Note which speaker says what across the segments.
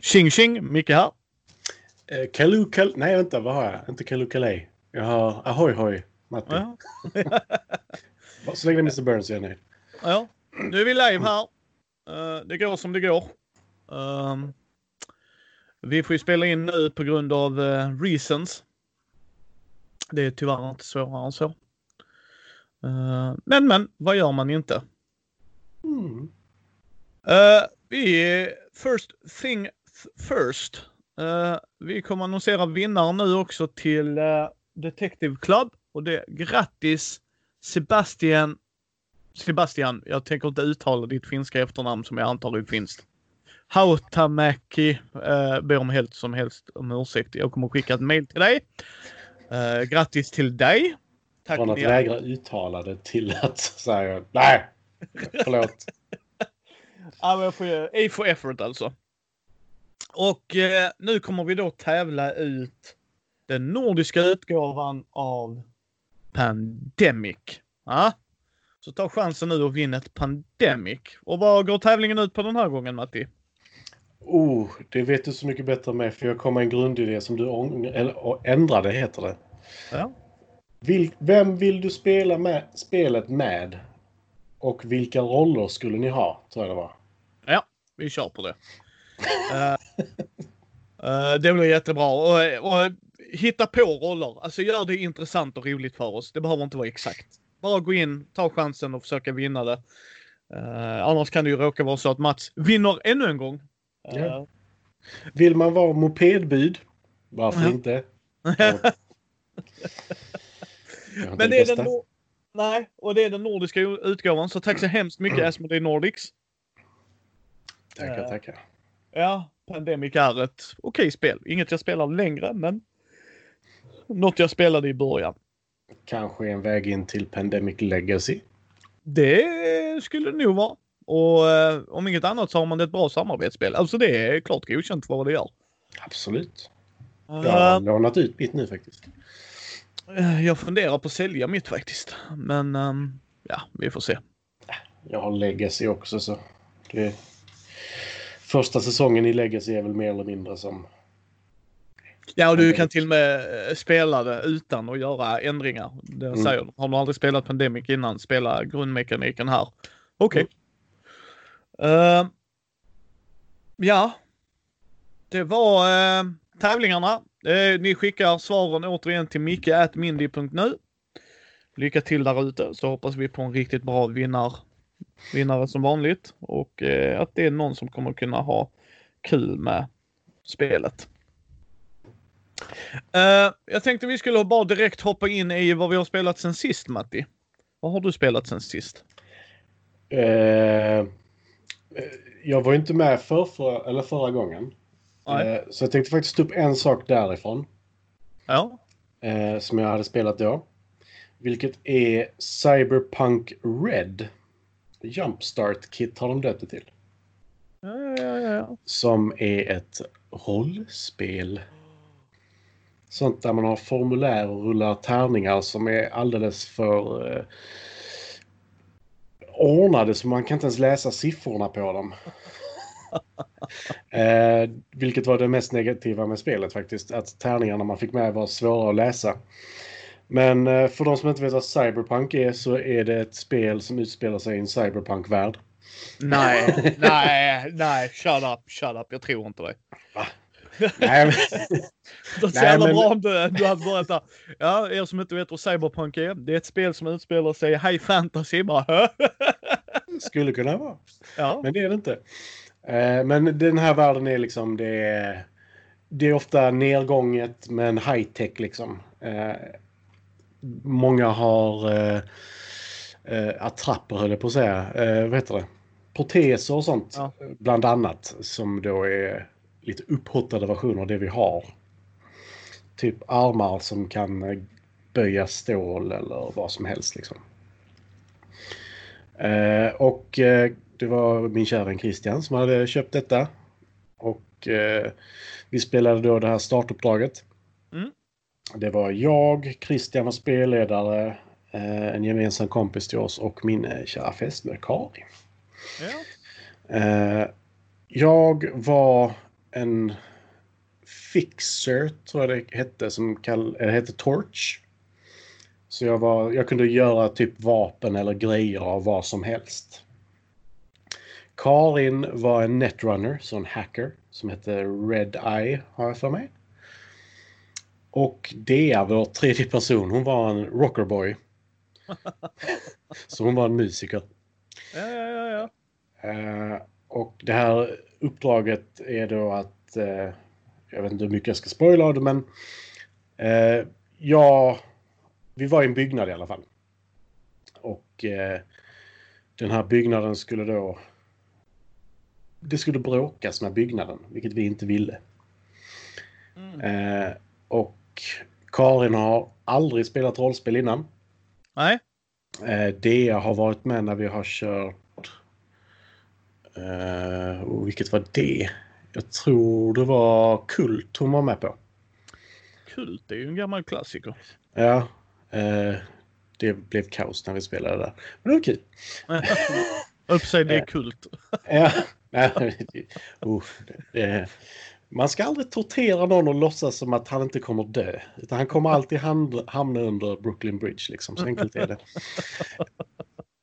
Speaker 1: Tjing tjing, Micke här.
Speaker 2: Eh, Kalu Kal... Nej, vänta, vad har jag? Inte Kalu Kalej. Jag har Ahoy Hoy, Matti.
Speaker 1: Ja.
Speaker 2: Så länge det är Mr Burns är jag nöjd.
Speaker 1: ja, nu är vi live här. Eh, det går som det går. Ehm, vi får ju spela in nu på grund av eh, reasons. Det är tyvärr inte svårare än så. Eh, men men, vad gör man inte?
Speaker 2: Mm.
Speaker 1: Vi first thing th- first. Eh, vi kommer annonsera vinnaren nu också till eh, Detective Club och det grattis Sebastian. Sebastian, jag tänker inte uttala ditt finska efternamn som jag antar är finskt. Hautamäki uh, ber om helt som helst om ursäkt. Jag kommer skicka ett mail till dig. Uh, grattis till dig. Tack
Speaker 2: Från att vägra uttala det till att säga nej, förlåt.
Speaker 1: Ja, men jag får ju A for effort alltså. Och eh, nu kommer vi då tävla ut den nordiska utgåvan av Pandemic. Ja. Så ta chansen nu och vinn ett Pandemic. Och vad går tävlingen ut på den här gången Matti?
Speaker 2: Oh, det vet du så mycket bättre med för jag kom med en grundidé som du eller, ändrade, heter det.
Speaker 1: Ja.
Speaker 2: Vil, vem vill du spela med, spelet med? Och vilka roller skulle ni ha, tror jag det var.
Speaker 1: Ja, vi kör på det. Eh, eh, det blir jättebra. Och, och hitta på roller. Alltså gör det intressant och roligt för oss. Det behöver inte vara exakt. Bara gå in, ta chansen och försöka vinna det. Eh, annars kan det ju råka vara så att Mats vinner ännu en gång. Eh,
Speaker 2: Ja. Vill man vara mopedbud? Varför
Speaker 1: Ja.
Speaker 2: inte? Ja.
Speaker 1: Men det är den Nej, och det är den nordiska utgåvan. Så tack så hemskt mycket Asmodee Nordics.
Speaker 2: Tackar,
Speaker 1: Eh.
Speaker 2: tackar.
Speaker 1: Ja, Pandemic är ett okej spel. Inget jag spelar längre, men något jag spelade i början.
Speaker 2: Kanske en väg in till Pandemic Legacy.
Speaker 1: Det skulle det nog vara. Och eh, om inget annat så har man ett bra samarbetsspel. Alltså det är klart godkänt för vad det gör.
Speaker 2: Absolut. Jag har
Speaker 1: Uh,
Speaker 2: lånat ut mitt nu faktiskt.
Speaker 1: jag funderar på att sälja mitt faktiskt. Men ehm, ja, vi får se.
Speaker 2: Jag har Legacy också så. Det... Första säsongen i Legacy är väl mer eller mindre som...
Speaker 1: Ja, och du kan till och med eh, spela det utan att göra ändringar. Det
Speaker 2: Mm.
Speaker 1: säger. Har du aldrig spelat Pandemic innan, spela grundmekaniken här. Okej. Eh, ja. Det var eh, tävlingarna. Eh, ni skickar svaren återigen till micke.mindy.nu. Lycka till där ute så hoppas vi på en riktigt bra vinnar, vinnare som vanligt och eh, att det är någon som kommer kunna ha kul med spelet. Eh, jag tänkte vi skulle bara direkt hoppa in i vad vi har spelat sen sist Matti. Vad har du spelat sen sist?
Speaker 2: Eh... Jag var inte med för, för, eller förra gången. Eh, Så jag tänkte faktiskt ta upp en sak därifrån.
Speaker 1: Ja.
Speaker 2: som jag hade spelat då. Vilket är Cyberpunk Red. Jumpstart Kit har de döpt det till.
Speaker 1: Ja, ja, ja.
Speaker 2: Som är ett rollspel. Sånt där man har formulär och rullar tärningar som är alldeles för eh, ordnade så man kan inte ens läsa siffrorna på dem. eh, vilket var det mest negativa med spelet faktiskt. Att tärningarna man fick med var svåra att läsa. Men eh, för de som inte vet vad Cyberpunk är så är det ett spel som utspelar sig i en cyberpunk-värld.
Speaker 1: Nej, nej, nej, shut up, shut up. Jag tror inte det.
Speaker 2: Nej, men,
Speaker 1: Det är så jävla
Speaker 2: men-
Speaker 1: bra om du, du hade börjat där. Ja, er som inte vet vad Cyberpunk är. Det är ett spel som utspelar sig i high fantasy. Bara,
Speaker 2: skulle kunna vara.
Speaker 1: ja.
Speaker 2: Men det är det inte. Eh, men den här världen är liksom det är, det är ofta nedgånget men high tech liksom. Många har eh, eh, attrapper höll jag på att säga. Eh, vad heter det? Proteser och sånt.
Speaker 1: Ja.
Speaker 2: Bland annat. Som då är lite upphottade versioner av det vi har. Typ armar som kan eh, böja stål eller vad som helst liksom. Eh, och eh, det var min kära vän Christian som hade köpt detta. Och eh, vi spelade då det här startuppdraget.
Speaker 1: Mm.
Speaker 2: Det var jag, Christian var spelledare, eh, en gemensam kompis till oss och min eh, kära fästmö Karin.
Speaker 1: ja.
Speaker 2: Eh, jag var en fixer, tror jag det hette, som kall, eller hette Torch. Så jag, var, jag kunde göra typ vapen eller grejer av vad som helst. Karin var en netrunner, så en hacker, som hette Red Eye, har jag för mig. Och Dea, vår tredje person, hon var en rockerboy. så hon var en musiker.
Speaker 1: Ja, ja, ja.
Speaker 2: Eh, och det här uppdraget är då att, eh, jag vet inte hur mycket jag ska spoila det, men eh, ja, vi var i en byggnad i alla fall. Och den här byggnaden skulle då, det skulle bråkas med byggnaden, vilket vi inte ville.
Speaker 1: Mm.
Speaker 2: Och Karin har aldrig spelat rollspel innan.
Speaker 1: Nej.
Speaker 2: Eh, Dea har varit med när vi har kört... Eh, och vilket var det? Jag tror det var Kult hon var med på.
Speaker 1: Kult, det är ju en gammal klassiker.
Speaker 2: Ja. Eh, det blev kaos när vi spelade där. Men det var kul.
Speaker 1: Upp sig, det är kult.
Speaker 2: Ja. Nej, uh, det, man ska aldrig tortera någon och låtsas som att han inte kommer dö. Utan han kommer alltid hamna, hamna under Brooklyn Bridge. Liksom. Så enkelt är det.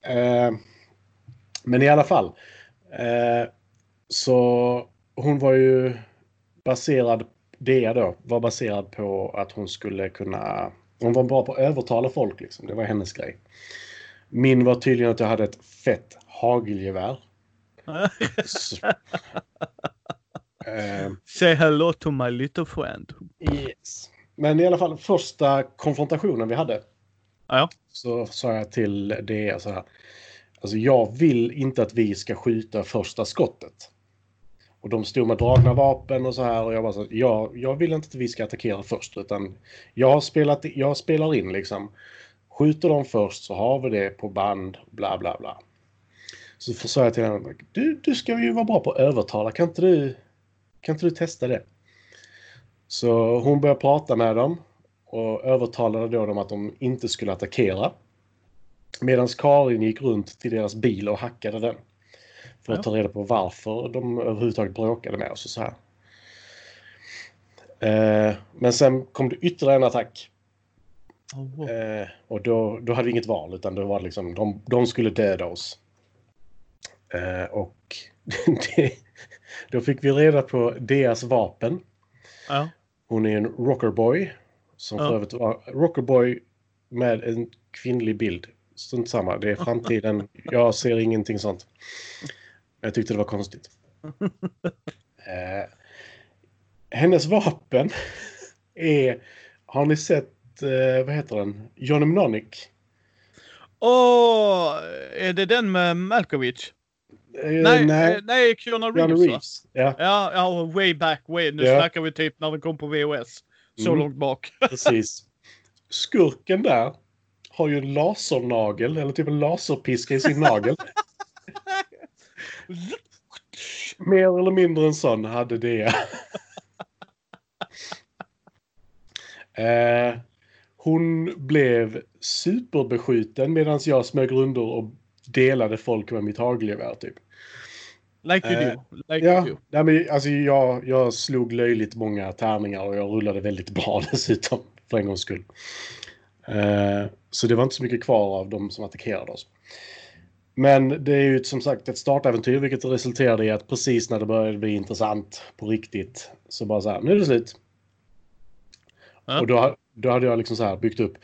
Speaker 2: Eh, men i alla fall. Eh, så hon var ju baserad, det då, var baserad på att hon skulle kunna... Hon var bra på att övertala folk liksom. Det var hennes grej. Min var tydligen att jag hade ett fett hagelgevär. Eh,
Speaker 1: Say hello to my little friend.
Speaker 2: Yes. Men i alla fall första konfrontationen vi hade.
Speaker 1: Ja.
Speaker 2: Så sa jag till det så här. Alltså jag vill inte att vi ska skjuta första skottet. Och de stod med dragna vapen och så här och jag bara så jag, jag vill inte att vi ska attackera först utan jag har spelat, jag spelar in liksom. Skjuter de först så har vi det på band, bla bla bla. Så sa jag till henne, du, du ska ju vara bra på att övertala, kan inte du, kan inte du testa det? Så hon började prata med dem och övertalade då dem att de inte skulle attackera. Medan Karin gick runt till deras bil och hackade den. För att
Speaker 1: Ja.
Speaker 2: ta reda på varför de överhuvudtaget bråkade med oss och så här. Eh, men sen kom det ytterligare en attack.
Speaker 1: Oh, wow.
Speaker 2: Eh, och då, då hade vi inget val utan det var liksom, de, de skulle döda oss. Eh, och det, då fick vi reda på deras vapen.
Speaker 1: Ja.
Speaker 2: Hon är en rockerboy. Som
Speaker 1: Ja.
Speaker 2: för övrigt var rockerboy med en kvinnlig bild. Strunt samma, det är framtiden. Jag ser ingenting sånt. Jag tyckte det var konstigt. Eh, hennes vapen är... Har ni sett, eh, vad heter den? Johnny Mnemonic?
Speaker 1: Åh, är det den med Malkovich?
Speaker 2: Eh,
Speaker 1: nej,
Speaker 2: nej.
Speaker 1: eh, nej, Keanu Reeves, va?
Speaker 2: Reeves. Ja,
Speaker 1: Ja, ja, way back, way. Nu
Speaker 2: Ja.
Speaker 1: snackar vi typ när den kom på VHS. Så
Speaker 2: Mm.
Speaker 1: långt bak.
Speaker 2: precis. Skurken där har ju en lasernagel, eller typ en laserpiska i sin nagel. Mer eller mindre en sån hade det. eh, hon blev superbeskjuten medan jag smög runder och delade folk med mitt hagelgevär typ.
Speaker 1: Like you
Speaker 2: Eh,
Speaker 1: do. Like
Speaker 2: Ja,
Speaker 1: you do.
Speaker 2: nej, men, alltså, jag, jag slog löjligt många tärningar och jag rullade väldigt bra dessutom. För en gångs skull. Eh, så det var inte så mycket kvar av de som attackerade oss. Men det är ju som sagt ett startäventyr vilket resulterade i att precis när det började bli intressant på riktigt så bara så här, nu är det slut.
Speaker 1: Ja.
Speaker 2: Och då, då hade jag liksom så här byggt upp,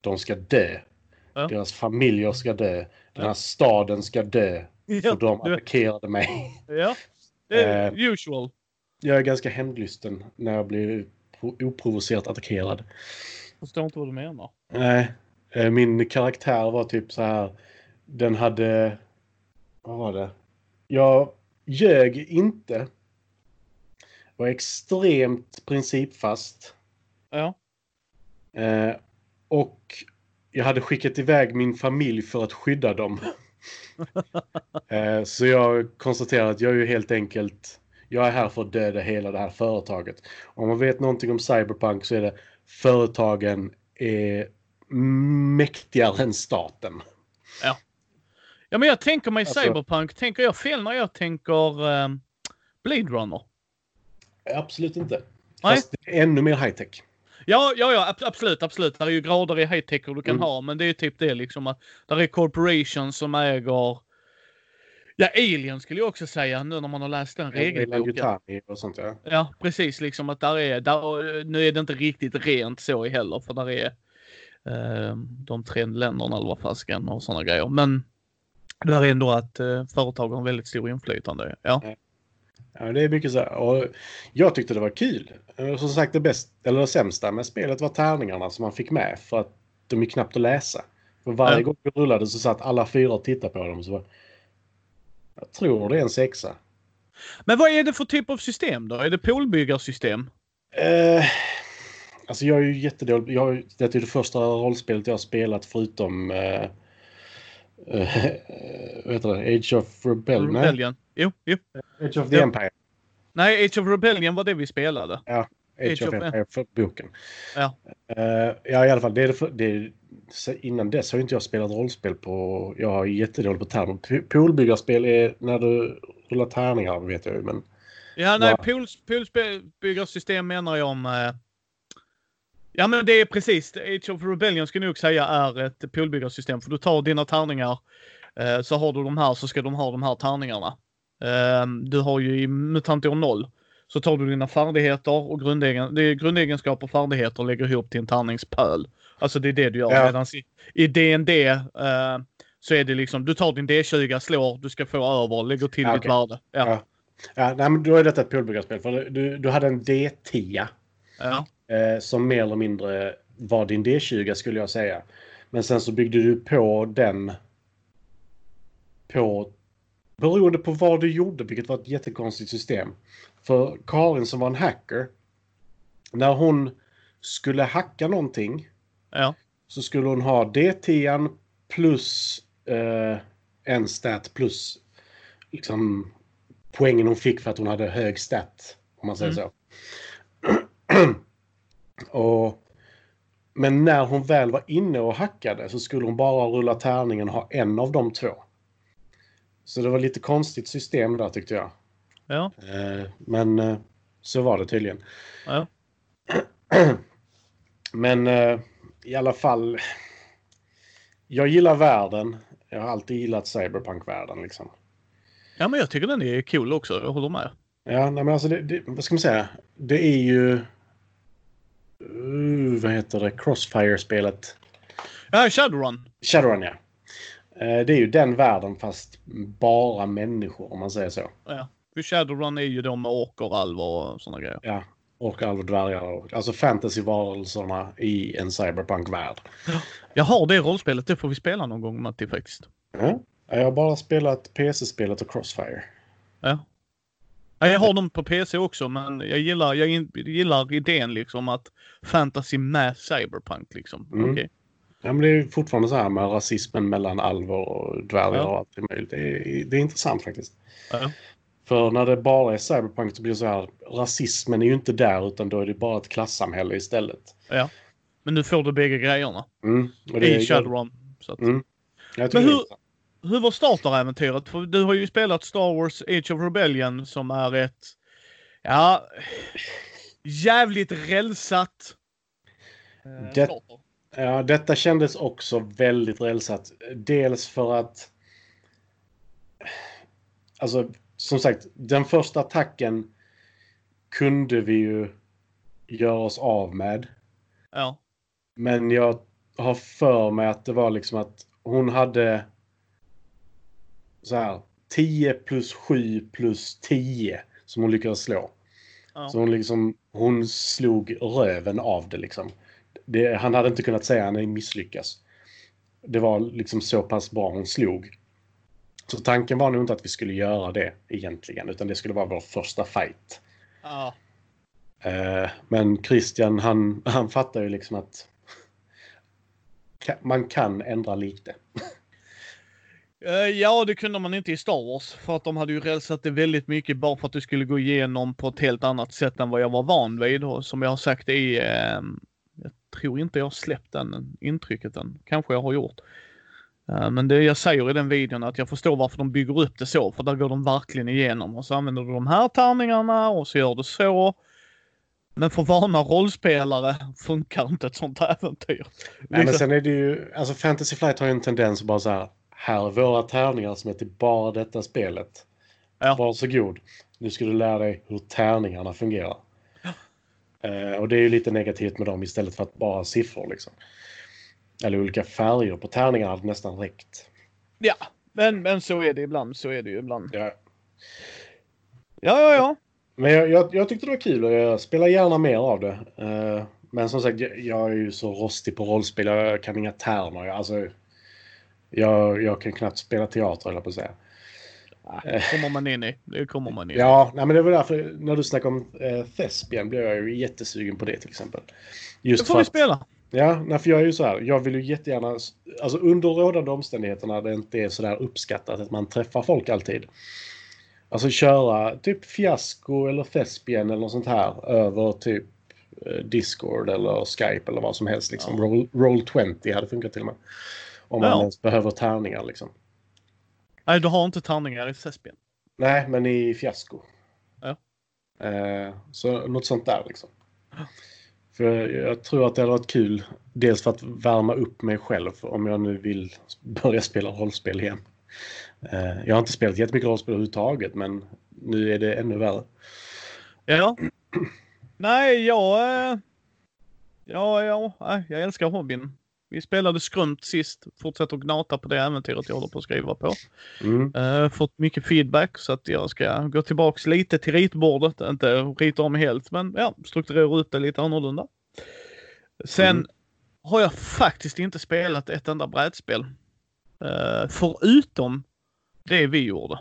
Speaker 2: de ska dö.
Speaker 1: Ja.
Speaker 2: Deras familjer ska dö. Den här staden ska dö. För
Speaker 1: Ja,
Speaker 2: de attackerade mig.
Speaker 1: ja. Det är
Speaker 2: Eh.
Speaker 1: usual.
Speaker 2: Jag är ganska hämndlysten när jag blir pro- oprovocerat attackerad.
Speaker 1: Förstår inte vad du menar.
Speaker 2: Nej, eh, min karaktär var typ så här. Den hade... Vad var det? Jag ljög inte. Var extremt principfast.
Speaker 1: Ja.
Speaker 2: Eh, och jag hade skickat iväg min familj för att skydda dem. eh, så jag konstaterar att jag är ju helt enkelt... Jag är här för att döda hela det här företaget. Om man vet någonting om Cyberpunk så är det företagen är mäktigare än staten.
Speaker 1: Ja, men jag tänker mig
Speaker 2: Alltså-
Speaker 1: Cyberpunk. Tänker jag fel när jag tänker ehm, Blade Runner?
Speaker 2: Absolut inte.
Speaker 1: Nej.
Speaker 2: Fast det är ännu mer high tech.
Speaker 1: Ja, ja, ja, ab- absolut, absolut. Det är ju grader i high tech du kan
Speaker 2: Mm.
Speaker 1: ha, men det är ju typ det liksom att där är corporations som äger Ja, Alien skulle jag också säga nu när man har läst den regelboken.
Speaker 2: Och sånt ja.
Speaker 1: Ja, precis. Liksom att där är, där, nu är det inte riktigt rent så heller, för där är eh, de tre länderna eller vad fasken och sådana grejer. Men där är ändå att eh, företag har väldigt stor inflytande. Ja,
Speaker 2: Ja, det är mycket så här. Och jag tyckte det var kul. Eh, Som sagt, det, bäst, eller det sämsta med spelet var tärningarna som man fick med för att de är knappt att läsa. För varje gång vi rullade så satt alla fyra och tittade på dem. Så var, jag tror det är en sexa.
Speaker 1: Men vad är det för typ av system då? Är det poolbyggarsystem?
Speaker 2: Eh, alltså jag är ju jättedålig. Jag, det är det första rollspelet jag har spelat förutom eh, eh, vad heter det? Age of Rebellion?
Speaker 1: Rebellion? Jo, jo.
Speaker 2: Age of the
Speaker 1: Ja.
Speaker 2: Empire.
Speaker 1: Nej, Age of Rebellion var det vi spelade.
Speaker 2: Age,
Speaker 1: Age
Speaker 2: of
Speaker 1: of-
Speaker 2: Empire, för boken.
Speaker 1: Ja.
Speaker 2: Eh, ja, i alla fall. Det är det är, så innan dess har inte jag spelat rollspel på... Jag är jättedålig på. P- Poolbyggarspel är när du rullar tärningar, vet jag ju. Men
Speaker 1: Ja, nej,
Speaker 2: Va?
Speaker 1: pools, poolsbyggarsystem menar jag om... Eh, ja, men det är precis. Age of Rebellion skulle jag nog säga är ett poolbyggarsystem. För du tar dina tärningar, eh, så har du de här så ska de ha de här tärningarna. Eh, du har ju i Mutantor 0 så tar du dina färdigheter och grundegen, det är grundegenskaper och färdigheter och lägger ihop till en tärningspöl. Alltså det är det du gör.
Speaker 2: Ja.
Speaker 1: Medan i, i D&D eh, så är det liksom, du tar din D20, slår, du ska få över, lägger till
Speaker 2: Ja,
Speaker 1: ditt
Speaker 2: okej.
Speaker 1: värde. Ja.
Speaker 2: Ja. ja, nej, men då är detta ett poolbyggarspel. För du, du hade en D10
Speaker 1: Ja.
Speaker 2: eh, som mer eller mindre var din D20 skulle jag säga. Men sen så byggde du på den på beroende på vad du gjorde, vilket var ett jättekonstigt system. För Karin som var en hacker, när hon skulle hacka någonting
Speaker 1: ja.
Speaker 2: så skulle hon ha D10 plus eh, en stat plus liksom poängen hon fick för att hon hade hög stat. Om man säger
Speaker 1: Mm.
Speaker 2: så. och, men när hon väl var inne och hackade så skulle hon bara rulla tärningen och ha en av de två. Så det var lite konstigt system där tyckte jag.
Speaker 1: Ja.
Speaker 2: Eh, men eh, så var det tydligen.
Speaker 1: Ja.
Speaker 2: Men eh, i alla fall. Jag gillar världen. Jag har alltid gillat cyberpunk-världen liksom.
Speaker 1: Ja, men jag tycker den är cool också. Jag håller med.
Speaker 2: Ja, nej, men alltså det, det, vad ska man säga? Det är ju... Uh, vad heter det? Crossfire-spelet.
Speaker 1: Ja, Shadowrun.
Speaker 2: Shadowrun, ja. Eh, det är ju den världen fast bara människor om man säger så.
Speaker 1: Ja. För Shadowrun är ju då med orker, och sådana grejer.
Speaker 2: Ja. Och alv och dvärgar. och- Alltså fantasyvarelserna i en cyberpunk-värld.
Speaker 1: Jag har det rollspelet. Det får vi spela någon gång, Matti, faktiskt.
Speaker 2: Ja. Jag har bara spelat PC-spelet och Crossfire.
Speaker 1: Ja. Ja, jag har dem på PC också, men jag gillar, jag gillar idén liksom att fantasy med cyberpunk liksom.
Speaker 2: Mm.
Speaker 1: Okej.
Speaker 2: Ja, men det är fortfarande så här med rasismen mellan alver och dvärgar
Speaker 1: Ja.
Speaker 2: och allt möjligt. Det är, det är intressant faktiskt.
Speaker 1: Ja.
Speaker 2: För när det bara är cyberpunk så blir det så här, rasismen är ju inte där utan då är det bara ett klassamhälle istället.
Speaker 1: ja. Men nu får du bägge grejerna
Speaker 2: Mm. Det,
Speaker 1: i Shadowrun. Så att,
Speaker 2: Mm.
Speaker 1: Men hur-. Hur var starteräventyret? För du har ju spelat Star Wars Age of Rebellion som är ett, ja, jävligt rälsat. eh,
Speaker 2: Det-
Speaker 1: starter.
Speaker 2: Ja, detta kändes också väldigt rälsat. Dels för att... Alltså, som sagt, den första attacken kunde vi ju göra oss av med.
Speaker 1: Ja.
Speaker 2: Men jag har för mig att det var liksom att hon hade så här 10 plus 7 plus 10 som hon lyckades slå.
Speaker 1: Ja.
Speaker 2: Så hon liksom, hon slog röven av det liksom. Det, han hade inte kunnat säga att han misslyckas. Det var liksom så pass bra hon slog. Så tanken var nog inte att vi skulle göra det egentligen, utan det skulle vara vår första fight.
Speaker 1: ja.
Speaker 2: Eh, men Christian, han, han fattar ju liksom att man kan ändra lite.
Speaker 1: Eh, Ja, det kunde man inte i Star Wars. För att de hade ju rälsat det väldigt mycket bara för att du skulle gå igenom på ett helt annat sätt än vad jag var van vid. Och som jag har sagt i... Jag tror inte jag har släppt den intrycket än. Kanske jag har gjort. Eh, Men det jag säger i den videon är att jag förstår varför de bygger upp det så, för där går de verkligen igenom och så använder du de här tärningarna och så gör du så. Men för vana rollspelare funkar inte ett sånt äventyr.
Speaker 2: Nej, men
Speaker 1: Liksom-
Speaker 2: sen är det ju, alltså Fantasy Flight har ju en tendens att bara så här, här är våra tärningar som är till bara detta spelet.
Speaker 1: Ja.
Speaker 2: Varsågod. Nu ska du lära dig hur tärningarna fungerar. Eh, och det är ju lite negativt med dem istället för att bara siffror liksom. Eller olika färger på tärningarna hade nästan räckt.
Speaker 1: Ja, men, men så är det ibland. Så är det ju ibland.
Speaker 2: Ja.
Speaker 1: Ja, ja, ja.
Speaker 2: Men jag, jag, jag tyckte det var kul och jag spelar gärna mer av det. Eh, men som sagt, jag, jag är ju så rostig på rollspel. Jag kan inga termer. Jag, alltså, jag, jag kan knappt spela teater, eller på att säga.
Speaker 1: Det kommer man in i. Det kommer man in i.
Speaker 2: Ja, nej, men det var därför när du snackade om eh, Thespian blev jag ju jättesugen på det till exempel.
Speaker 1: Det
Speaker 2: Just
Speaker 1: får
Speaker 2: för
Speaker 1: vi
Speaker 2: att,
Speaker 1: spela.
Speaker 2: ja, nej, för jag är ju så här, jag vill ju jättegärna, alltså under rådande omständigheterna det inte är så där uppskattat att man träffar folk alltid. Alltså köra typ fiasko eller Thespian eller något sånt här över typ eh, Discord eller Skype eller vad som helst. Liksom.
Speaker 1: Ja.
Speaker 2: Roll, Roll 20 hade funkat till och med. Om man
Speaker 1: Ja.
Speaker 2: ens behöver tärningar liksom.
Speaker 1: Nej, du har inte tärningar i Thespian.
Speaker 2: Nej, men i fiasko.
Speaker 1: Ja.
Speaker 2: Eh, så något sånt där liksom. För jag tror att det hade varit kul. Dels för att värma upp mig själv om jag nu vill börja spela rollspel igen. Eh, jag har inte spelat jättemycket rollspel överhuvudtaget men nu är det ännu värre.
Speaker 1: Ja. Nej, jag... eh, Ja, ja, jag älskar hobbyn. Vi spelade skrumt sist. Fortsätter att gnata på det äventyret jag håller på att skriva på.
Speaker 2: Mm.
Speaker 1: Uh, fått mycket feedback så att jag ska gå tillbaks lite till ritbordet. Inte rita om helt, men ja, strukturera upp det lite annorlunda. Sen
Speaker 2: Mm.
Speaker 1: har jag faktiskt inte spelat ett enda brädspel. Uh, förutom det vi gjorde.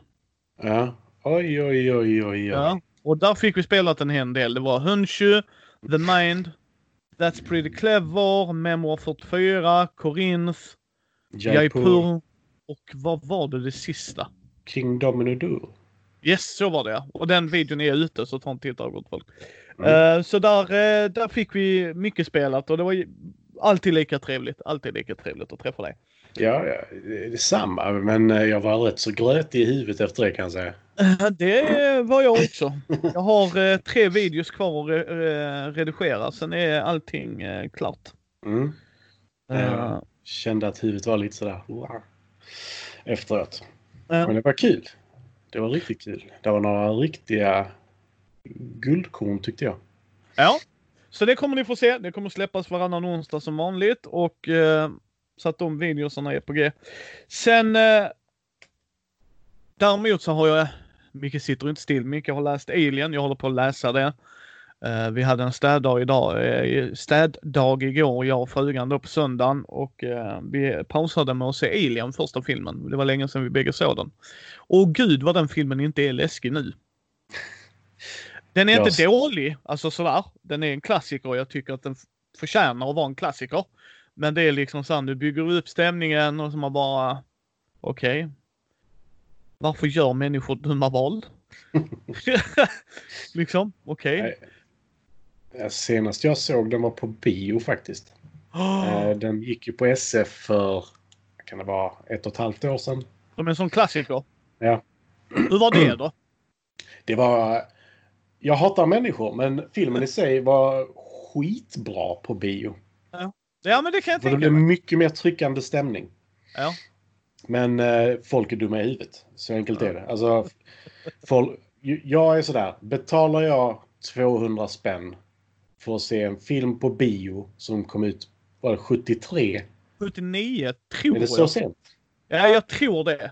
Speaker 2: Ja. Oj, oj, oj, oj, oj.
Speaker 1: Ja. Och där fick vi spelat en hel del. Det var Hunshu, The Mind, That's Pretty Clever, Memoir 44, Corinth, Jaipur och vad var det det sista?
Speaker 2: King Domino Duel.
Speaker 1: Yes, så var det. Och den videon är ute så ta en titt gott folk.
Speaker 2: Mm.
Speaker 1: Eh, så där, eh, där fick vi mycket spelat och det var alltid lika trevligt. Alltid lika trevligt att träffa dig.
Speaker 2: Ja, ja, det är detsamma. Men eh, jag var rätt så grötig i huvudet efter det kan jag säga.
Speaker 1: Eh, Det var jag också. Jag har eh, tre videos kvar att re- redigera. Sen är allting klart.
Speaker 2: Mm.
Speaker 1: Eh,
Speaker 2: Ja. Kände att huvudet var lite sådär wow, efteråt. Men det var kul. Det var riktigt kul. Det var några riktiga guldkorn tyckte jag.
Speaker 1: Ja, så det kommer ni få se. Det kommer släppas varannan onsdag som vanligt och så att de videosarna är på G. Sen eh, däremot så har jag, mycket sitter inte still, mycket har läst Alien. Jag håller på att läsa det. Eh, vi hade en städdag idag, eh, städdag igår, jag och frugan då på söndagen och eh, vi pausade med att se Alien, första filmen. Det var länge sedan vi bägge såg den. Och gud vad den filmen inte är läskig nu. Den är
Speaker 2: Jag
Speaker 1: inte dålig, alltså sådär. Den är en klassiker och jag tycker att den förtjänar att vara en klassiker. Men det är liksom så här, du bygger upp stämningen och så man bara, okej. Varför gör människor dumma val? liksom, okej.
Speaker 2: Eh, Senast jag såg den var på bio faktiskt. Eh, Den gick ju på SF för, kan det vara, ett och ett halvt år sedan.
Speaker 1: Som en sån klassiker.
Speaker 2: Ja.
Speaker 1: Hur var det då?
Speaker 2: Det var... Jag hatar människor, men filmen i sig var skitbra på bio.
Speaker 1: Ja men det kan jag
Speaker 2: det
Speaker 1: tänka mig.
Speaker 2: mycket mer tryckande stämning.
Speaker 1: Ja.
Speaker 2: Men eh, folk är dumma i huvudet. Så enkelt är det. Alltså, folk, jag är sådär. Betalar jag 200 spänn för att se en film på bio som kom ut var det 73?
Speaker 1: 79 tror
Speaker 2: Är det så
Speaker 1: jag.
Speaker 2: sent?
Speaker 1: Ja, jag tror det.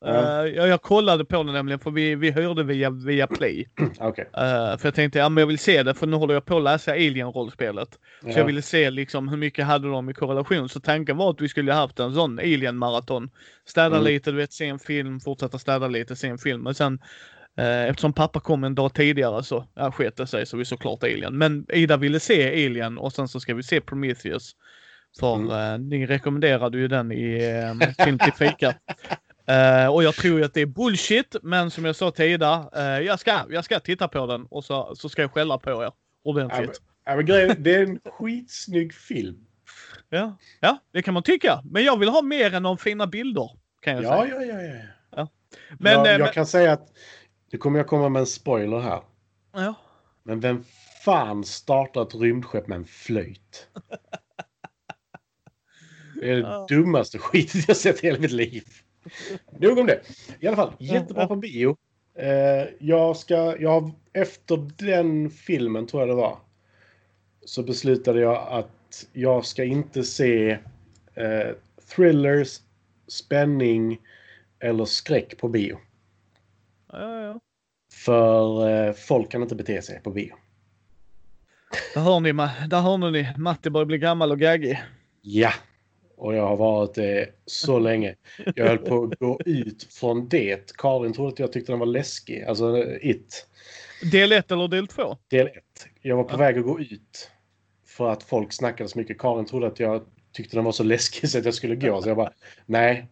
Speaker 2: Ja.
Speaker 1: Eh, jag, jag kollade på det nämligen för vi, vi hörde via, via Play.
Speaker 2: Okej.
Speaker 1: Eh, för jag tänkte, ja men jag vill se det för nu håller jag på att läsa Alien-rollspelet.
Speaker 2: Ja.
Speaker 1: Så jag ville se liksom hur mycket hade de i korrelation. Så tanken var att vi skulle haft en sån Alien-maraton. Städa
Speaker 2: Mm.
Speaker 1: lite, du vet, se en film, fortsätta städa lite, se en film. Men sen eh, eftersom pappa kom en dag tidigare så ja, sket det sig så vi såklart Alien. Men Ida ville se Alien och sen så ska vi se Prometheus. För
Speaker 2: Mm.
Speaker 1: ni rekommenderade ju den i eh, Film till fika. Eh, och jag tror ju att det är bullshit, men som jag sa tidigare, eh, jag, ska, jag ska titta på den och så, så ska jag skälla på er
Speaker 2: Ja, men,
Speaker 1: ordentligt.
Speaker 2: ja, men det är en skitsnygg film.
Speaker 1: Ja. ja, det kan man tycka. Men jag vill ha mer än de fina bilder. Kan jag
Speaker 2: Ja,
Speaker 1: säga.
Speaker 2: ja, ja. ja.
Speaker 1: Ja. Men,
Speaker 2: jag,
Speaker 1: eh,
Speaker 2: jag
Speaker 1: men-
Speaker 2: kan säga att nu kommer jag komma med en spoiler här.
Speaker 1: Ja.
Speaker 2: Men vem fan startar ett rymdskepp med en flöjt? Det är det dummaste skitet jag sett i hela mitt liv. Nog om det. I alla fall,
Speaker 1: Ja,
Speaker 2: jättebra
Speaker 1: ja.
Speaker 2: på bio. Eh, jag ska, jag, efter den filmen tror jag det var, så beslutade jag att jag ska inte se eh, thrillers, spänning eller skräck på bio.
Speaker 1: Ja, ja.
Speaker 2: För eh, folk kan inte bete sig på bio.
Speaker 1: Där hör ni, där hör ni. Matti börjar bli gammal och gaggig.
Speaker 2: Ja, och jag har varit det så länge. Jag höll på att gå ut från det. Karin trodde att jag tyckte den var läskig. Alltså It,
Speaker 1: Del 1 eller del 2?
Speaker 2: del 1. Jag var på
Speaker 1: Ja.
Speaker 2: väg att gå ut. För att folk snackade så mycket. Karin trodde att jag tyckte den var så läskig så att jag skulle gå. Så jag bara, nej.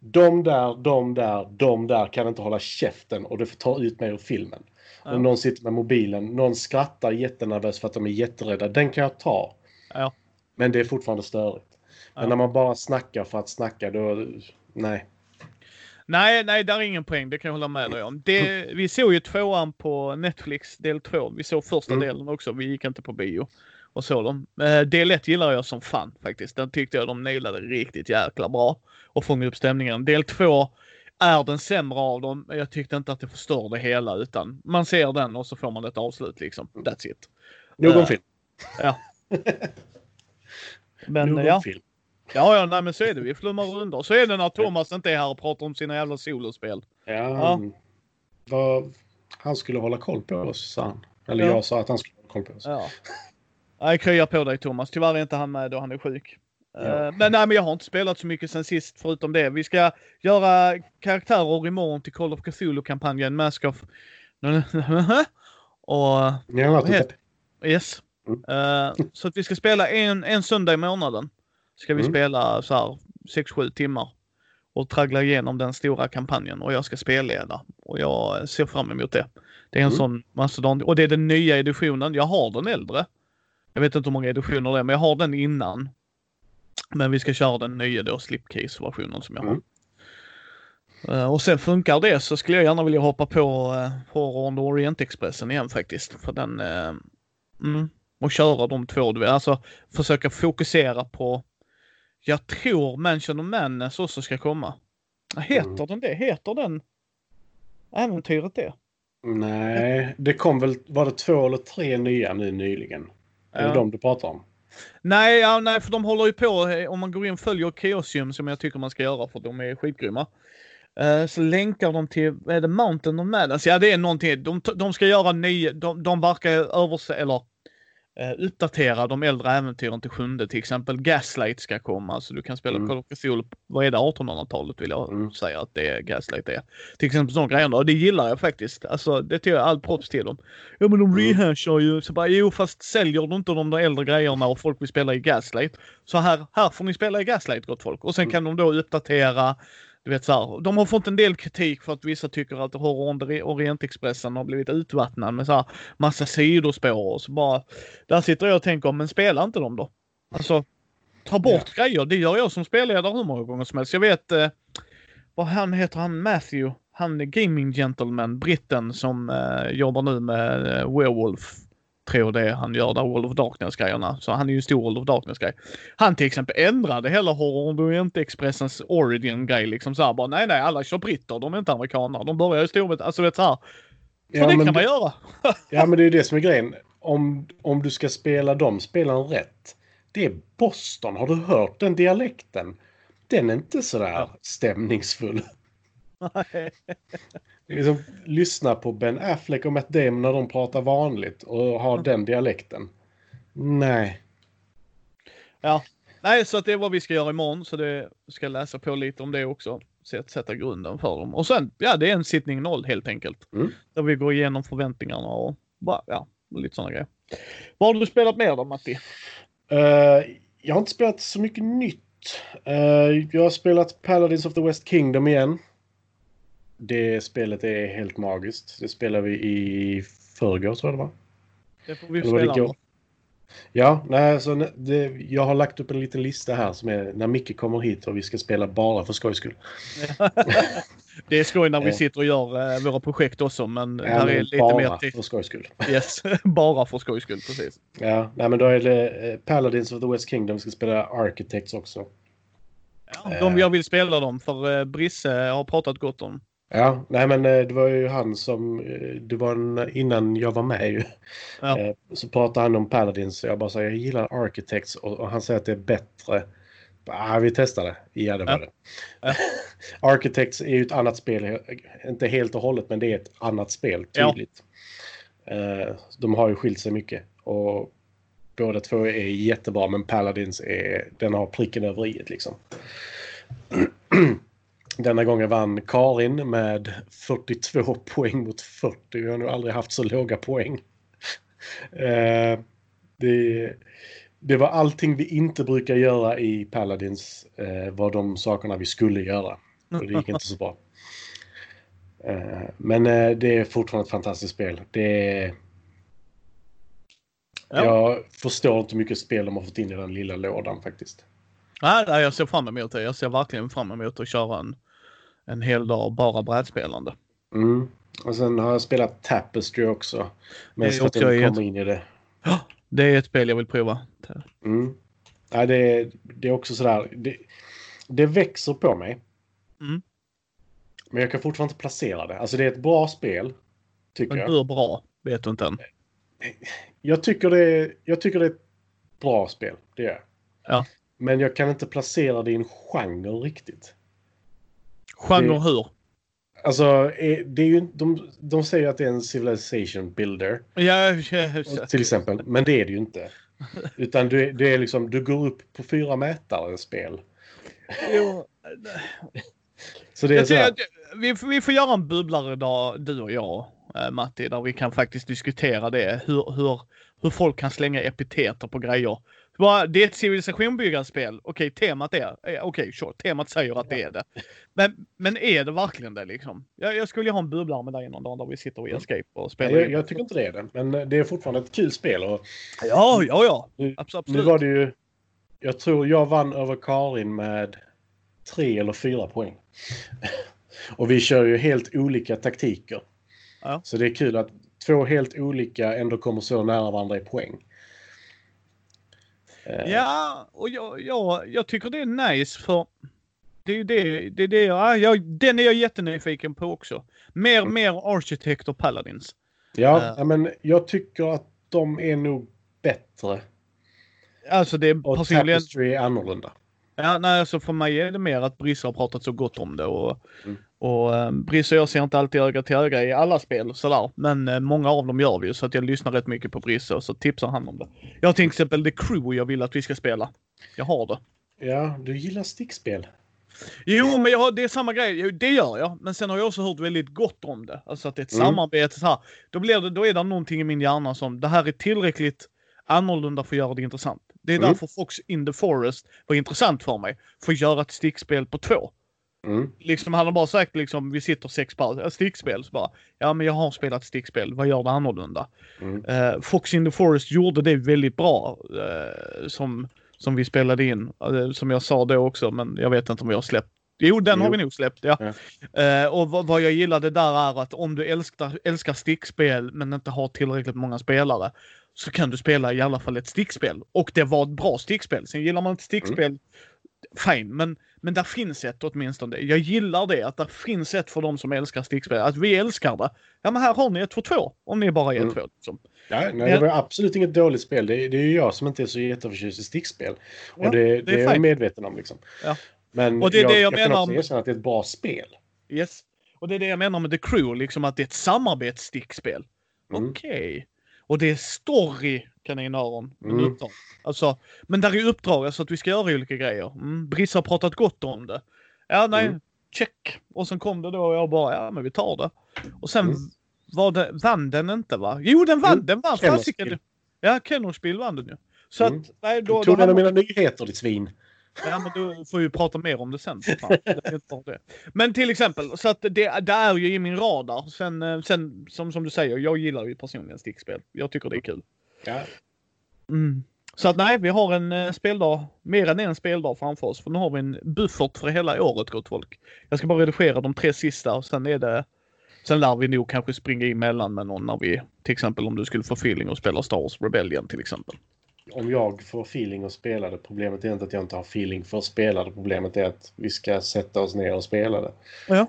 Speaker 2: De där, de där, de där kan inte hålla käften och det får ta ut mig ur filmen.
Speaker 1: Ja.
Speaker 2: Om någon sitter med mobilen, någon skrattar jättenervös för att de är jätterädda. Den kan jag ta.
Speaker 1: Ja.
Speaker 2: Men det är fortfarande störigt. Men
Speaker 1: Ja.
Speaker 2: när man bara snackar för att snacka, då... Nej.
Speaker 1: Nej, nej, där är ingen poäng. Det kan jag hålla med dig om. Det, vi såg ju tvåan på Netflix, del två. Vi såg första
Speaker 2: Mm.
Speaker 1: delen också. Vi gick inte på bio och så dem. Eh, Del ett gillar jag som fan faktiskt. Den tyckte jag de nailade riktigt jäkla bra och fångade upp stämningen. Del två är den sämre av dem. men Jag tyckte inte att det förstör det hela utan man ser den och så får man ett avslut liksom. That's it.
Speaker 2: Nog om
Speaker 1: Eh,
Speaker 2: film.
Speaker 1: Men
Speaker 2: Nog om
Speaker 1: ja,
Speaker 2: film.
Speaker 1: Ja, ja, nej men så är det. Vi flummar runder. Så är det när Thomas inte är här och pratar om sina jävla solospel.
Speaker 2: Ja,
Speaker 1: Ja.
Speaker 2: han- Vad, han skulle hålla koll på oss, sa han. Eller
Speaker 1: Ja.
Speaker 2: jag sa att han skulle hålla koll på oss.
Speaker 1: Ja. Nej, krya på dig Thomas. Tyvärr är inte han med då han är sjuk.
Speaker 2: Ja.
Speaker 1: Eh, Men nej, men jag har inte spelat så mycket sen sist förutom det. Vi ska göra karaktärer imorgon till Call of Cthulhu-kampanjen Mask of... Och
Speaker 2: har
Speaker 1: Vad heter- yes.
Speaker 2: Mm.
Speaker 1: Eh, så att vi ska spela en, en söndag i månaden. Ska vi
Speaker 2: Mm.
Speaker 1: spela så här 6-7 timmar. Och traggla igenom den stora kampanjen och jag ska spelleda. Och jag ser fram emot det. Det är en
Speaker 2: Mm.
Speaker 1: sån mastodont. Och det är den nya editionen. Jag har den äldre. Jag vet inte hur många editioner det är, men jag har den innan. Men vi ska köra den nya då, slipcase-versionen som jag har.
Speaker 2: Mm.
Speaker 1: Eh, och sen funkar det så skulle jag gärna vilja hoppa på Horror on the Orientexpressen igen faktiskt. För den... eh, mm, och köra de två, du vet. Alltså försöka fokusera på... Jag tror Mansion of Madness också ska komma. Heter
Speaker 2: Mm.
Speaker 1: den det? Heter den äventyret det?
Speaker 2: Nej, det kom väl, var det två eller tre nya nu nyligen? Är det
Speaker 1: Ja.
Speaker 2: de du pratar om?
Speaker 1: Nej, ja, nej, för de håller ju på, eh, om man går in och följer Chaosium som jag tycker man ska göra för de är skitgrymma. Eh, så länkar de till, är det, Mountain of Madness? Ja, det är någonting. De, de ska göra nya, de, de verkar överse, eller eh, uppdatera de äldre äventyren till sjunde. Till exempel Gaslight ska komma, så du kan spela
Speaker 2: Mm.
Speaker 1: Call of Cthulhu, vad är det, 1800-talet vill jag
Speaker 2: Mm.
Speaker 1: säga att det är Gaslight är. Till exempel sådana grejer. Och det gillar jag faktiskt. Alltså det tycker jag all props till dem. Ja men de
Speaker 2: Mm.
Speaker 1: rehashar ju. Så bara, jo fast säljer du inte de där äldre grejerna och folk vill spela i Gaslight. Så här, här får ni spela i Gaslight gott folk. Och sen
Speaker 2: Mm.
Speaker 1: kan de då uppdatera. Du vet så här, de har fått en del kritik för att vissa tycker att Horror Orientexpressen har blivit utvattnad med så här massa sidospår och så bara. Där sitter jag och tänker, men spela inte dem då. Alltså, ta bort grejer. Det gör jag som spelledare hur många gånger som helst. Jag vet, eh, vad han heter han, Matthew, han är gaming gentleman, britten som eh, jobbar nu med eh, Werewolf. Tror det han gör där, World of Darkness-grejerna. Så han är ju en stor World of Darkness-grej. Han till exempel ändrade hela Horror Orient Expressens origin-grej liksom så här bara nej nej alla kör britter, de är inte amerikanare. De börjar i Storbritannien, alltså vet så här. För
Speaker 2: Ja
Speaker 1: det
Speaker 2: men,
Speaker 1: kan man göra.
Speaker 2: ja, men det är ju det som är grejen. Om, om du ska spela de spelen rätt. Det är Boston. Har du hört den dialekten? Den är inte sådär
Speaker 1: Ja.
Speaker 2: stämningsfull. liksom, lyssna på Ben Affleck och Matt Damon när de pratar vanligt och har
Speaker 1: Mm.
Speaker 2: den dialekten. Nej.
Speaker 1: Ja, nej så att det är vad vi ska göra imorgon så det ska läsa på lite om det också. Så att sätta grunden för dem. Och sen, ja det är en sittning noll helt enkelt.
Speaker 2: Mm.
Speaker 1: Där vi går igenom förväntningarna och bara, ja, lite sådana grejer. Vad har du spelat mer då Matti?
Speaker 2: Eh, jag har inte spelat så mycket nytt. Eh, jag har spelat Paladins of the West Kingdom igen. Det spelet är helt magiskt. Det spelade vi i förrgår tror jag det var.
Speaker 1: Det får vi
Speaker 2: Eller
Speaker 1: spela.
Speaker 2: Ja, nej, så det, jag har lagt upp en liten lista här som är när Micke kommer hit och vi ska spela bara för skojs skull.
Speaker 1: Det är skoj när vi
Speaker 2: Eh.
Speaker 1: sitter och gör eh, våra projekt också, men det
Speaker 2: Ja,
Speaker 1: här är lite
Speaker 2: bara
Speaker 1: mer till...
Speaker 2: för skojs skull.
Speaker 1: Yes, bara för skojs skull, precis.
Speaker 2: Ja, nej men då är det eh, Paladins of the West Kingdom. Vi ska spela Architects också.
Speaker 1: Ja, de jag vill spela dem, för eh, Brisse har pratat gott om.
Speaker 2: Ja, nej men eh, det var ju han som, eh, det var en, innan jag var med ju.
Speaker 1: Ja.
Speaker 2: Eh, Så pratade han om Paladins och jag bara sa jag gillar Architects och, och han säger att det är bättre. Ah, vi testar det. Ja, det var
Speaker 1: Ja.
Speaker 2: det.
Speaker 1: Ja.
Speaker 2: Architects är ju ett annat spel, inte helt och hållet men det är ett annat spel,
Speaker 1: Ja.
Speaker 2: tydligt. De har ju skilt sig mycket och båda två är jättebra men Paladins är, den har pricken över i liksom. Denna gången vann Karin med 42 poäng mot 40. Vi har nog aldrig haft så låga poäng. Eh, det, det var allting vi inte brukar göra i Paladins eh, var de sakerna vi skulle göra. Och det gick inte så bra. Eh, men eh, det är fortfarande ett fantastiskt spel. Det är...
Speaker 1: Ja.
Speaker 2: Jag förstår inte hur mycket spel de har fått in i den lilla lådan faktiskt.
Speaker 1: Nej, jag ser fram emot det. Jag ser verkligen fram emot att köra en, en hel dag bara brädspelande.
Speaker 2: Mm. Och sen har jag spelat Tapestry också. Men jag
Speaker 1: ett-
Speaker 2: kommer in i det.
Speaker 1: Det är ett spel jag vill prova.
Speaker 2: Mm. Ja, det, är, det är också sådär. Det, det växer på mig.
Speaker 1: Mm.
Speaker 2: Men jag kan fortfarande inte placera det. Alltså det är ett bra spel. Tycker
Speaker 1: Men
Speaker 2: jag.
Speaker 1: hur bra vet du inte än.
Speaker 2: Jag tycker, det är, jag tycker det är ett bra spel. Det är.
Speaker 1: Ja.
Speaker 2: Men jag kan inte placera det i en genre riktigt.
Speaker 1: Genre
Speaker 2: Det-
Speaker 1: hur?
Speaker 2: Alltså, är- det är ju, de, de säger att det är en civilization builder.
Speaker 1: Ja, ja, ja.
Speaker 2: Till exempel. Men det är det ju inte. Utan du, det är liksom, du går upp på fyra mätare spel.
Speaker 1: Jo,
Speaker 2: Så det är så här,
Speaker 1: vi, vi får göra en bubblare idag, du och jag, eh, Matti, där vi kan faktiskt diskutera det. Hur, hur, hur folk kan slänga epiteter på grejer. Bara, Det är ett civilisationbyggarspel. Okej, temat är... eh, Okej, sure, temat säger att det är det. Men, men är det verkligen det liksom? Jag, jag skulle ju ha en bubblare med dig någon dag där vi sitter i Escape och spelar.
Speaker 2: jag, jag tycker inte det är det. Men det är fortfarande ett kul spel. Och
Speaker 1: Ja, ja, ja.
Speaker 2: nu,
Speaker 1: Absolut.
Speaker 2: nu var det ju... Jag tror jag vann över Karin med tre eller fyra poäng. och vi kör ju helt olika taktiker.
Speaker 1: Ja.
Speaker 2: Så det är kul att två helt olika ändå kommer så nära varandra i poäng. Eh,
Speaker 1: Ja, och jag, jag, jag tycker det är nice för det är ju det, det, är det jag, jag, den är jag jättenyfiken på också. Mer,
Speaker 2: Mm.
Speaker 1: mer Architect och Paladins.
Speaker 2: Ja, ja, men jag tycker att de är nog bättre.
Speaker 1: Alltså det är
Speaker 2: Och
Speaker 1: personligen,
Speaker 2: Tapestry är annorlunda.
Speaker 1: ja, nej, alltså för mig är det mer att Brisse har pratat så gott om det och,
Speaker 2: Mm.
Speaker 1: Och eh, Brisse och jag ser inte alltid öga till öga i alla spel sådär. Men eh, många av dem gör vi ju så att jag lyssnar rätt mycket på Brisse och så tipsar han om det. Jag har till exempel The Crew jag vill att vi ska spela. Jag har det.
Speaker 2: Ja, du gillar stickspel.
Speaker 1: Jo, men jag har, det är samma grej. Det gör jag. Men sen har jag också hört väldigt gott om det. Alltså att det är ett
Speaker 2: Mm.
Speaker 1: samarbete så här. Då, blir det, då är det någonting i min hjärna som det här är tillräckligt annorlunda för att göra det intressant. Det är
Speaker 2: Mm.
Speaker 1: därför Fox in the Forest var intressant för mig. För att göra ett stickspel på två.
Speaker 2: Mm.
Speaker 1: Liksom han har bara sagt liksom vi sitter sex par, ja, stickspel så bara. Ja men jag har spelat stickspel, vad gör det annorlunda?
Speaker 2: Mm.
Speaker 1: Eh, Fox in the Forest gjorde det väldigt bra. eh, som, som vi spelade in. Eh, som jag sa då också, men jag vet inte om vi har släppt. Jo, den har
Speaker 2: Jo.
Speaker 1: vi nog släppt, ja. Eh, och vad, vad jag gillade där är att om du älskar, älskar stickspel men inte har tillräckligt många spelare så kan du spela i alla fall ett stickspel. Och det var ett bra stickspel. Sen gillar man ett stickspel, fine. Men, men där finns ett åtminstone. Jag gillar det, att det finns ett för de som älskar stickspel. Att vi älskar det. Ja men här har ni ett för två. Om ni bara är
Speaker 2: Mm.
Speaker 1: två. Liksom.
Speaker 2: Ja, nej, det var absolut inget dåligt spel. Det, det är ju jag som inte är så jätteförtjust i stickspel.
Speaker 1: Ja,
Speaker 2: och det, det, är jag
Speaker 1: fine.
Speaker 2: medveten om. Liksom.
Speaker 1: Ja.
Speaker 2: Men
Speaker 1: Och det är
Speaker 2: jag,
Speaker 1: det jag
Speaker 2: jag, kan
Speaker 1: menar
Speaker 2: också
Speaker 1: om-
Speaker 2: erkänna att det är ett bra spel.
Speaker 1: Yes. Och det är det jag menar med The Crew, liksom att det är ett samarbetsstickspel.
Speaker 2: Mm.
Speaker 1: Okej. Och det är story, kaninöron.
Speaker 2: Mm.
Speaker 1: Mm. Uppdrag. Alltså, men där är uppdrag, alltså att vi ska göra olika grejer. Mm. Brisse har pratat gott om det. Ja, nej,
Speaker 2: Mm.
Speaker 1: check. Och sen kom det då och jag bara, ja men vi tar det. Och sen
Speaker 2: Mm.
Speaker 1: var det, vann den inte va? Jo, den vann!
Speaker 2: Jo,
Speaker 1: den vann! Fasiken. Ja, Kennerspiel vann den ju. Så
Speaker 2: Mm.
Speaker 1: att, nej,
Speaker 2: Du
Speaker 1: då,
Speaker 2: tog
Speaker 1: då
Speaker 2: en av mina nyheter, ditt svin.
Speaker 1: Ja, men du får ju prata mer om det sen. det. Men till exempel, så att det, det är ju i min radar. Sen, eh, sen som, som du säger, jag gillar ju personligen stickspel. Jag tycker det är kul.
Speaker 2: Ja.
Speaker 1: Mm. Så att nej, vi har en eh, speldag, mer än en speldag framför oss. För nu har vi en buffert för hela året gott folk. Jag ska bara redigera de tre sista och sen är det Sen lär vi nog kanske springa emellan med någon när vi, till exempel om du skulle få feeling och spela Star Wars Rebellion till exempel.
Speaker 2: Om jag får feeling att spela det, problemet är inte att jag inte har feeling för att spela det. Problemet är att vi ska sätta oss ner och spela det.
Speaker 1: Ja.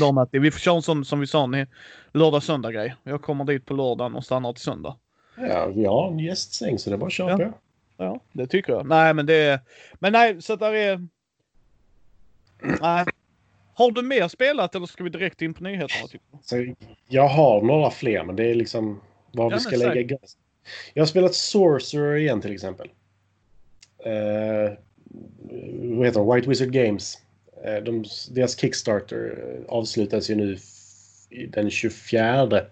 Speaker 1: Dag Matti, vi får köra en sån som vi sa, en lördag-söndag grej. Jag kommer dit på lördagen och stannar till söndag.
Speaker 2: Ja, vi har en gästsäng så det är bara att köra
Speaker 1: Ja.
Speaker 2: på.
Speaker 1: Ja, det tycker jag. Nej, men det är... Men nej, så att där är... Nej. Har du mer spelat eller ska vi direkt in på nyheterna? Tycker du?
Speaker 2: Så jag har några fler, men det är liksom var
Speaker 1: Ja,
Speaker 2: vi ska lägga
Speaker 1: säg.
Speaker 2: Jag har spelat Sorcerer igen till exempel. Uh, vad heter de? White Wizard Games. Eh, de, deras Kickstarter eh, avslutas ju nu den 24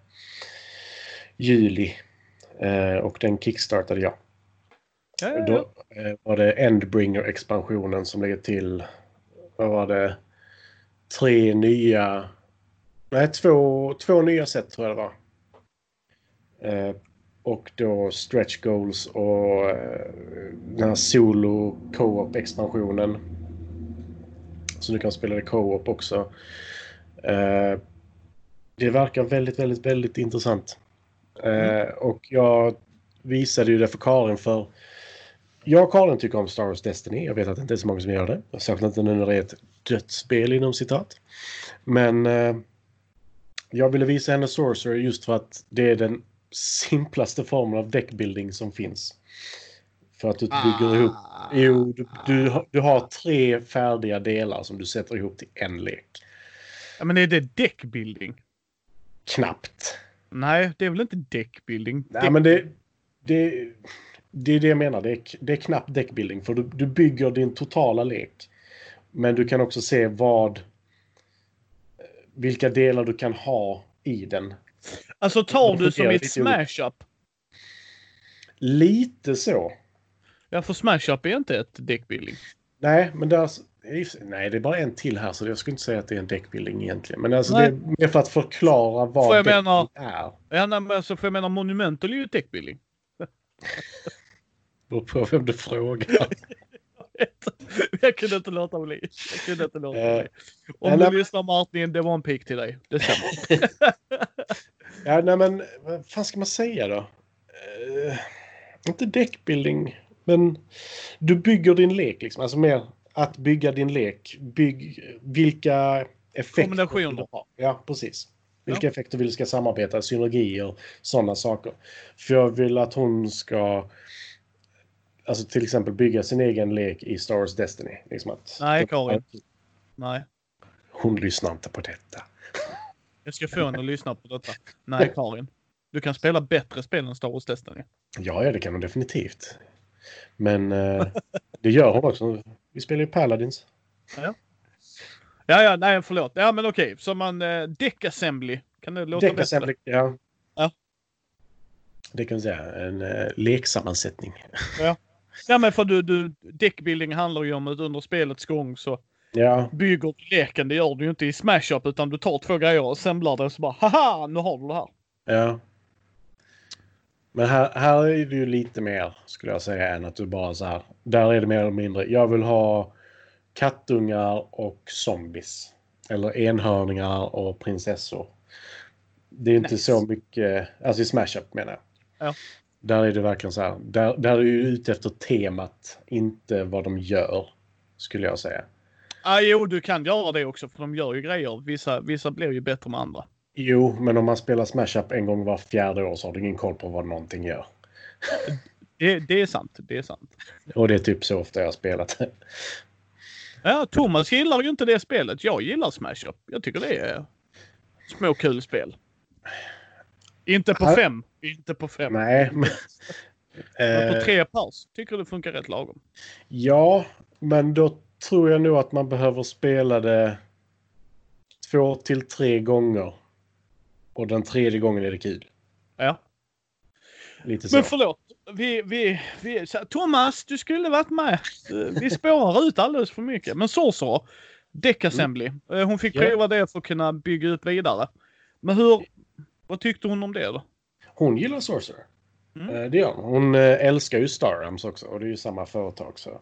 Speaker 2: juli. Eh, och den kickstartade jag.
Speaker 1: Ja, ja, ja.
Speaker 2: Då eh, var det Endbringer-expansionen som lägger till, vad var det, tre nya, nej två, två nya set tror jag det var. Eh, och då stretch goals och eh, den här solo co-op-expansionen. Så du kan spela det co-op också. Eh, det verkar väldigt, väldigt, väldigt intressant. Eh, och jag visade ju det för Karin för jag och Karin tycker om Star Wars Destiny. Jag vet att det inte är så många som gör det. Särskilt inte nu när det är ett dödsspel inom citat. Men eh, jag ville visa henne Sorcerer just för att det är den simplaste formen av deckbuilding som finns. För att du bygger ihop... Jo, du, du, har- du har tre färdiga delar som du sätter ihop till en lek.
Speaker 1: Ja, men är det deckbuilding?
Speaker 2: Knappt.
Speaker 1: Nej, det är väl inte deckbuilding?
Speaker 2: Nej, men det, det, det är det jag menar. Det är, det är knappt deckbuilding. För du, du bygger din totala lek. Men du kan också se vad... Vilka delar du kan ha i den.
Speaker 1: Alltså tar du som ett smash-up?
Speaker 2: Lite så.
Speaker 1: Ja, för smash-up är inte ett deckbuilding.
Speaker 2: Nej, men det är, nej, det är bara en till här så jag skulle inte säga att det är en deckbuilding egentligen. Men alltså
Speaker 1: Nej.
Speaker 2: det är mer för att förklara vad
Speaker 1: jag
Speaker 2: deckbuilding
Speaker 1: mena-
Speaker 2: är.
Speaker 1: Ja, nej, men alltså, för jag menar Monumental är ju ett deckbuilding.
Speaker 2: Beror på vem du frågar.
Speaker 1: jag kunde inte låta bli. Jag kunde inte låta
Speaker 2: Eh,
Speaker 1: bli. Om du lyssnar Martin, det var en pik till dig. Det stämmer.
Speaker 2: Ja, nej men vad fan ska man säga då? Eh, inte deckbuilding, men du bygger din lek liksom. Alltså mer att bygga din lek. Bygg vilka effekter...
Speaker 1: Kombinationer.
Speaker 2: Ja, precis. Vilka effekter vill du ska samarbeta, synergier, sådana saker. För jag vill att hon ska alltså till exempel bygga sin egen lek i Star Wars Destiny. Liksom att,
Speaker 1: Nej, Karin. Nej.
Speaker 2: Hon lyssnar inte på detta.
Speaker 1: Jag ska få henne att lyssna på detta. Nej, Karin. Du kan spela bättre spel än Star Wars Destiny.
Speaker 2: Ja, ja, det kan hon definitivt. Men eh, det gör hon också. Vi spelar ju Paladins.
Speaker 1: Ja, ja, nej, förlåt. Ja, men okej. Så man... Eh, Deck Assembly. Kan det låta
Speaker 2: Deck
Speaker 1: bättre?
Speaker 2: ja.
Speaker 1: Ja.
Speaker 2: Det kan vi säga. En eh, leksammansättning.
Speaker 1: Ja, men för du, du... Deckbuilding handlar ju om att under spelets gång så
Speaker 2: Ja,
Speaker 1: bygger leken. Det gör du ju inte i Smash Up utan du tar två grejer och assemblar det och så bara haha, nu har du det här.
Speaker 2: ja. Men här, här är det ju lite mer, skulle jag säga, än att du bara så här. Där är det mer eller mindre. Jag vill ha kattungar och zombies. Eller enhörningar och prinsessor. Det är inte
Speaker 1: Nice.
Speaker 2: så mycket, alltså i Smash Up menar jag.
Speaker 1: Ja.
Speaker 2: Där är det verkligen så här. Där, där är du ute efter temat, inte vad de gör. Skulle jag säga.
Speaker 1: Ah, jo, du kan göra det också för de gör ju grejer. Vissa, vissa blir ju bättre med andra.
Speaker 2: Jo, men om man spelar Smash Up en gång var fjärde år så har du ingen koll på vad någonting gör.
Speaker 1: Det, det är sant. Det är sant.
Speaker 2: Och det är typ så ofta jag har spelat.
Speaker 1: Ja, Thomas gillar ju inte det spelet. Jag gillar Smash Up. Jag tycker det är små kul spel. Inte på fem. Inte på fem.
Speaker 2: Nej, men...
Speaker 1: Men på
Speaker 2: Eh,
Speaker 1: tre pers tycker det funkar rätt lagom.
Speaker 2: ja, men då tror jag nog att man behöver spela det två till tre gånger. Och den tredje gången är det kul.
Speaker 1: Ja.
Speaker 2: Lite så.
Speaker 1: Men förlåt. Vi, vi, vi, så- Thomas, du skulle varit med. Vi spårar ut alldeles för mycket. Men Sorcerer, Deck Assembly. Eh, Hon fick
Speaker 2: Mm.
Speaker 1: Prova det för att kunna bygga ut vidare. Men hur, vad tyckte hon om det då?
Speaker 2: Hon gillar Sorcerer.
Speaker 1: Mm.
Speaker 2: Eh, Det gör hon. Hon eh, älskar ju Starams också och det är ju samma företag. Så,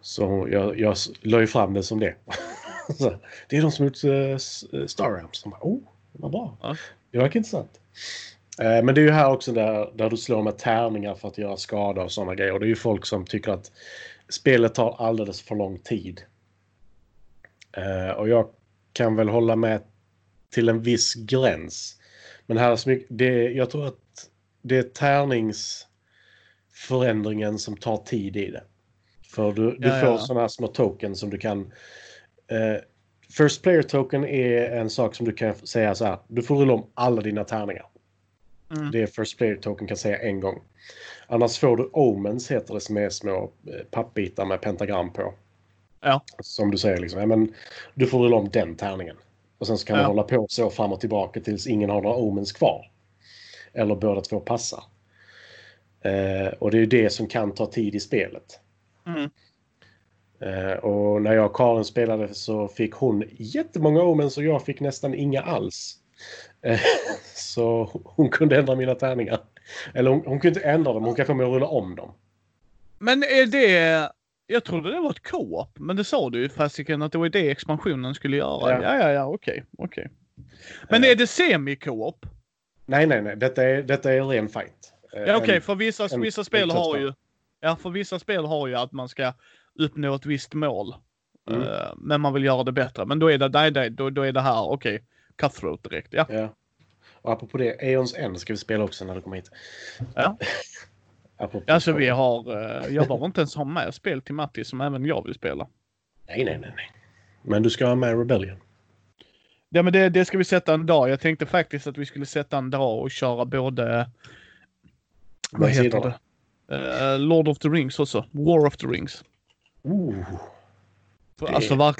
Speaker 2: så hon- jag, jag la ju fram det som det. så, det är de som gjort uh, Starams. De bara, oh, vad bra.
Speaker 1: Ja.
Speaker 2: Det verkar intressant. Eh, men det är ju här också där, där du slår med tärningar för att göra skada och sådana grejer. Och det är ju folk som tycker att spelet tar alldeles för lång tid. Eh, och jag kan väl hålla med till en viss gräns. Men här är så mycket, det, jag tror att det är tärningsförändringen som tar tid i det. För du, du
Speaker 1: Ja,
Speaker 2: får
Speaker 1: ja.
Speaker 2: sådana små tokens som du kan... Eh, First player token är en sak som du kan säga så här. Du får rulla om alla dina tärningar.
Speaker 1: Mm.
Speaker 2: Det är First player token kan säga en gång. Annars får du omens heter det som är små eh, pappbitar med pentagram på.
Speaker 1: Ja.
Speaker 2: Som du säger liksom. Ja, men du får rulla om den tärningen. Och sen så kan
Speaker 1: Ja.
Speaker 2: man hålla på så fram och tillbaka tills ingen har några omens kvar. Eller båda två passar. Eh, och det är det som kan ta tid i spelet.
Speaker 1: Mm.
Speaker 2: Eh, och när jag och Karin spelade så fick hon jättemånga omens och jag fick nästan inga alls. Eh, så hon kunde ändra mina tärningar. Eller hon, hon kunde inte ändra dem, hon kan få mig att rulla om dem.
Speaker 1: Men är det... Jag trodde det var ett co-op, men det sa du ju fasiken att det var det expansionen skulle göra.
Speaker 2: Ja.
Speaker 1: Ja, ja, ja, okej, okej. Men
Speaker 2: Eh.
Speaker 1: är det semi-co-op?
Speaker 2: Nej, nej, nej. Detta är, detta är ren fight. Eh,
Speaker 1: Ja, okej,
Speaker 2: en-
Speaker 1: för vissa,
Speaker 2: en-
Speaker 1: vissa spel har ju... Ja, för vissa spel har ju att man ska uppnå ett visst mål.
Speaker 2: Mm.
Speaker 1: Eh, men man vill göra det bättre. Men då är det, nej, nej, då, då är det här, okej, cutthroat direkt. Ja.
Speaker 2: Ja. Och apropå det, Aeons End ska vi spela också när du kommer hit.
Speaker 1: Ja.
Speaker 2: apropå
Speaker 1: Alltså vi har, eh, jag behöver inte ens ha med spel till Matti som även jag vill spela.
Speaker 2: Nej, nej, nej, nej. Men du ska ha med Rebellion.
Speaker 1: Ja men det, det ska vi sätta en dag. Jag tänkte faktiskt att vi skulle sätta en dag och köra både... Vad heter
Speaker 2: sidorna?
Speaker 1: det? Eh, Lord of the Rings också. War of the Rings.
Speaker 2: Det-
Speaker 1: Alltså, verk,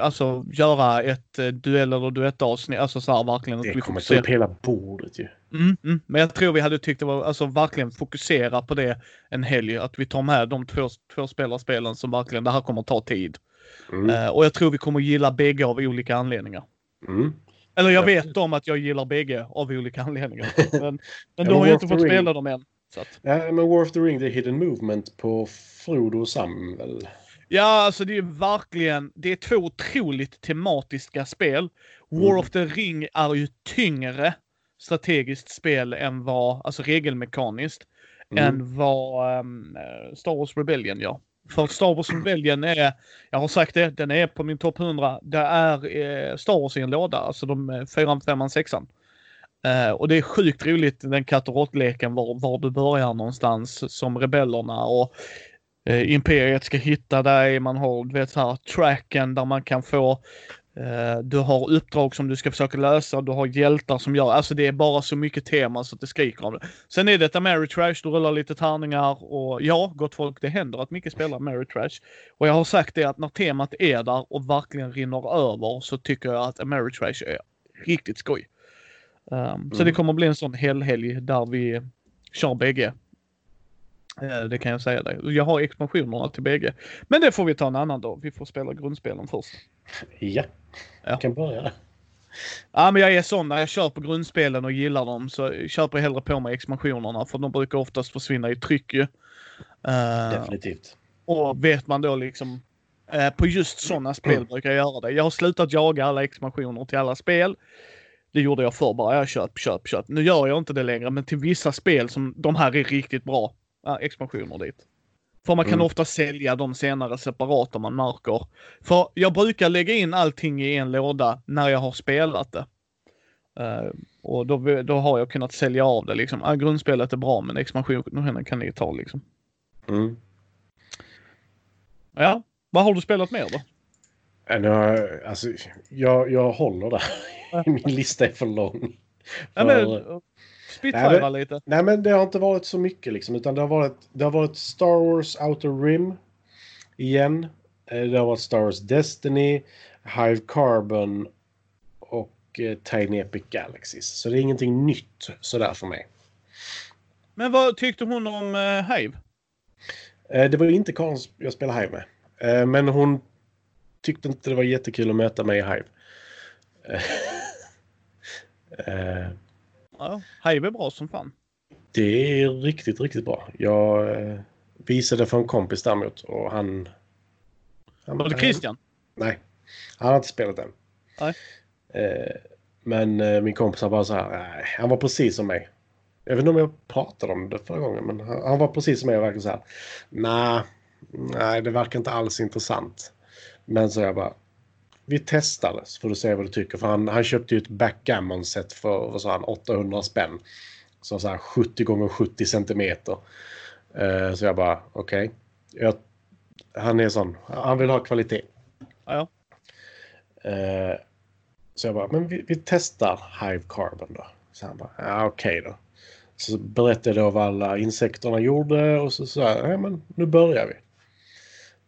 Speaker 1: alltså göra ett eh, duell eller duettavsnitt. Alltså så här verkligen att
Speaker 2: Det
Speaker 1: vi
Speaker 2: kommer ta upp hela bordet ju.
Speaker 1: Mm, mm. Men jag tror vi hade tyckt det var alltså verkligen fokusera på det en helg. Att vi tar med de två, två spelarspelen som verkligen, det här kommer ta tid.
Speaker 2: Mm.
Speaker 1: Eh, och jag tror vi kommer gilla bägge av olika anledningar.
Speaker 2: Mm.
Speaker 1: Eller jag
Speaker 2: Ja.
Speaker 1: vet om att jag gillar bägge av olika anledningar. Men, men då har
Speaker 2: of
Speaker 1: inte fått spela dem än. Så att...
Speaker 2: Nej, men War of the Ring, The Hidden Movement på Frodo och Sam väl?
Speaker 1: Ja, alltså det är verkligen, det är två otroligt tematiska spel. War
Speaker 2: mm.
Speaker 1: of the Ring är ju tyngre strategiskt spel än vad, alltså regelmekaniskt,
Speaker 2: mm.
Speaker 1: än vad um, Star Wars Rebellion gör. För Star Wars Rebellion är, jag har sagt det, den är på min topp 100. Det är eh, Star Wars i en låda, alltså de 4, 5, 6. Eh, och det är sjukt roligt den katt och råttleken var, var du börjar någonstans som rebellerna och uh, Imperiet ska hitta dig. Man har du vet så här tracken där man kan få eh, du har uppdrag som du ska försöka lösa, du har hjältar som gör, alltså det är bara så mycket tema så att det skriker om det. Sen är detta Mary Trash, du rullar lite tärningar och ja, gott folk, det händer att mycket spelar Mary Trash. Och jag har sagt det att när temat är där och verkligen rinner över så tycker jag att Mary Trash är riktigt skoj. Um, Så
Speaker 2: Mm.
Speaker 1: det kommer bli en sån helhelg där vi kör bägge. Eh, Det kan jag säga dig. Jag har expansionerna till bägge. Men det får vi ta en annan dag. Vi får spela grundspelen först.
Speaker 2: Ja,
Speaker 1: Ja.
Speaker 2: kan börja där.
Speaker 1: Ja, men jag är sån när jag kör på grundspelen och gillar dem så köper jag hellre på mig expansionerna för de brukar oftast försvinna i tryck ju. Eh,
Speaker 2: Definitivt.
Speaker 1: och vet man då liksom eh, på just sådana spel brukar jag göra det. Jag har slutat jaga alla expansioner till alla spel. Det gjorde jag förr bara. Jag köp, köp, köp. Nu gör jag inte det längre, men till vissa spel som de här är riktigt bra. Ja, expansioner dit. För man kan
Speaker 2: Mm.
Speaker 1: ofta sälja dem senare separat om man märker. För jag brukar lägga in allting i en låda när jag har spelat det. Eh, och då, då har jag kunnat sälja av det liksom. Ah, grundspelet är bra men expansionen kan ni ta liksom.
Speaker 2: Mm.
Speaker 1: Ja, vad har du spelat mer då?
Speaker 2: Nu har- Alltså, jag, jag håller där. Min lista är för lång.
Speaker 1: Ja,
Speaker 2: För- Nej, men-
Speaker 1: lite.
Speaker 2: Nej, men det har inte varit så mycket liksom, utan det har varit, det har varit Star Wars Outer Rim igen. Eh, Det har varit Star Wars Destiny, Hive Carbon och eh, Tiny Epic Galaxies. Så det är ingenting nytt sådär för mig.
Speaker 1: Men vad tyckte hon om uh, Hive?
Speaker 2: Eh, Det var inte Karin jag spelade Hive med. Eh, Men hon tyckte inte det var jättekul att möta mig i Hive. Eh,
Speaker 1: Ja, Hive är bra som fan.
Speaker 2: Det är riktigt, riktigt bra. Jag eh, visade för en kompis däremot och han... han
Speaker 1: Var det Christian?
Speaker 2: Nej, han har inte spelat än.
Speaker 1: Nej.
Speaker 2: Eh, men min kompis var bara så här, nej, han var precis som mig. Jag vet inte om jag pratade om det förra gången, men han, han var precis som mig och verkade så här, nej, nej, det verkar inte alls intressant. Men så jag bara, vi testar får du se vad du tycker. För han, han köpte ju ett backgammon-set för vad sa han, 800 spänn. Så, så här 70 gånger 70 centimeter. Eh, så jag bara, okej. Okay. Han är sån, han vill ha kvalitet.
Speaker 1: Ja,
Speaker 2: ja. Eh, så jag bara, men vi, vi testar Hive Carbon då. Så han bara, ja okej okay då. Så berättade jag vad alla insekterna gjorde och så sa jag, ja men nu börjar vi.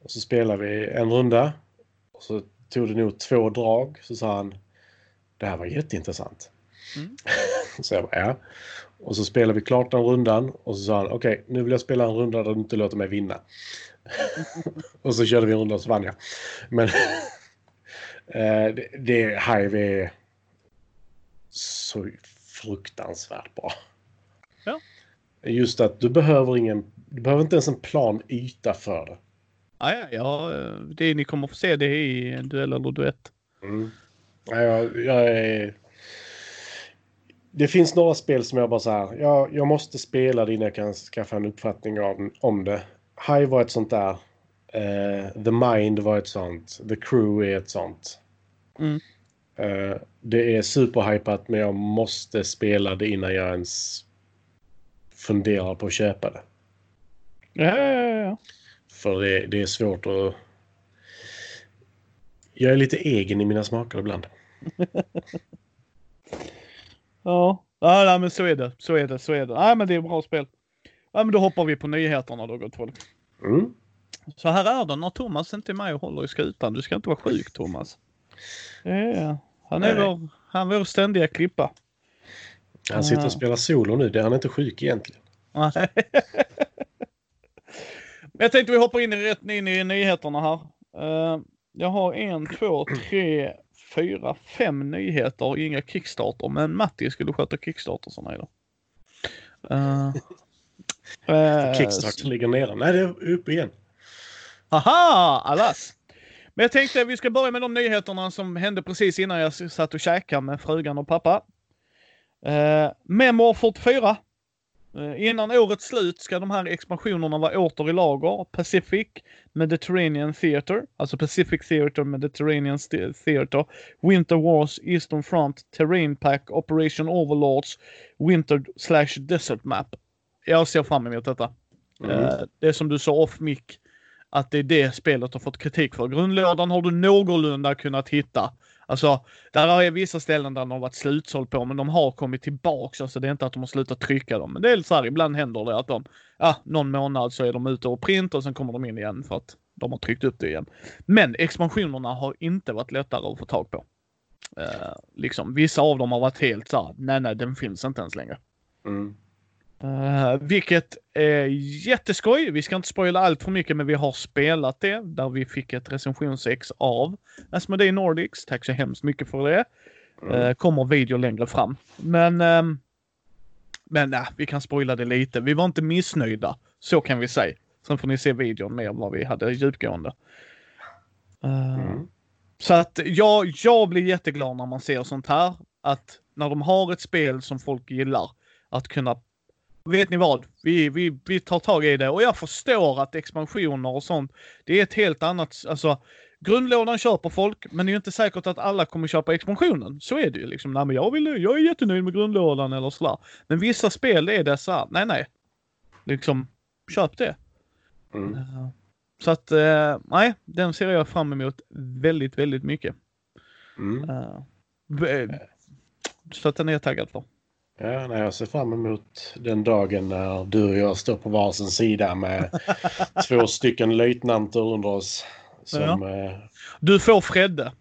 Speaker 2: Och så spelade vi en runda. Och så tog det nog två drag. Så sa han, det här var jätteintressant. Mm. så jag bara, ja. Och så spelade vi klart den rundan och så sa han, okej okay, nu vill jag spela en runda där du inte låter mig vinna. och så körde vi en runda och så vann jag. Men eh, det, det Hive är så fruktansvärt bra.
Speaker 1: Ja.
Speaker 2: Just att du behöver ingen, du behöver inte ens en plan yta för det.
Speaker 1: Ja, ja, det ni kommer få se det i en duell eller duett.
Speaker 2: Mm. Ja, jag, jag är... Det finns några spel som jag bara så här, jag, jag måste spela det innan jag kan skaffa en uppfattning om, om det. High var ett sånt där. Uh, The Mind var ett sånt. The Crew är ett sånt.
Speaker 1: Mm.
Speaker 2: Uh, det är superhypat men jag måste spela det innan jag ens funderar på att köpa det.
Speaker 1: Ja, ja, ja.
Speaker 2: För det, det är svårt att... Jag är lite egen i mina smaker ibland.
Speaker 1: ja, ja nej, men så är det. Så är det. Så är det. Nej, men det är bra spel. Ja, men då hoppar vi på nyheterna då, gott folk.
Speaker 2: Mm.
Speaker 1: Så här är det när Thomas inte är med och håller i skutan. Du ska inte vara sjuk, Thomas. Ja, han är vår, han är vår ständiga klippa.
Speaker 2: Han sitter och spelar solo nu. Det är han inte sjuk egentligen.
Speaker 1: Nej. Jag tänkte vi hoppar in i, rätt in i nyheterna här. Uh, jag har en, två, tre, fyra, fem nyheter och inga Kickstarter. Men Matti skulle sköta Kickstartersarna idag. Uh,
Speaker 2: uh, Kickstarter ligger nere. Nej, det är uppe igen.
Speaker 1: Haha, alas! Men jag tänkte vi ska börja med de nyheterna som hände precis innan jag satt och käkade med frugan och pappa. Uh, Memor 44 Eh, innan årets slut ska de här expansionerna vara åter i lager. Pacific Mediterranean Theater, alltså Pacific Theater Mediterranean Theater, Winter Wars, Eastern Front, Terrain Pack, Operation Overlords, Winter slash Desert Map. Jag ser fram emot detta. Mm. Uh, det är som du sa off mic att det är det spelet har fått kritik för. Grundlådan har du någorlunda kunnat hitta. Alltså, där är vissa ställen där de har varit slutsåld på, men de har kommit tillbaks. Alltså det är inte att de har slutat trycka dem. Men det är så här, ibland händer det att de, ja, någon månad så är de ute och print och sen kommer de in igen för att de har tryckt upp det igen. Men expansionerna har inte varit lättare att få tag på. Eh, liksom, vissa av dem har varit helt så här, nej, nej, den finns inte ens längre.
Speaker 2: Mm.
Speaker 1: Uh, vilket är jätteskoj. Vi ska inte spoila allt för mycket, men vi har spelat det där vi fick ett recensionsex av Asmodee Nordics. Tack så hemskt mycket för det. Uh, kommer video längre fram. Men, uh, men uh, vi kan spoila det lite. Vi var inte missnöjda. Så kan vi säga. Sen får ni se videon mer vad vi hade djupgående. Mm. Så att jag, jag blir jätteglad när man ser sånt här. Att när de har ett spel som folk gillar, att kunna vet ni vad? Vi, vi, vi tar tag i det och jag förstår att expansioner och sånt, det är ett helt annat, alltså grundlådan köper folk, men det är ju inte säkert att alla kommer köpa expansionen. Så är det ju liksom. Nej, men jag vill, jag är jättenöjd med grundlådan eller sådär. Men vissa spel är det så nej, nej. Liksom, köp det.
Speaker 2: Mm.
Speaker 1: Uh, så att, uh, nej, den ser jag fram emot väldigt, väldigt mycket.
Speaker 2: Mm.
Speaker 1: Uh, så att den är jag taggad för.
Speaker 2: Ja, nej, jag ser fram emot den dagen när du och jag står på varsin sida med två stycken löjtnanter under oss. Som, ja. eh...
Speaker 1: Du får Fredde.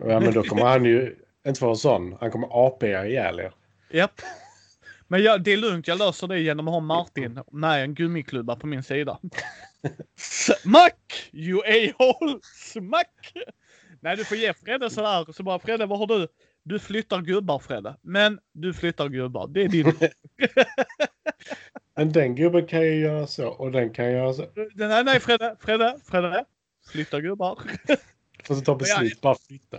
Speaker 2: Ja, men då kommer han ju inte vara sån. Han kommer AP ihjäl er.
Speaker 1: Japp. Men jag, det är lugnt, jag löser det genom att ha Martin med en gummiklubba på min sida. Smack! You a-hole! Smack! Nej, du får ge Fredde sådär. Så bara Fredde, vad har du? Du flyttar gubbar Fredde. Men du flyttar gubbar. Det är din...
Speaker 2: Men den gubben kan ju göra så och den kan göra så.
Speaker 1: nej, nej Fredde, Fredde, Fredde. Flytta gubbar.
Speaker 2: Får ta beslut, bara flytta.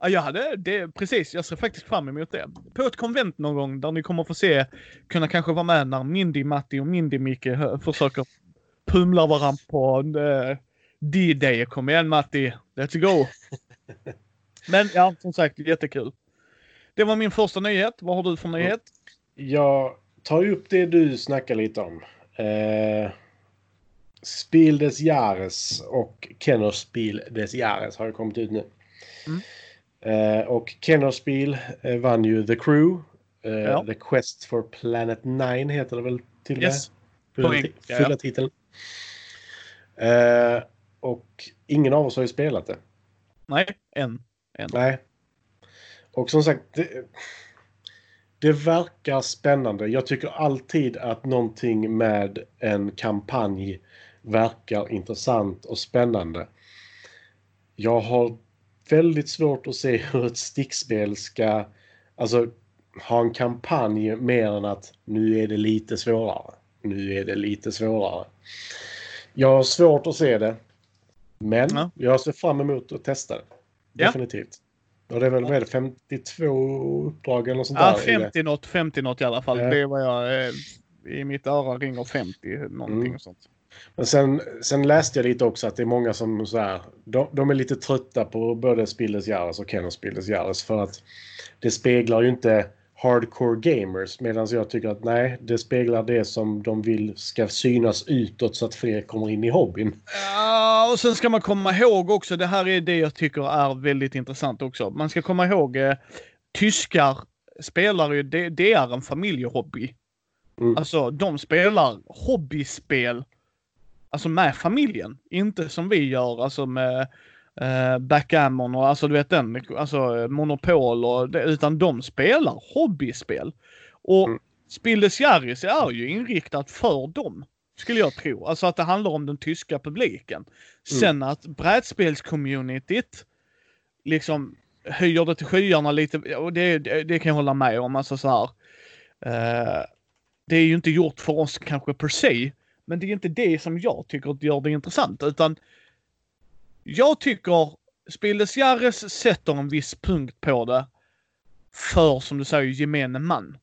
Speaker 1: ja, jag hade det precis. Jag ser faktiskt fram emot det. På ett konvent någon gång där ni kommer få se, kunna kanske vara med när Mindy Matti och Mindy Micke försöker pumla varandra på uh, D-Day. Kom igen Matti, let's go! Men ja, som sagt jättekul. Det var min första nyhet. Vad har du för nyhet?
Speaker 2: Jag tar upp det du snackar lite om. Eh, Spiel des Jahres och Kenner Spiel des Jahres har kommit ut nu. Mm. Eh, och Kenner Spiel eh, vann ju The Crew. Eh, ja. The Quest for Planet 9 heter det väl till och med?
Speaker 1: Yes. Fulla,
Speaker 2: ja. titeln. Eh, och ingen av oss har ju spelat det.
Speaker 1: Nej, än. än.
Speaker 2: Nej. Och som sagt, det, det verkar spännande. Jag tycker alltid att någonting med en kampanj verkar intressant och spännande. Jag har väldigt svårt att se hur ett stickspel ska alltså, ha en kampanj mer än att nu är det lite svårare. Nu är det lite svårare. Jag har svårt att se det. Men ja. jag ser fram emot att testa det. Definitivt. Ja. Och det är väl det, 52 uppdrag eller något sånt
Speaker 1: ja, där? 50 något, 50 något i alla fall. Ja. Det är vad jag... Eh, I mitt öra ringer 50 någonting mm. och sånt.
Speaker 2: Men sen, sen läste jag lite också att det är många som så här, de, de är lite trötta på både Spilles Jares och Kenner Spilles Jares för att det speglar ju inte hardcore gamers medan jag tycker att nej, det speglar det som de vill ska synas utåt så att fler kommer in i hobbyn.
Speaker 1: Ja, och sen ska man komma ihåg också, det här är det jag tycker är väldigt intressant också. Man ska komma ihåg, eh, tyskar spelar ju, det, det är en familjehobby. Mm. Alltså de spelar hobbyspel alltså med familjen. Inte som vi gör, alltså med eh, backgammon och alltså du vet den, alltså monopol och det, utan de spelar hobbyspel. Och mm. Spildes Jarris är ju inriktat för dem. Skulle jag tro. Alltså att det handlar om den tyska publiken. Mm. Sen att brädspelscommunityt liksom höjer det till skyarna lite. Och det, det, det kan jag hålla med om. Alltså så här. Eh, det är ju inte gjort för oss kanske per se. Men det är inte det som jag tycker gör det intressant utan jag tycker Spilles Jarres sätter en viss punkt på det för, som du säger, gemene man.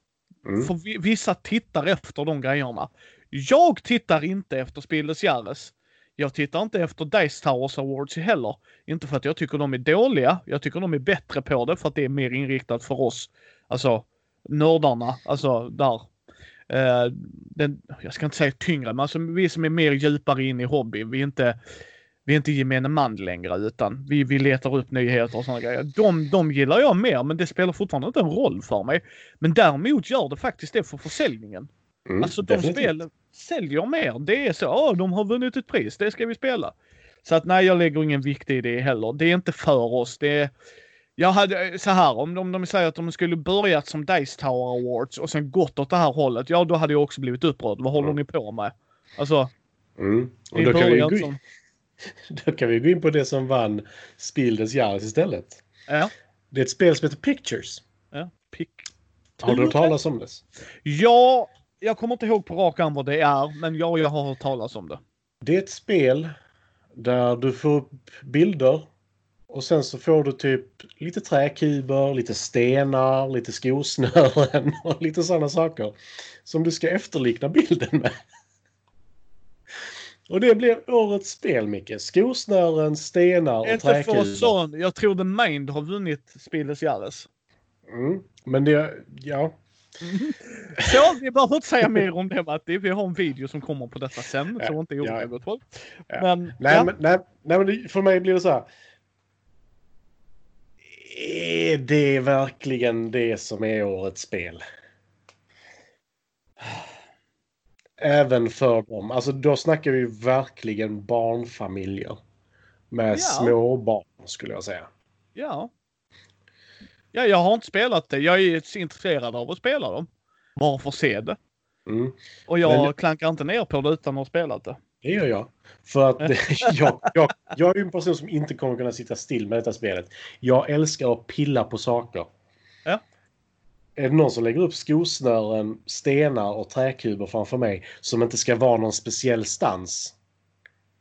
Speaker 1: Mm. För vissa tittar efter de grejerna. Jag tittar inte efter Spilles Jarres. Jag tittar inte efter Dice Towers Awards heller. Inte för att jag tycker de är dåliga. Jag tycker de är bättre på det för att det är mer inriktat för oss. Alltså nördarna, alltså där Uh, den, jag ska inte säga tyngre, men alltså vi som är mer djupare in i hobby, vi är inte, vi är inte gemene man längre utan vi, vi letar upp nyheter och sådana grejer. De, de gillar jag mer, men det spelar fortfarande inte en roll för mig. Men däremot gör det faktiskt det för försäljningen. Mm, alltså de spel säljer mer. Det är så, oh, de har vunnit ett pris, det ska vi spela. Så att nej, jag lägger ingen vikt i det heller. Det är inte för oss. Det är, jag hade så här, om de, de säger att de skulle börjat som Dice Tower Awards och sen gått åt det här hållet, ja då hade jag också blivit upprörd. Vad håller mm. ni på med? Alltså.
Speaker 2: Mm. Och då, kan vi gå in, då kan vi gå in på det som vann Spildes Jahres istället.
Speaker 1: Ja.
Speaker 2: Det är ett spel som heter Pictures.
Speaker 1: Ja, Pic
Speaker 2: Har du hört talas om det?
Speaker 1: Ja, jag kommer inte ihåg på rak arm vad det är, men ja, jag har hört talas om det.
Speaker 2: Det är ett spel där du får upp bilder och sen så får du typ lite träkuber, lite stenar, lite skosnören och lite sådana saker. Som du ska efterlikna bilden med. Och det blir årets spel, Micke. Skosnören, stenar och Inte träkuber. Inte för
Speaker 1: sån. Jag tror The Mind har vunnit Spilles Jahres.
Speaker 2: Mm, men det, ja.
Speaker 1: Så, vi behöver inte säga mer om det Matti. Vi har en video som kommer på detta sen. Ja, så inte oroa ja. gott folk.
Speaker 2: Ja. Men, nej, ja. men, nej, nej, men för mig blir det så här är det verkligen det som är årets spel? Även för dem. Alltså då snackar vi verkligen barnfamiljer. Med ja. små barn skulle jag säga.
Speaker 1: Ja. Ja, jag har inte spelat det. Jag är intresserad av att spela dem. Bara för att se det. Mm. Och jag Men... klankar inte ner på det utan att ha spelat det.
Speaker 2: Det gör jag. För att jag, jag, jag är en person som inte kommer kunna sitta still med detta spelet. Jag älskar att pilla på saker.
Speaker 1: Ja.
Speaker 2: Är det någon som lägger upp skosnören, stenar och träkuber framför mig som inte ska vara någon speciell stans?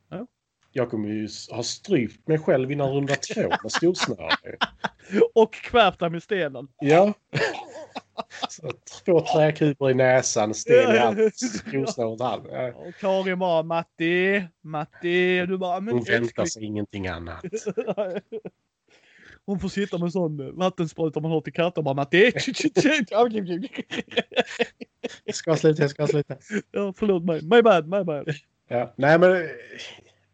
Speaker 1: Ja.
Speaker 2: Jag kommer ju ha strypt mig själv innan runda två med skosnören.
Speaker 1: Och kvävt med stenen.
Speaker 2: Ja. Så, två träkuber i näsan, sten i allt, skosnör runt halsen. Ja.
Speaker 1: Och Karin bara Matti, Matti. Du bara, men
Speaker 2: Hon väntar sig ingenting annat.
Speaker 1: Hon får sitta med sån vattenspruta man har till katter bara Matti.
Speaker 2: Jag ska sluta, jag ska sluta.
Speaker 1: ja, förlåt mig. My bad, my bad.
Speaker 2: Ja. Nej, men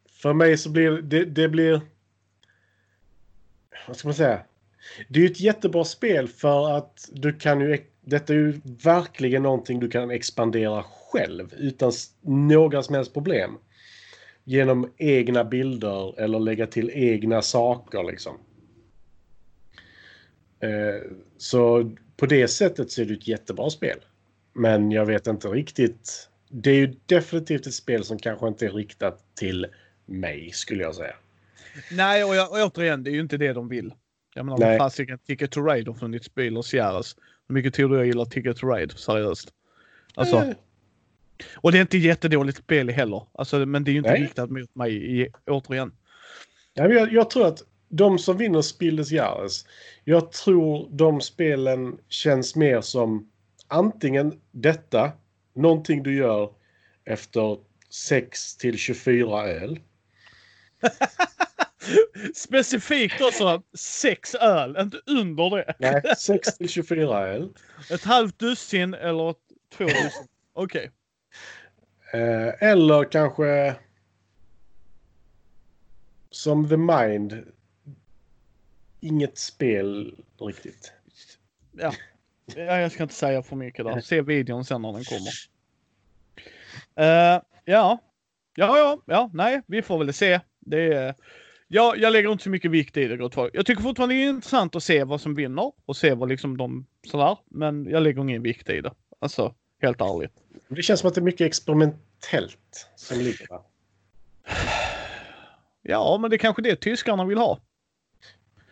Speaker 2: för mig så blir det, det blir... Vad ska man säga? Det är ju ett jättebra spel för att du kan ju... Detta är ju verkligen någonting du kan expandera själv utan några som helst problem. Genom egna bilder eller lägga till egna saker liksom. Eh, Så på det sättet så är det ett jättebra spel. Men jag vet inte riktigt. Det är ju definitivt ett spel som kanske inte är riktat till mig skulle jag säga.
Speaker 1: Nej, och, jag, och återigen, det är ju inte det de vill. Jag menar, vad fasiken Ticket to Ride har funnits bil och Sierras. Hur mycket tror du jag gillar Ticket to Ride? Seriöst. Alltså,
Speaker 2: Eh,
Speaker 1: och det är inte jättedåligt spel heller. Alltså, men det är ju inte
Speaker 2: Nej.
Speaker 1: riktat mot mig i, återigen.
Speaker 2: ja, jag, jag tror att de som vinner Spiel des Jahres, jag tror de spelen känns mer som antingen detta, någonting du gör efter 6 till 24 öl.
Speaker 1: Specifikt också sex öl, inte under det.
Speaker 2: Nej, 6 till 24 öl.
Speaker 1: Ett halvt dussin eller två dussin. Okej.
Speaker 2: Eh, eller kanske som The Mind. Inget spel riktigt.
Speaker 1: Ja. ja. Jag ska inte säga för mycket där. Se videon sen när den kommer. Eh, ja. Ja, ja, ja, nej, vi får väl se. Det är, ja, jag lägger inte så mycket vikt i det, gott folk. Jag tycker fortfarande det är intressant att se vad som vinner och se vad liksom de sådär. Men jag lägger ingen vikt i det. Alltså, helt ärligt.
Speaker 2: Det känns som att det är mycket experimentellt som ligger där.
Speaker 1: Ja, men det är kanske det tyskarna vill ha.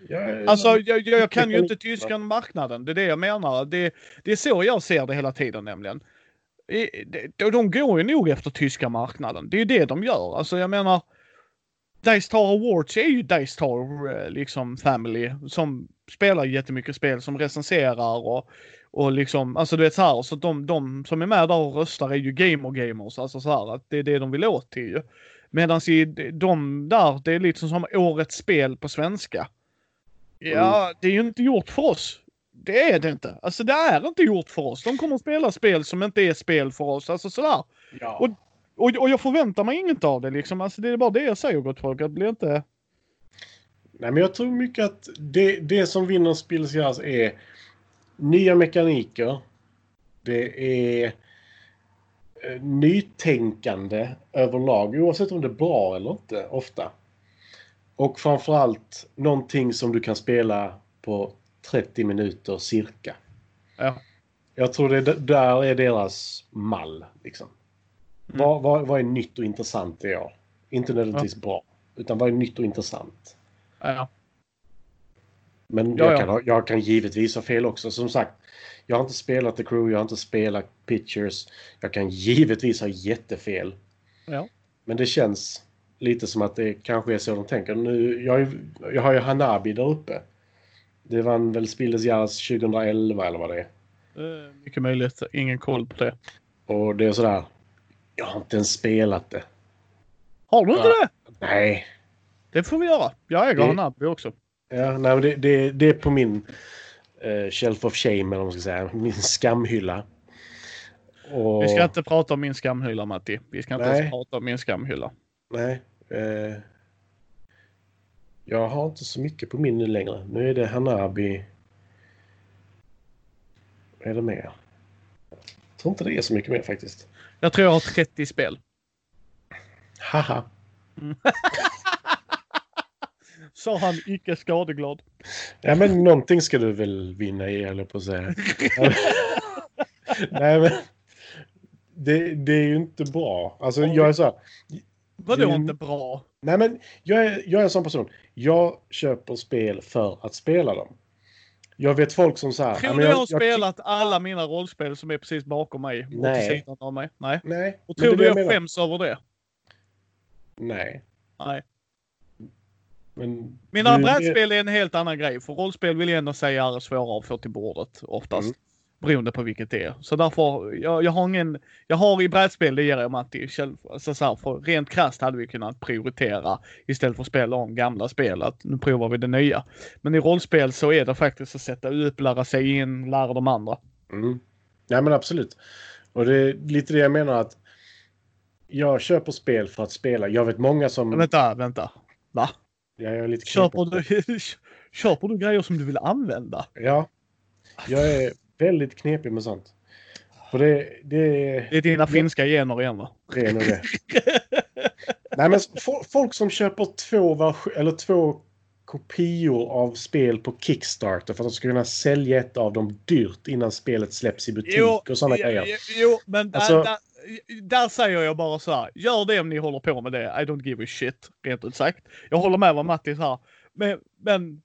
Speaker 2: Jag,
Speaker 1: Alltså, jag, jag, kan ju inte tyskan marknaden. Det är det jag menar. Det, det är så jag ser det hela tiden nämligen. De, de går ju nog efter tyska marknaden. Det är ju det de gör. Alltså jag menar. Dice Tower Awards är ju Dice Tower eh, liksom family som spelar jättemycket spel som recenserar och och liksom, alltså du vet så här, så de, de som är med där och röstar är ju gamer gamers, alltså så här att det är det de vill åt till ju. Medan i de där, det är lite som årets spel på svenska. Ja, det är ju inte gjort för oss. Det är det inte. Alltså det är inte gjort för oss. De kommer att spela spel som inte är spel för oss. Alltså sådär.
Speaker 2: ja.
Speaker 1: Och, och, och jag förväntar mig inget av det liksom. Alltså det är bara det jag säger gott folk. Att det blir inte...
Speaker 2: Nej, men jag tror mycket att det, det som vinner Jazz är nya mekaniker. Det är eh, nytänkande överlag, oavsett om det är bra eller inte, ofta. Och framförallt någonting som du kan spela på 30 minuter cirka.
Speaker 1: Ja.
Speaker 2: Jag tror det där är deras mall. Liksom.
Speaker 1: Mm.
Speaker 2: Vad, vad, vad är nytt och intressant i år? Inte nödvändigtvis bra, utan vad är nytt och intressant?
Speaker 1: Ja.
Speaker 2: Men
Speaker 1: Ja,
Speaker 2: jag,
Speaker 1: ja.
Speaker 2: Kan, ha- jag kan givetvis ha fel också. Som sagt, jag har inte spelat The Crew, jag har inte spelat Pictures. Jag kan givetvis ha jättefel.
Speaker 1: Ja.
Speaker 2: Men det känns lite som att det kanske är så de tänker. Nu, jag, jag har ju Hanabi där uppe. Det vann väl Spilles Jazz 2011 eller vad det är.
Speaker 1: Mycket möjligt. Ingen koll på det.
Speaker 2: Och det är sådär. Jag har inte ens spelat det.
Speaker 1: Har du inte
Speaker 2: Ja.
Speaker 1: det?
Speaker 2: Nej.
Speaker 1: Det får vi göra. Jag äger
Speaker 2: Det-
Speaker 1: Hanabi också.
Speaker 2: Ja, nej det, det, det är på min eh, shelf of shame eller vad man ska säga. Min skamhylla. Och,
Speaker 1: Vi ska inte prata om min skamhylla Matti. Vi ska inte ens prata om min skamhylla.
Speaker 2: Nej. Eh, jag har inte så mycket på min nu längre. Nu är det Hanabi. Vad är det mer? Jag tror inte det är så mycket mer faktiskt.
Speaker 1: Jag tror jag har 30 spel.
Speaker 2: Haha.
Speaker 1: Sa han icke skadeglad.
Speaker 2: Ja men någonting ska du väl vinna i, eller på att säga. Nej men. det, det är ju inte bra. Alltså jag är så här.
Speaker 1: Vadå
Speaker 2: Mm.
Speaker 1: inte bra?
Speaker 2: Nej men jag är, jag är en sån person. Jag köper spel för att spela dem. Jag vet folk som här.
Speaker 1: Tror du jag,
Speaker 2: jag,
Speaker 1: har spelat alla mina rollspel som är precis bakom mig? och
Speaker 2: Nej.
Speaker 1: till sidan av mig? Nej.
Speaker 2: Nej.
Speaker 1: Och tror du jag
Speaker 2: menar.
Speaker 1: skäms över det?
Speaker 2: Nej.
Speaker 1: Nej.
Speaker 2: Men
Speaker 1: Mina
Speaker 2: du-
Speaker 1: brädspel är en helt annan grej. För rollspel vill jag ändå säga är svårare att få till bordet oftast.
Speaker 2: Mm.
Speaker 1: Beroende på vilket det är. Så därför, jag, jag har ingen, jag har i brädspel, det ger jag Matti. själv- Alltså så här, för rent krasst hade vi kunnat prioritera istället för att spela om gamla spel. Att nu provar vi det nya. Men i rollspel så är det faktiskt att sätta upp, lära sig in, lära de andra.
Speaker 2: Mm. Nej men absolut. Och det är lite det jag menar att jag köper spel för att spela. Jag vet många som...
Speaker 1: Men vänta, vänta. Va?
Speaker 2: Ja, jag är lite
Speaker 1: Köper du, köper du grejer som du vill använda?
Speaker 2: Ja. Jag är väldigt knepig med sånt. För det, det,
Speaker 1: Det är dina finska gener igen va?
Speaker 2: det är nog det. Nej men fo- folk som köper två, eller två kopior av spel på Kickstarter för att de ska kunna sälja ett av dem dyrt innan spelet släpps i butik och sådana
Speaker 1: jo,
Speaker 2: grejer.
Speaker 1: jo, jo, men där,
Speaker 2: Alltså-
Speaker 1: där, där säger jag bara så här. Gör det om ni håller på med det. I don't give a shit, rent ut sagt. Jag håller med vad Matti sa. Men, men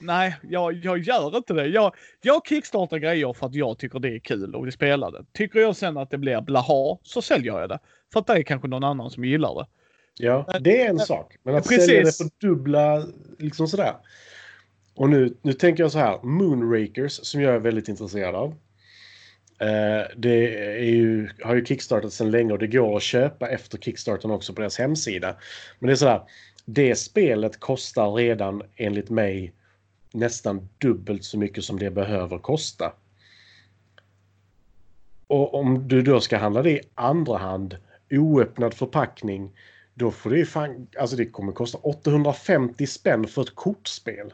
Speaker 1: nej, jag, jag gör inte det. Jag, jag kickstartar grejer för att jag tycker det är kul och vill spela det. Tycker jag sen att det blir blaha så säljer jag det. För att det är kanske någon annan som gillar det.
Speaker 2: Ja, det är en sak. Men att
Speaker 1: Precis.
Speaker 2: sälja det för dubbla, liksom sådär. Och nu, nu tänker jag så här. Moonrakers, som jag är väldigt intresserad av. Eh, det är ju, har ju kickstartat sedan länge och det går att köpa efter kickstarten också på deras hemsida. Men det är sådär. Det spelet kostar redan enligt mig nästan dubbelt så mycket som det behöver kosta. Och om du då ska handla det i andra hand, oöppnad förpackning, då får det ju fan, alltså det kommer kosta 850 spänn för ett kortspel.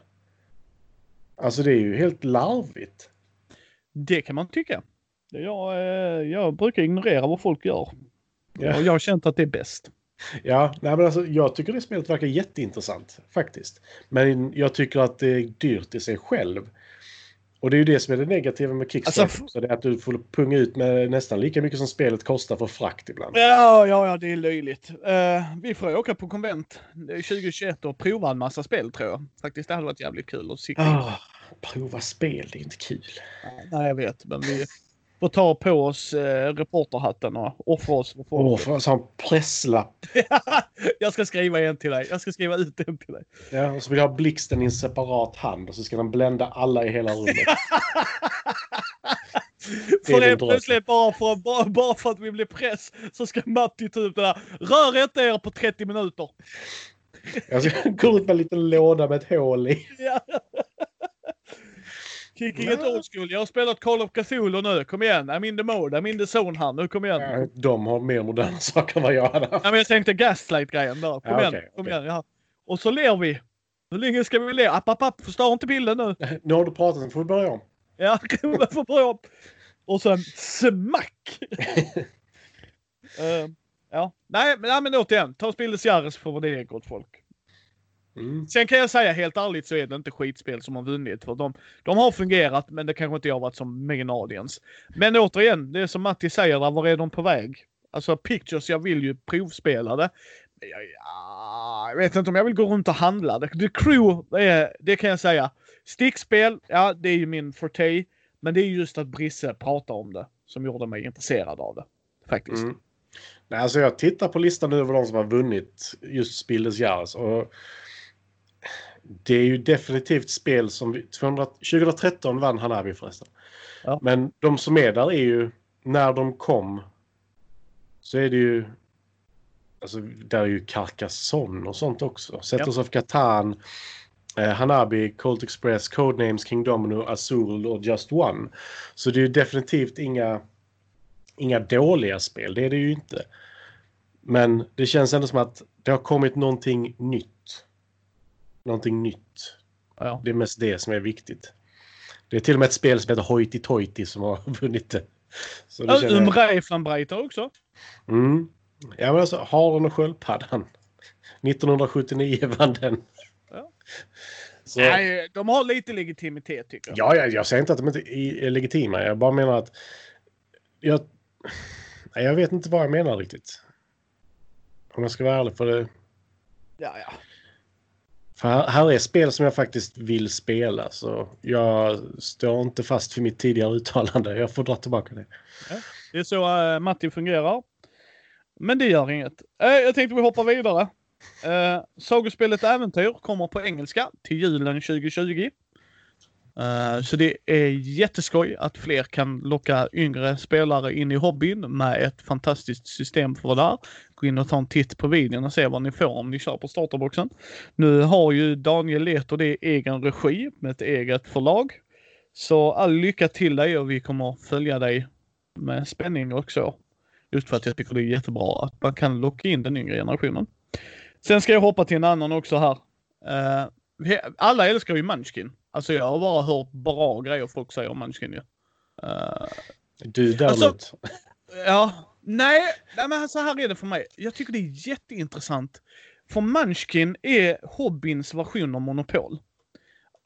Speaker 2: Alltså det är ju helt larvigt.
Speaker 1: Det kan man tycka. Jag, eh, jag brukar ignorera vad folk gör.
Speaker 2: Ja.
Speaker 1: Jag har känt att det är bäst.
Speaker 2: Ja, nej men alltså jag tycker det spelet verkar jätteintressant faktiskt. Men jag tycker att det är dyrt i sig själv. Och det är ju det som är det negativa med Kickstarter.
Speaker 1: Alltså,
Speaker 2: så det är att du får punga ut med nästan lika mycket som spelet kostar för frakt ibland.
Speaker 1: Ja, ja, ja, det är löjligt. Eh, vi får åka på konvent det är 2021 och prova en massa spel tror jag. Faktiskt, det hade varit jävligt kul att sikta.
Speaker 2: Ah, prova spel, det är inte kul.
Speaker 1: Nej, jag vet, men vi får ta på oss eh, reporterhatten och offra oss för folk.
Speaker 2: för en sån presslapp.
Speaker 1: jag ska skriva en till dig. Jag ska skriva ut en till dig.
Speaker 2: Ja, och så vill jag ha blixten i en separat hand och så ska den blända alla i hela rummet.
Speaker 1: För
Speaker 2: dröm.
Speaker 1: plötsligt bara för, bara, bara för att vi blir press så ska Matti ta ut det där. Rör inte er på 30 minuter.
Speaker 2: Jag ska gå ut med en liten låda med ett hål i.
Speaker 1: Ja. Kicking
Speaker 2: Ja.
Speaker 1: it old school. Jag har spelat Call of Cthulhu nu. Kom igen. I'm in the mode. I'm in the zone här. Nu kom igen.
Speaker 2: De har mer moderna saker än vad jag hade.
Speaker 1: Ja, men jag tänkte Gaslight-grejen där. Kom
Speaker 2: Ja,
Speaker 1: igen.
Speaker 2: okej,
Speaker 1: kom
Speaker 2: okej.
Speaker 1: igen. Ja. Och så ler vi. Hur länge ska vi le? App, app, app. Förstör inte bilden nu.
Speaker 2: Nu har du pratat, nu får vi börja om.
Speaker 1: Ja, kronan får börja upp. Och sen smack! Eh, ja. Nej, men, nej, men återigen. Ta Spildes Jares för vad det är gott folk.
Speaker 2: Mm.
Speaker 1: Sen kan jag säga helt ärligt så är det inte skitspel som har vunnit. För de, de har fungerat men det kanske inte jag har varit som main audience. Men återigen, det är som Matti säger, där, var är de på väg? Alltså Pictures, jag vill ju provspela det. Jag, ja, jag vet inte om jag vill gå runt och handla. The, The Crew, det, är, det kan jag säga. Stickspel, ja det är ju min forte. Men det är just att Brisse pratar om det som gjorde mig intresserad av det. Faktiskt.
Speaker 2: Mm. Nej, alltså jag tittar på listan nu över de som har vunnit just Spildes Jares och det är ju definitivt spel som... vi- 200, 2013 vann Hanabi förresten.
Speaker 1: Ja.
Speaker 2: Men de som är där är ju, när de kom, så är det ju... Alltså, där är ju Carcassonne och sånt också. Settlers of Catan, eh, Hanabi, Colt Express, Codenames, King Domino, Azul och Just One. Så det är ju definitivt inga, inga dåliga spel, det är det ju inte. Men det känns ändå som att det har kommit någonting nytt. Någonting nytt.
Speaker 1: Ja.
Speaker 2: Det är mest det som är viktigt. Det är till och med ett spel som heter Hoity Toity som har vunnit det. Så det känner
Speaker 1: Umreiflanbreiter också.
Speaker 2: Mm. Ja, men alltså, Haren och Sköldpaddan. 1979 vann den.
Speaker 1: Ja.
Speaker 2: Så,
Speaker 1: Nej, de har lite legitimitet tycker jag.
Speaker 2: ja, ja, jag säger inte att de inte är legitima. Jag bara menar att jag, Nej, jag vet inte vad jag menar riktigt. Om jag ska vara ärlig för det.
Speaker 1: Ja, ja.
Speaker 2: För här, här är spel som jag faktiskt vill spela så jag står inte fast för mitt tidigare uttalande. Jag får dra tillbaka det.
Speaker 1: Det är så eh, uh, Matti fungerar. Men det gör inget. Uh, jag tänkte vi hoppar vidare. Uh, Sagospelet Äventyr kommer på engelska till julen 2020. Uh, så det är jätteskoj att fler kan locka yngre spelare in i hobbyn med ett fantastiskt system för det där. Gå in och ta en titt på videon och se vad ni får om ni kör på starterboxen. Nu har ju Daniel Leto det i egen regi med ett eget förlag. Så all lycka till dig och vi kommer följa dig med spänning också. Just för att jag tycker det är jättebra att man kan locka in den yngre generationen. Sen ska jag hoppa till en annan också här. Uh, alla älskar ju Munchkin. Alltså jag har bara hört bra grejer folk säger om Munchkin ju. Uh,
Speaker 2: du däremot. Alltså,
Speaker 1: ja, nej, nej men så här är det för mig. Jag tycker det är jätteintressant. För Munchkin är hobbyns version av Monopol.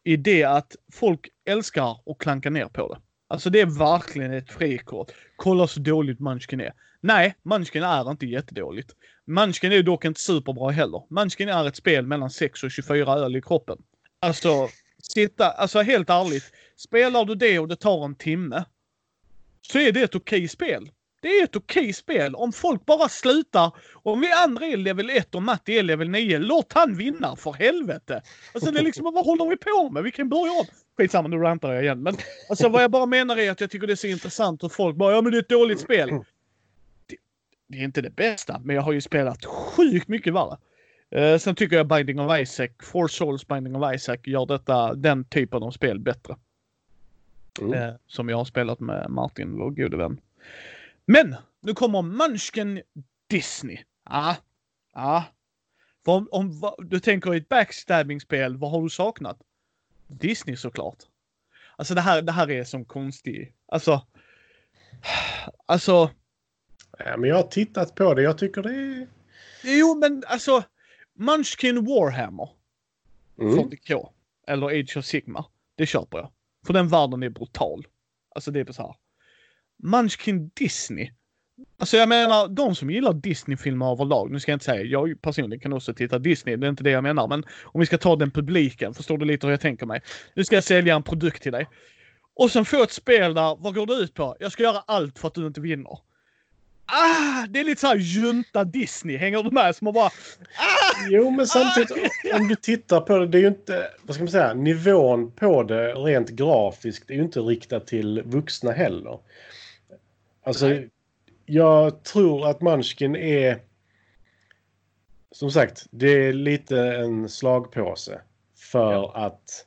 Speaker 1: I det att folk älskar att klanka ner på det. Alltså det är verkligen ett frikort. Kolla så dåligt Munchkin är. Nej, Munchkin är inte jättedåligt. Munchkin är dock inte superbra heller. Munchkin är ett spel mellan 6 och 24 öl i kroppen. Alltså, sitta, alltså helt ärligt. Spelar du det och det tar en timme. Så är det ett okej spel. Det är ett okej spel. Om folk bara slutar. Om vi andra är level 1 och Matti är level 9. Låt han vinna för helvete. Alltså det är liksom, vad håller vi på med? Vi kan börja om. Skitsamma, nu rantar jag igen. Men alltså vad jag bara menar är att jag tycker det är så intressant hur folk bara, ja men det är ett dåligt spel. Det, det är inte det bästa, men jag har ju spelat sjukt mycket värre. Uh, sen tycker jag Binding of Isaac, Four Souls Binding of Isaac gör detta, den typen av spel bättre. Mm. Uh, som jag har spelat med Martin, vår gode vän. Men nu kommer Munchkin Disney. Ja, ja. För om, om du tänker i ett backstabbing-spel, vad har du saknat? Disney såklart. Alltså det här, det här är som konstig, alltså. Alltså.
Speaker 2: Ja, men jag har tittat på det, jag tycker det är...
Speaker 1: Jo men alltså. Munchkin Warhammer. Mm. 40K. Eller Age of Sigma. Det köper jag. För den världen är brutal. Alltså det är så här. Munchkin Disney. Alltså jag menar, de som gillar Disney-filmer överlag, nu ska jag inte säga, jag personligen kan också titta Disney, det är inte det jag menar, men om vi ska ta den publiken, förstår du lite hur jag tänker mig? Nu ska jag sälja en produkt till dig. Och sen få ett spel där, vad går det ut på? Jag ska göra allt för att du inte vinner. Ah, det är lite såhär junta Disney, hänger du med? Som bara... Ah,
Speaker 2: jo, men samtidigt ah, om du tittar på det, det är ju inte, vad ska man säga, nivån på det rent grafiskt är ju inte riktat till vuxna heller. Alltså, Nej. jag tror att Munchkin är... Som sagt, det är lite en slagpåse. För ja. att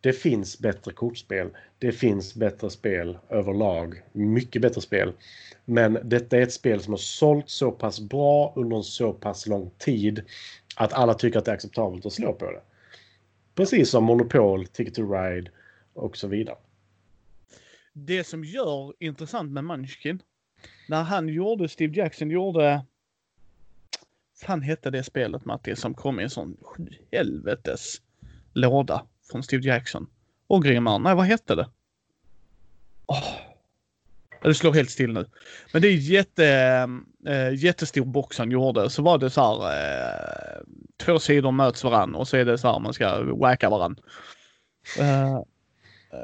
Speaker 2: det finns bättre kortspel. Det finns bättre spel överlag. Mycket bättre spel. Men detta är ett spel som har sålt så pass bra under en så pass lång tid att alla tycker att det är acceptabelt att slå på det. Precis som Monopol, Ticket to Ride och så vidare
Speaker 1: det som gör intressant med Munchkin, när han gjorde, Steve Jackson gjorde, fan hette det spelet Matti, som kom i en sån helvetes låda från Steve Jackson. Och Grimman, nej vad hette det? Oh. Det slår helt still nu. Men det är jätte, äh, jättestor box han gjorde. Så var det så här, äh, två sidor möts varann och så är det så här man ska wacka varann. Äh,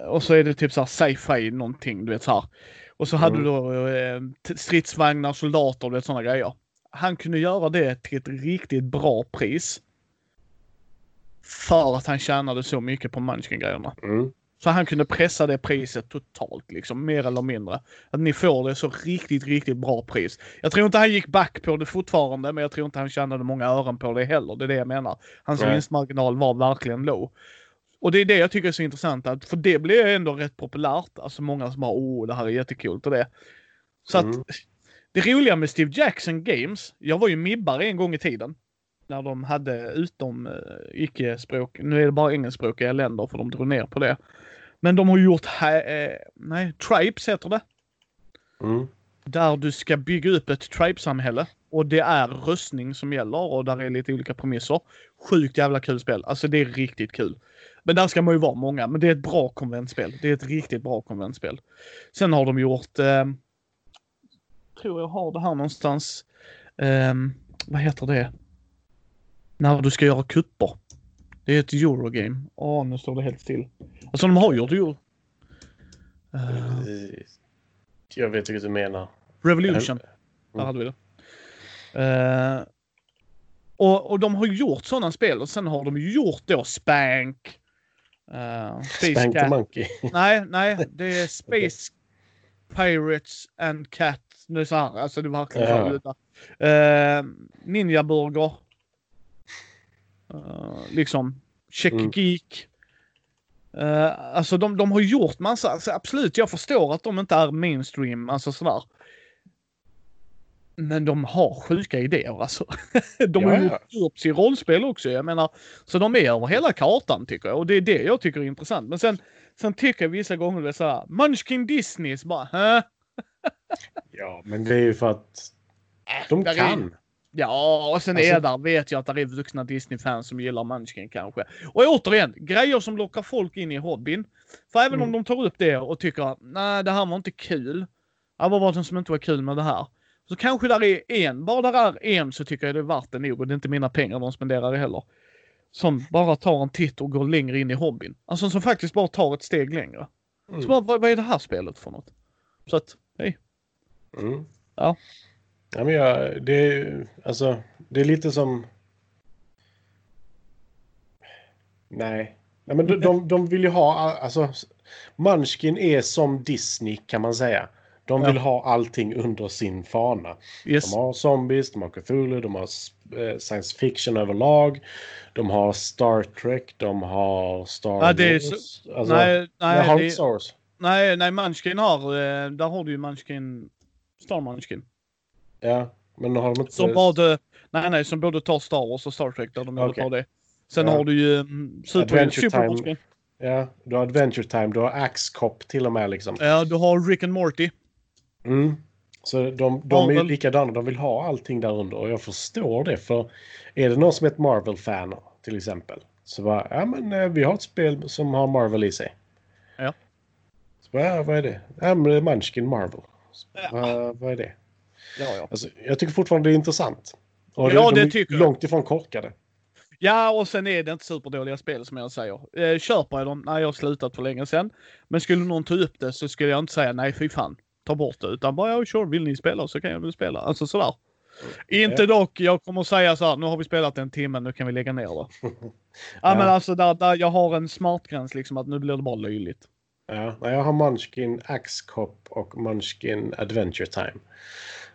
Speaker 1: och så är det typ så här sci-fi någonting, du vet så här. Och så hade mm. du då eh, stridsvagnar, soldater och sådana grejer. Han kunde göra det till ett riktigt bra pris. För att han tjänade så mycket på Munchkin-grejerna. Mm. Så han kunde pressa det priset totalt, liksom, mer eller mindre. Att ni får det så riktigt, riktigt bra pris. Jag tror inte han gick back på det fortfarande, men jag tror inte han tjänade många ören på det heller. Det är det jag menar. Hans Nej. vinstmarginal var verkligen låg. Och det är det jag tycker är så intressant, att, för det blir ändå rätt populärt. Alltså många som bara åh, det här är jättekult och det. Så mm. att det roliga med Steve Jackson Games, jag var ju mibbare en gång i tiden. När de hade utom uh, icke-språk, nu är det bara engelskspråkiga länder för de drog ner på det. Men de har gjort, uh, nej, Tribes heter det. Mm. Där du ska bygga upp ett tribe-samhälle. Och det är röstning som gäller och där är lite olika premisser. Sjukt jävla kul spel. Alltså det är riktigt kul. Men där ska man ju vara många. Men det är ett bra konventspel. Det är ett riktigt bra konventspel. Sen har de gjort... Eh, tror jag har det här någonstans. Um, vad heter det? När du ska göra kupper. Det är ett Eurogame. Åh, nu står det helt still. Alltså de har gjort Euro. Uh,
Speaker 2: jag vet inte vad du menar.
Speaker 1: Revolution. Mm. Där hade vi det. Uh, och, och de har gjort sådana spel och sen har de gjort då Spank.
Speaker 2: Uh, Spank the Monkey.
Speaker 1: nej, nej, det är Space Pirates and Cat. Nu är så här, alltså det var verkligen ja. uh, Ninja Burger. Uh, liksom Check mm. Geek. Uh, alltså de, de har gjort massa, alltså absolut jag förstår att de inte är mainstream, alltså sådär. Men de har sjuka idéer alltså. De har gjort sin rollspel också. Jag menar, så de är över hela kartan tycker jag. Och det är det jag tycker är intressant. Men sen, sen tycker jag vissa gånger det är såhär, Munchkin Disneys bara, Hä?
Speaker 2: Ja, men det är ju för att äh, de där kan. Är,
Speaker 1: ja, och sen alltså, är där, vet jag att det är vuxna Disney-fans som gillar Munchkin kanske. Och återigen, grejer som lockar folk in i hobbyn. För även mm. om de tar upp det och tycker, nej det här var inte kul. Ja, vad var det som inte var kul med det här? Så kanske där är en, bara där är en så tycker jag det är värt det nog och det är inte mina pengar de spenderar det heller. Som bara tar en titt och går längre in i hobbyn. Alltså som faktiskt bara tar ett steg längre. Mm. Så bara, vad, vad, är det här spelet för något? Så att, hej.
Speaker 2: Mm. Ja. Ja men jag, det är, alltså, det är lite som... Nej. Nej men de, de, de vill ju ha, alltså, Munchkin är som Disney kan man säga. De vill ja. ha allting under sin fana. Yes. De har zombies, de har Cthulhu, de har eh, science fiction överlag. De har Star Trek, de har Star
Speaker 1: ja, är så... Alltså, nej, nej, det... Wars. Nej, nej, Munchkin har, eh, där har du ju Munchkin, Star Munchkin.
Speaker 2: Ja, men har de inte...
Speaker 1: Som både, nej, nej, som både tar Star Wars och Star Trek där de okay. tar det. Sen ja. har du ju mm, Super, Adventure Super Time.
Speaker 2: Ja, du har Adventure Time, du har Axe Cop till och med liksom.
Speaker 1: Ja, du har Rick and Morty.
Speaker 2: Mm. Så de, de är ju likadana, de vill ha allting där under och jag förstår det för är det någon som är ett Marvel-fan till exempel så bara, ja men eh, vi har ett spel som har Marvel i sig.
Speaker 1: Ja.
Speaker 2: Så bara, ja, vad är det? Ja men det är Munchkin Marvel. Så, ja. vad, vad är det?
Speaker 1: Ja, ja.
Speaker 2: Alltså, jag tycker fortfarande det är intressant.
Speaker 1: Och ja, det, de tycker
Speaker 2: långt ifrån korkade.
Speaker 1: Ja, och sen är det inte superdåliga spel som jag säger. Eh, köper jag dem? Nej, jag har slutat för länge sedan. Men skulle någon ta upp det så skulle jag inte säga nej, fy fan ta bort det. Utan bara, ja, kör, vill ni spela så kan jag väl spela. Alltså sådär. Mm. Inte dock, jag kommer säga så här, nu har vi spelat en timme, nu kan vi lägga ner det. ja, ja, men alltså där, där jag har en smartgräns liksom att nu blir det bara löjligt.
Speaker 2: Ja, jag har Munchkin Axe Cop och Munchkin Adventure Time.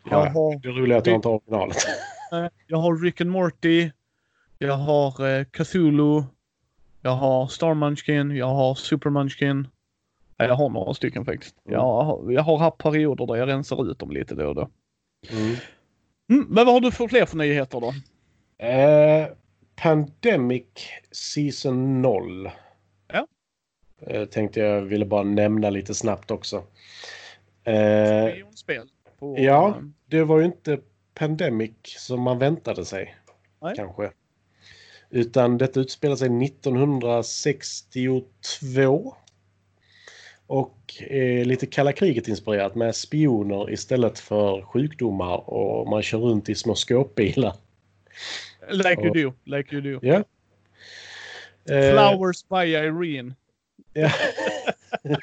Speaker 1: Jag har,
Speaker 2: det är roligt att jag inte har originalet.
Speaker 1: jag har Rick and Morty. Jag har eh, Cthulhu. Jag har Star Munchkin. Jag har Super Munchkin. Jag har några stycken faktiskt. Mm. Jag, har, jag har haft perioder där jag rensar ut dem lite då och då. Mm. Mm, men vad har du för fler för nyheter då?
Speaker 2: Eh, Pandemic Season 0.
Speaker 1: Ja.
Speaker 2: Eh, tänkte jag ville bara nämna lite snabbt också. Eh,
Speaker 1: spel på,
Speaker 2: ja, det var ju inte Pandemic som man väntade sig. Nej. Kanske. Utan detta utspelar sig 1962 och eh, lite kalla kriget inspirerat med spioner istället för sjukdomar och man kör runt i små skåpbilar.
Speaker 1: Like you do, like you do. Yeah. Flowers by Irene.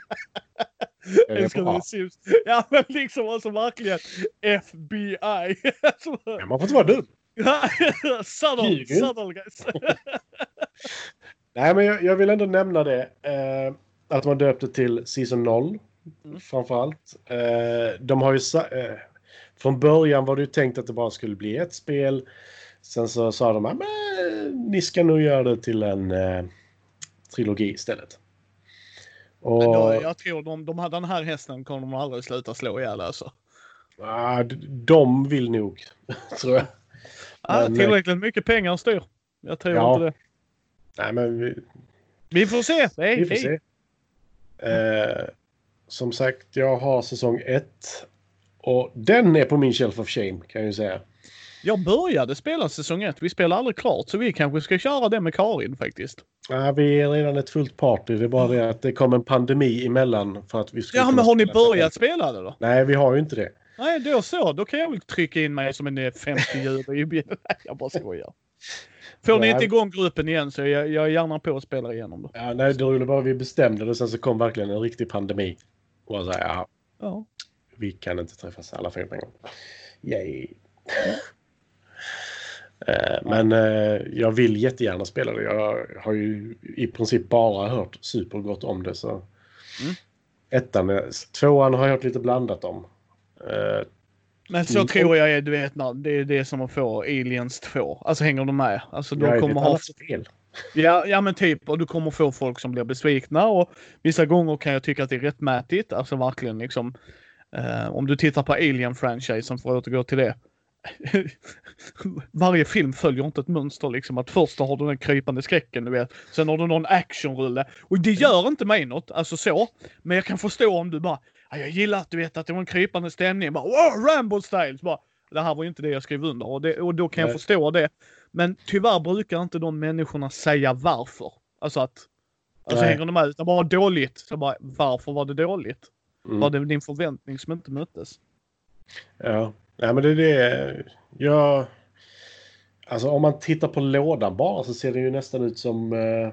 Speaker 2: Ja.
Speaker 1: Ja, men liksom alltså verkligen FBI.
Speaker 2: ja, man får inte vara dum.
Speaker 1: subtle, subtle guys.
Speaker 2: Nej, men jag, jag, vill ändå nämna det. Eh, att man döpte till Season 0. Mm. Framförallt. Eh, de har ju... Eh, från början var det ju tänkt att det bara skulle bli ett spel. Sen så sa de att ni ska nog göra det till en eh, trilogi istället.
Speaker 1: Och... Då, jag tror de, de, den här hästen kommer de aldrig sluta slå ihjäl alltså.
Speaker 2: Ah, de vill nog, tror jag.
Speaker 1: Ah, men, tillräckligt mycket pengar styr. Jag tror ja. inte det.
Speaker 2: Nej, men vi...
Speaker 1: vi får se.
Speaker 2: Hej, vi får hej. se. Eh, som sagt, jag har säsong 1. Och den är på min shelf of shame kan jag ju säga.
Speaker 1: Jag började spela säsong 1. Vi spelar aldrig klart så vi kanske ska köra det med Karin faktiskt.
Speaker 2: Ja, vi är redan ett fullt party. Det är bara det att det kom en pandemi emellan för att vi
Speaker 1: skulle Ja, men har ni börjat spela det då?
Speaker 2: Nej, vi har ju inte det.
Speaker 1: Nej, då så. Då kan jag väl trycka in mig som en eh, 50 djur i Jag bara skojar. Får ni inte igång gruppen igen så jag, jag är gärna på att spela igenom det.
Speaker 2: Ja, nej, det var att vi bestämde det och sen så kom verkligen en riktig pandemi. Och så här, ja,
Speaker 1: Ja.
Speaker 2: vi kan inte träffas alla fyra på en gång. Yay. Eh, Men eh, jag vill jättegärna spela det. Jag har ju i princip bara hört supergott om det. Så.
Speaker 1: Mm.
Speaker 2: Ettan, tvåan har jag hört lite blandat om. Eh,
Speaker 1: Men så
Speaker 2: Mm.
Speaker 1: tror jag är, du vet, det är det som att få Aliens 2. Alltså hänger de med? Alltså de
Speaker 2: jag
Speaker 1: kommer ha...
Speaker 2: spel.
Speaker 1: Ja, ja men typ. Och du kommer få folk som blir besvikna och vissa gånger kan jag tycka att det är rättmätigt. Alltså verkligen liksom. Eh, om du tittar på Alien-franchisen för att återgå till det. Varje film följer inte ett mönster liksom. Att först har du den krypande skräcken du vet. Sen har du någon actionrulle. Och det gör inte mig något, alltså så. Men jag kan förstå om du bara, "Ja, jag gillar att du vet att det var en krypande stämning. Bara, wow, Rambo style! Så bara, det här var ju inte det jag skrev under och, det, och då kan jag
Speaker 2: Nej.
Speaker 1: förstå det. Men tyvärr brukar inte de människorna säga varför. Alltså att, alltså
Speaker 2: Nej.
Speaker 1: hänger de med utan bara dåligt. Så bara, varför var det dåligt?
Speaker 2: Mm.
Speaker 1: Var det din förväntning som inte möttes?
Speaker 2: Ja, ja men det är det. Jag... Alltså om man tittar på lådan bara så ser det ju nästan ut som eh,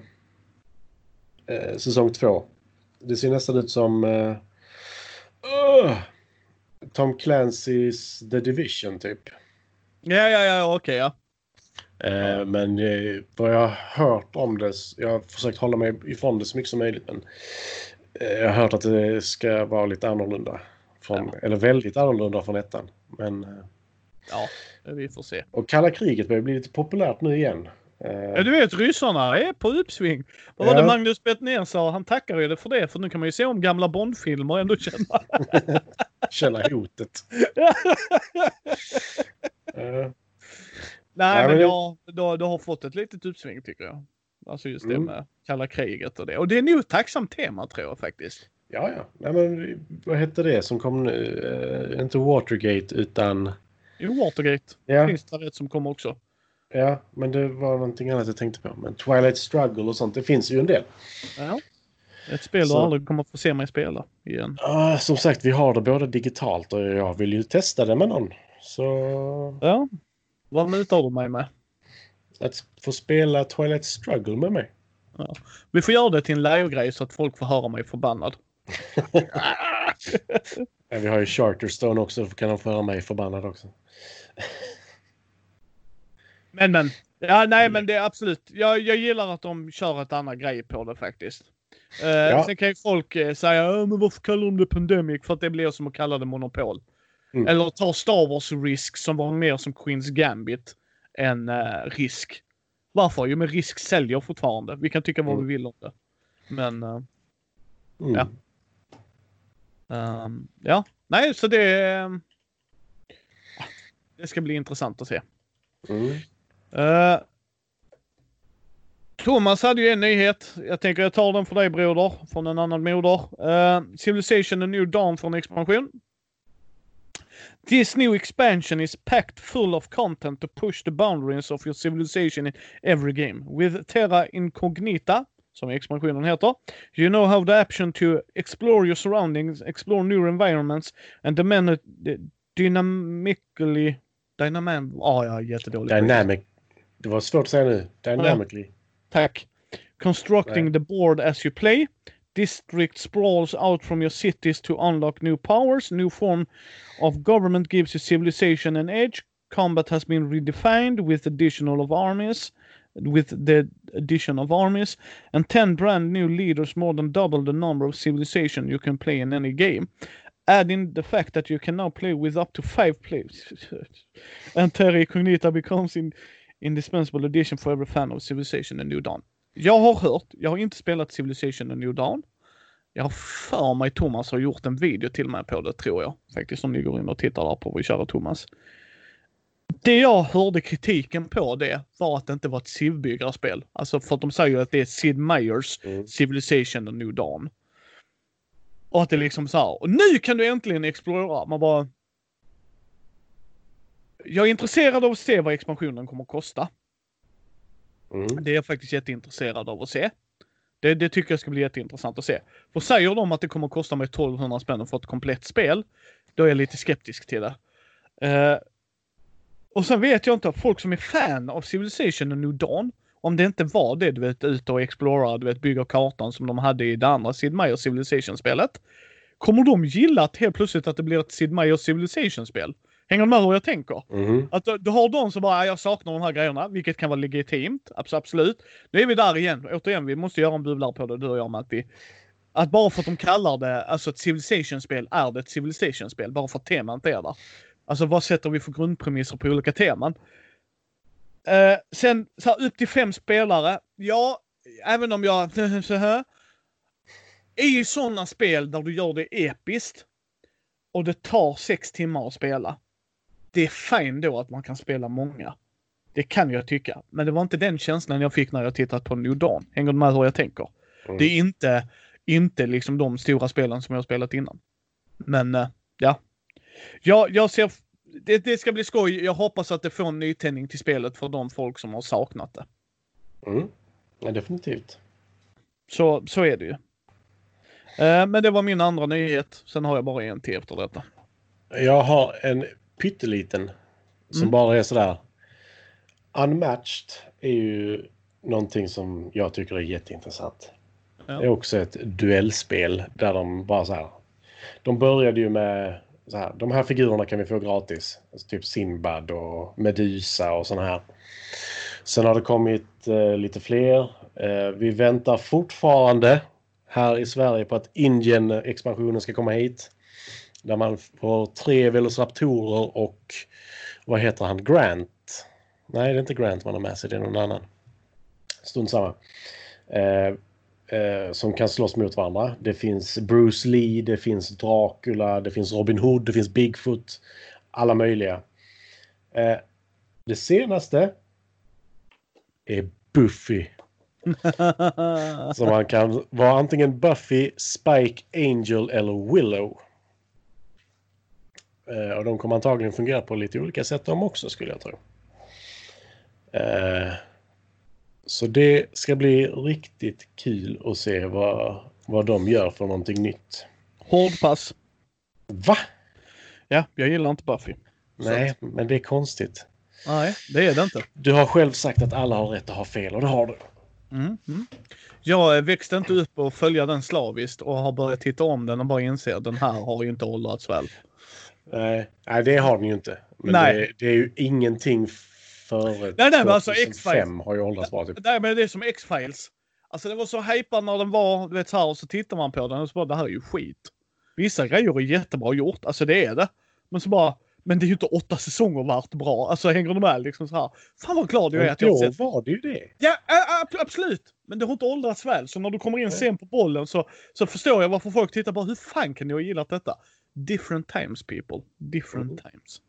Speaker 2: eh, säsong två. Det ser nästan ut som eh, uh, Tom Clancy's The Division typ.
Speaker 1: Ja, ja, ja, okej, ja.
Speaker 2: Eh, men eh, vad jag har hört om det, jag har försökt hålla mig ifrån det så mycket som möjligt. Men eh, jag har hört att det ska vara lite annorlunda. Från, Eller väldigt annorlunda från ettan. Men, eh,
Speaker 1: Ja, vi får se.
Speaker 2: och kalla kriget börjar bli lite populärt nu igen. Eh,
Speaker 1: Ja, du vet ryssarna är på uppsving. Vad var
Speaker 2: Ja.
Speaker 1: det Magnus Bettner sa? Han tackar ju det för det, för nu kan man ju se om gamla Bondfilmer och ändå känna.
Speaker 2: Känna hotet. Eh,
Speaker 1: Nej,
Speaker 2: Ja,
Speaker 1: men
Speaker 2: men-
Speaker 1: jag, du, du har fått ett litet uppsving tycker jag. Alltså just det
Speaker 2: Mm.
Speaker 1: med kalla kriget och det. Och det är nog ett tacksamt tema tror jag faktiskt.
Speaker 2: Ja, ja. Nej, men, vad hette det som kom nu? Eh, inte Watergate utan...
Speaker 1: Jo, Watergate
Speaker 2: Ja,
Speaker 1: finns det rätt som kommer också.
Speaker 2: ja, men det var någonting annat jag tänkte på. Men Twilight Struggle och sånt, det finns ju en del.
Speaker 1: Ja. Ett spel
Speaker 2: Så-
Speaker 1: du aldrig kommer få se mig spela igen.
Speaker 2: Ah, som sagt, vi har det både digitalt och jag vill ju testa det med någon. Så
Speaker 1: Ja. Vad mutar du mig med?
Speaker 2: att få spela Twilight Struggle med mig.
Speaker 1: Vi får göra det till en live-grej så att folk får höra mig förbannad.
Speaker 2: Vi har ju Charterstone också, då kan de få höra mig förbannad också.
Speaker 1: Men men. Ja, nej men det är absolut. Jag, jag gillar att de kör ett annat grej på det faktiskt. Uh,
Speaker 2: Ja.
Speaker 1: Sen kan ju folk eh, säga "Ja, men varför kallar de det Pandemic? För att det blir som att kalla det Monopol.
Speaker 2: Mm.
Speaker 1: Eller ta Star Wars Risk som var mer som Queens Gambit än eh, Risk. Varför? Jo men Risk säljer fortfarande. Vi kan tycka vad
Speaker 2: Mm.
Speaker 1: vi vill om det. Men eh,
Speaker 2: Mm.
Speaker 1: Ja. Ehm, ja, nej så det... det ska bli intressant att se.
Speaker 2: Mm.
Speaker 1: Eh, Thomas hade ju en nyhet. Jag tänker jag tar den för dig broder, från en annan moder. Uh, Civilization A New Dawn för en expansion. This new expansion is packed full of content to push the boundaries of your civilization in every game. With Terra Incognita, som expansionen heter, you know how the option to explore your surroundings, explore new environments and the demand dynamically... Dynam... Ah, är jättedålig.
Speaker 2: Dynamic. Det var svårt att säga nu. Dynamically.
Speaker 1: Tack. Constructing
Speaker 2: Nej.
Speaker 1: the board as you play. District sprawls out from your cities to unlock new powers. New form of government gives you civilization and edge. Combat has been redefined with additional of armies. With the addition of armies and 10 brand new leaders, more than double the number of civilization you can play in any game. Adding the fact that you can now play with up to five players. and Terra Cognita becomes in indispensable addition for every fan of Civilization and New Dawn. Jag har hört, jag har inte spelat Civilization and New Dawn. Jag har för mig Thomas har gjort en video till mig på det tror jag. Faktiskt om ni går in och tittar där på vår kära Thomas. Det jag hörde kritiken på det var att det inte var ett civbyggarspel. Alltså för att de säger ju att det är Sid Meier's
Speaker 2: Mm.
Speaker 1: Civilization and New Dawn. Och att det liksom så här, och nu kan du äntligen explora. Man bara... Jag är intresserad av att se vad expansionen kommer att kosta.
Speaker 2: Mm.
Speaker 1: Det är jag faktiskt jätteintresserad av att se. Det, det tycker jag ska bli jätteintressant att se. För säger de att det kommer att kosta mig 1200 spänn för ett komplett spel, då är jag lite skeptisk till det. Uh, och sen vet jag inte, folk som är fan av Civilization och New Dawn, om det inte var det, du vet, ute och explora, du vet, bygga kartan som de hade i det andra Sid Meier Civilization-spelet. Kommer de gilla att helt plötsligt att det blir ett Sid Meier Civilization-spel? Hänger du med hur jag tänker?
Speaker 2: Mhm.
Speaker 1: Att du, du har de som bara, jag saknar de här grejerna, vilket kan vara legitimt, abs- absolut. Nu är vi där igen, återigen, vi måste göra en bubblare på det, du och jag Matti. Att bara för att de kallar det, alltså ett Civilization-spel, är det ett Civilization-spel, bara för att temat är där. Alltså vad sätter vi för grundpremisser på olika teman? Eh, sen så här, upp till fem spelare, ja, även om jag så här. I sådana spel där du gör det episkt och det tar sex timmar att spela. Det är fint då att man kan spela många. Det kan jag tycka. Men det var inte den känslan jag fick när jag tittat på New Dawn. Hänger du med hur jag tänker?
Speaker 2: Mm.
Speaker 1: Det är inte, inte liksom de stora spelen som jag spelat innan. Men eh, ja. Jag, jag ser, det, det ska bli skoj. Jag hoppas att det får en nytändning till spelet för de folk som har saknat det.
Speaker 2: Mm. Ja, definitivt.
Speaker 1: Så, så är det ju. Eh, men det var min andra nyhet. Sen har jag bara en till efter detta.
Speaker 2: Jag har en pytteliten som
Speaker 1: Mm.
Speaker 2: bara är sådär. Unmatched är ju någonting som jag tycker är jätteintressant.
Speaker 1: Ja.
Speaker 2: Det är också ett duellspel där de bara så här. De började ju med så här. De här figurerna kan vi få gratis. Alltså typ Sinbad och Medusa och såna här. Sen har det kommit eh, lite fler. Eh, vi väntar fortfarande här i Sverige på att Indien-expansionen ska komma hit. Där man får tre Velociraptorer och vad heter han? Grant? Nej, det är inte Grant man har med sig, det är någon annan. Strunt samma. Eh, eh, som kan slåss mot varandra. Det finns Bruce Lee, det finns Dracula, det finns Robin Hood, det finns Bigfoot. Alla möjliga. Eh, det senaste är Buffy. Så man kan vara antingen Buffy, Spike, Angel eller Willow. Eh, och de kommer antagligen fungera på lite olika sätt de också skulle jag tro. Eh, så det ska bli riktigt kul att se vad, vad de gör för någonting nytt.
Speaker 1: Hårdpass.
Speaker 2: Va?
Speaker 1: Ja, jag gillar inte Buffy.
Speaker 2: Nej, men det är konstigt.
Speaker 1: Nej, det är det inte.
Speaker 2: Du har själv sagt att alla har rätt att ha fel och det har du.
Speaker 1: Mm, mm. Jag eh, växte inte upp och följa den slaviskt och har börjat titta om den och bara inser att den här har ju inte åldrats väl.
Speaker 2: Nej, nej, det har den ju inte. Men
Speaker 1: Nej.
Speaker 2: Det, det är ju ingenting före
Speaker 1: Nej, nej, men alltså
Speaker 2: 2005
Speaker 1: X-Files.
Speaker 2: har ju åldrats bra. Typ.
Speaker 1: Nej, men det är som X-Files. Alltså det var så hypad när den var, du vet så här, och så tittar man på den och så bara, det här är ju skit. Vissa grejer är jättebra gjort, alltså det är det. Men så bara, men det är ju inte åtta säsonger värt bra. Alltså hänger du med liksom så här. Fan vad glad jag är att jag sett.
Speaker 2: var det ju det.
Speaker 1: Ja, absolut. Men det har inte åldrats väl. Så när du kommer in sen på bollen så, så förstår jag varför folk tittar på hur fan kan ni ha gillat detta? Different times people. Different
Speaker 2: Mm.
Speaker 1: times.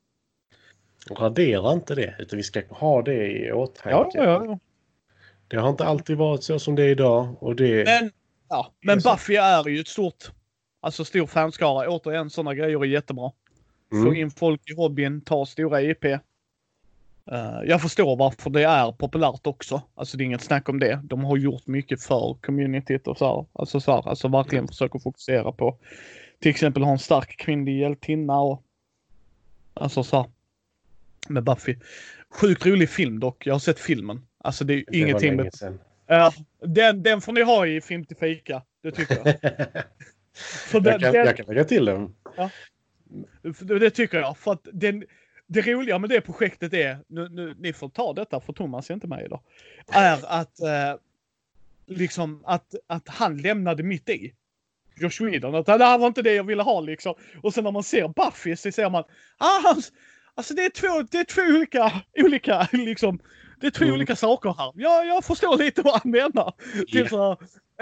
Speaker 2: Radera inte det, utan vi ska ha det i åtanke.
Speaker 1: Ja, ja, ja.
Speaker 2: Det har inte alltid varit så som det är idag. Och det...
Speaker 1: Men, ja, men. Buffy är ju ett stort, alltså stor fanskara. Återigen, sådana grejer är jättebra. Få
Speaker 2: Mm.
Speaker 1: in folk i hobbyn, ta stora IP. Eh, jag förstår varför det är populärt också. Alltså det är inget snack om det. De har gjort mycket för communityt och så här. Alltså, så här, alltså verkligen försöker fokusera på till exempel ha en stark kvinnlig hjältinna och alltså så här. Med Buffy. Sjukt rolig film dock. Jag har sett filmen. Alltså det är
Speaker 2: Det
Speaker 1: ingenting med... Ja, den, den får ni ha i film till fika. Det tycker jag. För den,
Speaker 2: jag, kan,
Speaker 1: den,
Speaker 2: jag kan lägga till den.
Speaker 1: för det tycker jag. För att den, det roliga med det projektet är, nu, nu, ni får ta detta för Thomas är inte med idag, är att eh, liksom att, att han lämnade mitt i. Josh Whedon. Att det här var inte det jag ville ha liksom. Och sen när man ser Buffy så ser man, ah, hans, alltså det är två, det är två olika, olika liksom, det är två
Speaker 2: Mm.
Speaker 1: olika saker här. Ja, jag förstår lite vad han menar.
Speaker 2: Ja.
Speaker 1: Typ så här,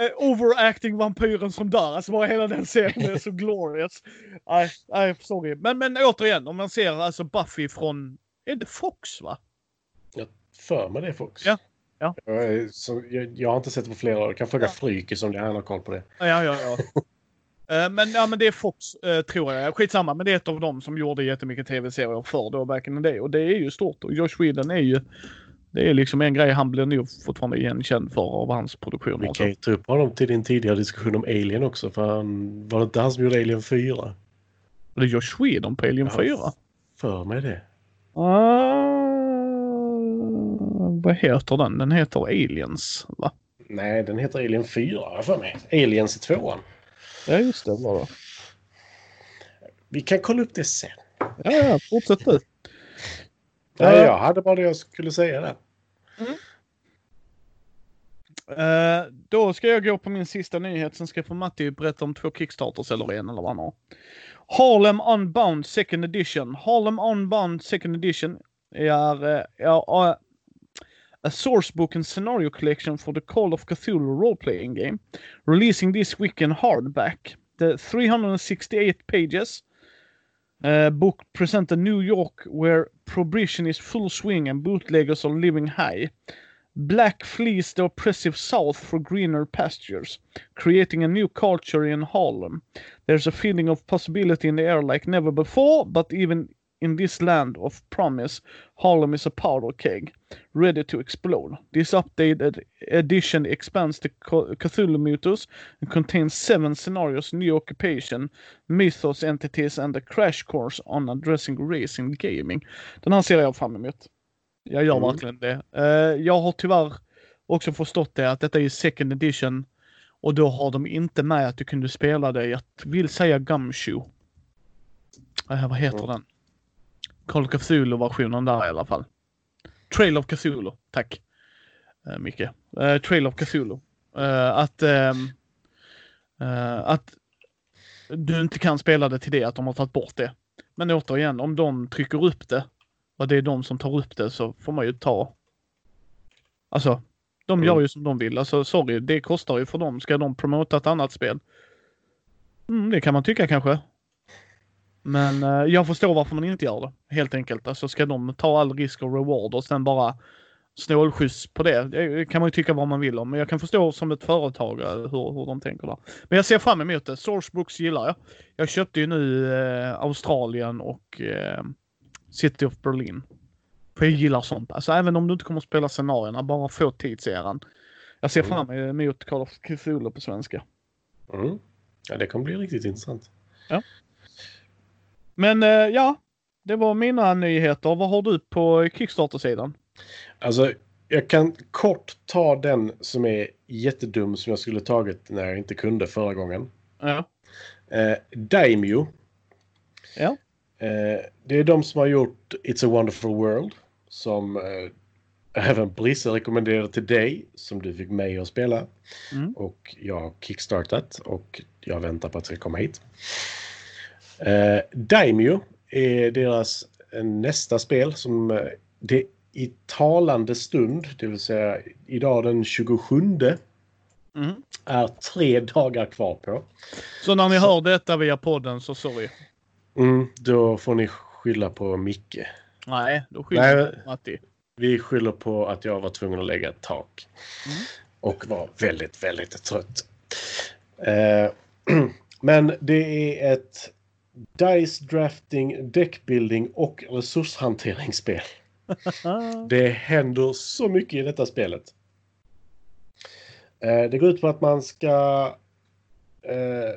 Speaker 1: eh, overacting vampyren som dör. Alltså bara hela den serien är så glorious. Nej, nej, sorry. Men, men återigen, om man ser alltså Buffy från, är det Fox va?
Speaker 2: För mig det Fox.
Speaker 1: Ja, ja.
Speaker 2: Jag, så, jag, jag har inte sett det på flera år. Jag kan fråga
Speaker 1: Ja.
Speaker 2: Frykis om det han har koll på det.
Speaker 1: Ja, ja, ja. Eh, Men, ja, men det är Fox, eh, tror jag. Skitsamma, men det är ett av dem som gjorde jättemycket tv-serier förr då, back in the day. Och det är ju stort. Och Josh Whedon är ju Det är liksom en grej han blir nog fortfarande igenkänd för av hans produktioner.
Speaker 2: Vi
Speaker 1: och
Speaker 2: kan ju ta upp honom till din tidigare diskussion om Alien också. För han, var det inte han som gjorde Alien 4?
Speaker 1: Det är Josh Whedon på Alien
Speaker 2: Ja.
Speaker 1: 4.
Speaker 2: För mig det.
Speaker 1: Ah, vad heter den? Den heter Aliens, va?
Speaker 2: Nej, den heter Alien 4 har jag för mig. Aliens i tvåan.
Speaker 1: Ja, just det. Var det.
Speaker 2: Vi kan kolla upp det sen.
Speaker 1: Ja, ja, fortsätt du. Ja.
Speaker 2: jag hade bara det jag skulle säga där.
Speaker 1: Eh, då ska jag gå på min sista nyhet. Sen ska jag få Matti berätta om två Kickstarters eller en eller vad han har. Harlem Unbound Second Edition. Harlem Unbound Second Edition är uh, ja, uh, a source book and scenario collection for the Call of Cthulhu role-playing game. Releasing this week in hardback. The 368 pages uh, book present a New York where prohibition is full swing and bootleggers are living high. Black flees the oppressive South for greener pastures, creating a new culture in Harlem. There's a feeling of possibility in the air like never before, but even in this land of promise, Harlem is a powder keg, ready to explode. This updated edition expands the Cthulhu mythos and contains seven scenarios, new occupation, mythos entities, and a crash course on addressing race in gaming. Den här ser jag fram emot. Jag gör
Speaker 2: Mm.
Speaker 1: verkligen det. Eh, jag har tyvärr också förstått det att detta är second edition och då har de inte med att du kunde spela det. Jag vill säga Gumshoe. Uh, vad heter
Speaker 2: Mm.
Speaker 1: den? Call of Cthulhu-versionen där i alla fall. Trail of Cthulhu, tack. Uh, Micke. Uh, Trail of Cthulhu. Eh, att, eh, att du inte kan spela det till det, att de har tagit bort det. Men återigen, om de trycker upp det och det är de som tar upp det så får man ju ta. Alltså, de
Speaker 2: Mm.
Speaker 1: gör ju som de vill. Alltså sorry, det kostar ju för dem. Ska de promota ett annat spel? Mm, det kan man tycka kanske. Men eh, jag förstår varför man inte gör det. Helt enkelt. Alltså ska de ta all risk och reward och sen bara snålskjuts på det. Det kan man ju tycka vad man vill om. Men jag kan förstå som ett företag eh, hur, hur de tänker där. Men jag ser fram emot det. Sourcebooks gillar jag. Jag köpte ju nu eh, Australien och eh, City of Berlin. För jag gillar sånt. Alltså även om du inte kommer att spela scenarierna, bara få tidseran. Jag ser
Speaker 2: Mm.
Speaker 1: fram emot Call of Cthulhu på svenska.
Speaker 2: Mm. Ja, det kommer bli riktigt intressant.
Speaker 1: Men eh, ja, det var mina nyheter. Vad har du på Kickstarter-sidan?
Speaker 2: Alltså, jag kan kort ta den som är jättedum som jag skulle tagit när jag inte kunde förra gången.
Speaker 1: Ja.
Speaker 2: Eh, Daimyo.
Speaker 1: Ja.
Speaker 2: Eh, det är de som har gjort It's a wonderful world. Som eh, även Brisse rekommenderade till dig. Som du fick mig att spela.
Speaker 1: Mm.
Speaker 2: Och jag har kickstartat. Och jag väntar på att det ska komma hit. Eh, Daimyo är deras eh, nästa spel. som eh, Det i talande stund, det vill säga idag den 27,
Speaker 1: Mm.
Speaker 2: är tre dagar kvar på.
Speaker 1: Så när ni
Speaker 2: Så-
Speaker 1: hör detta via podden så sorry.
Speaker 2: Mm, då får ni skylla på Micke.
Speaker 1: Nej, då skyller
Speaker 2: Nej.
Speaker 1: på Matti.
Speaker 2: Vi skyller på att jag var tvungen att lägga ett tak.
Speaker 1: Mm.
Speaker 2: Och var väldigt, väldigt trött. Eh, men det är ett Dice Drafting, Deckbuilding och resurshanteringsspel. Det händer så mycket i detta spelet. Eh, det går ut på att man ska eh,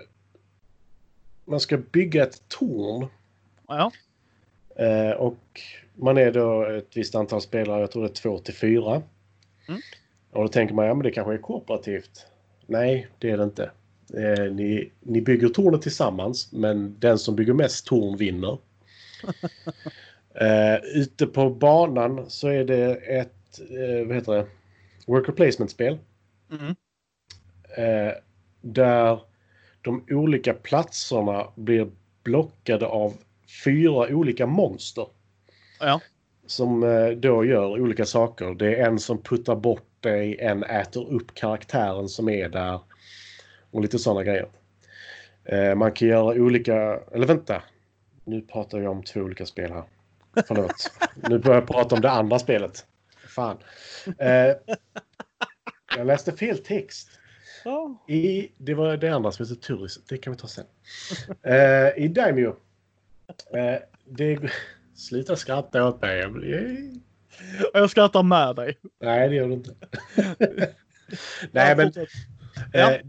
Speaker 2: man ska bygga ett torn
Speaker 1: ja.
Speaker 2: Eh, och man är då ett visst antal spelare, jag tror det är två till fyra.
Speaker 1: Mm.
Speaker 2: Och då tänker man, ja men det kanske är kooperativt. Nej, det är det inte. Eh, ni, ni bygger tornet tillsammans, men den som bygger mest torn vinner. eh, ute på banan så är det ett, eh, vad heter det, worker placement-spel.
Speaker 1: Mm.
Speaker 2: Eh, där de olika platserna blir blockade av fyra olika monster.
Speaker 1: Ja.
Speaker 2: Som eh, då gör olika saker. Det är en som puttar bort dig, en äter upp karaktären som är där. Och lite sådana grejer. Eh, man kan göra olika... Eller vänta. Nu pratar jag om två olika spel här. Förlåt. nu börjar jag prata om det andra spelet. Fan. Eh, jag läste fel text. I, det var det andra som heter Turis. Det kan vi ta sen. Eh, I Daimyo. Eh, det, sluta skratta åt mig.
Speaker 1: Och jag skrattar med dig.
Speaker 2: Nej, det gör du inte. Nej, men...
Speaker 1: Ja.
Speaker 2: Eh,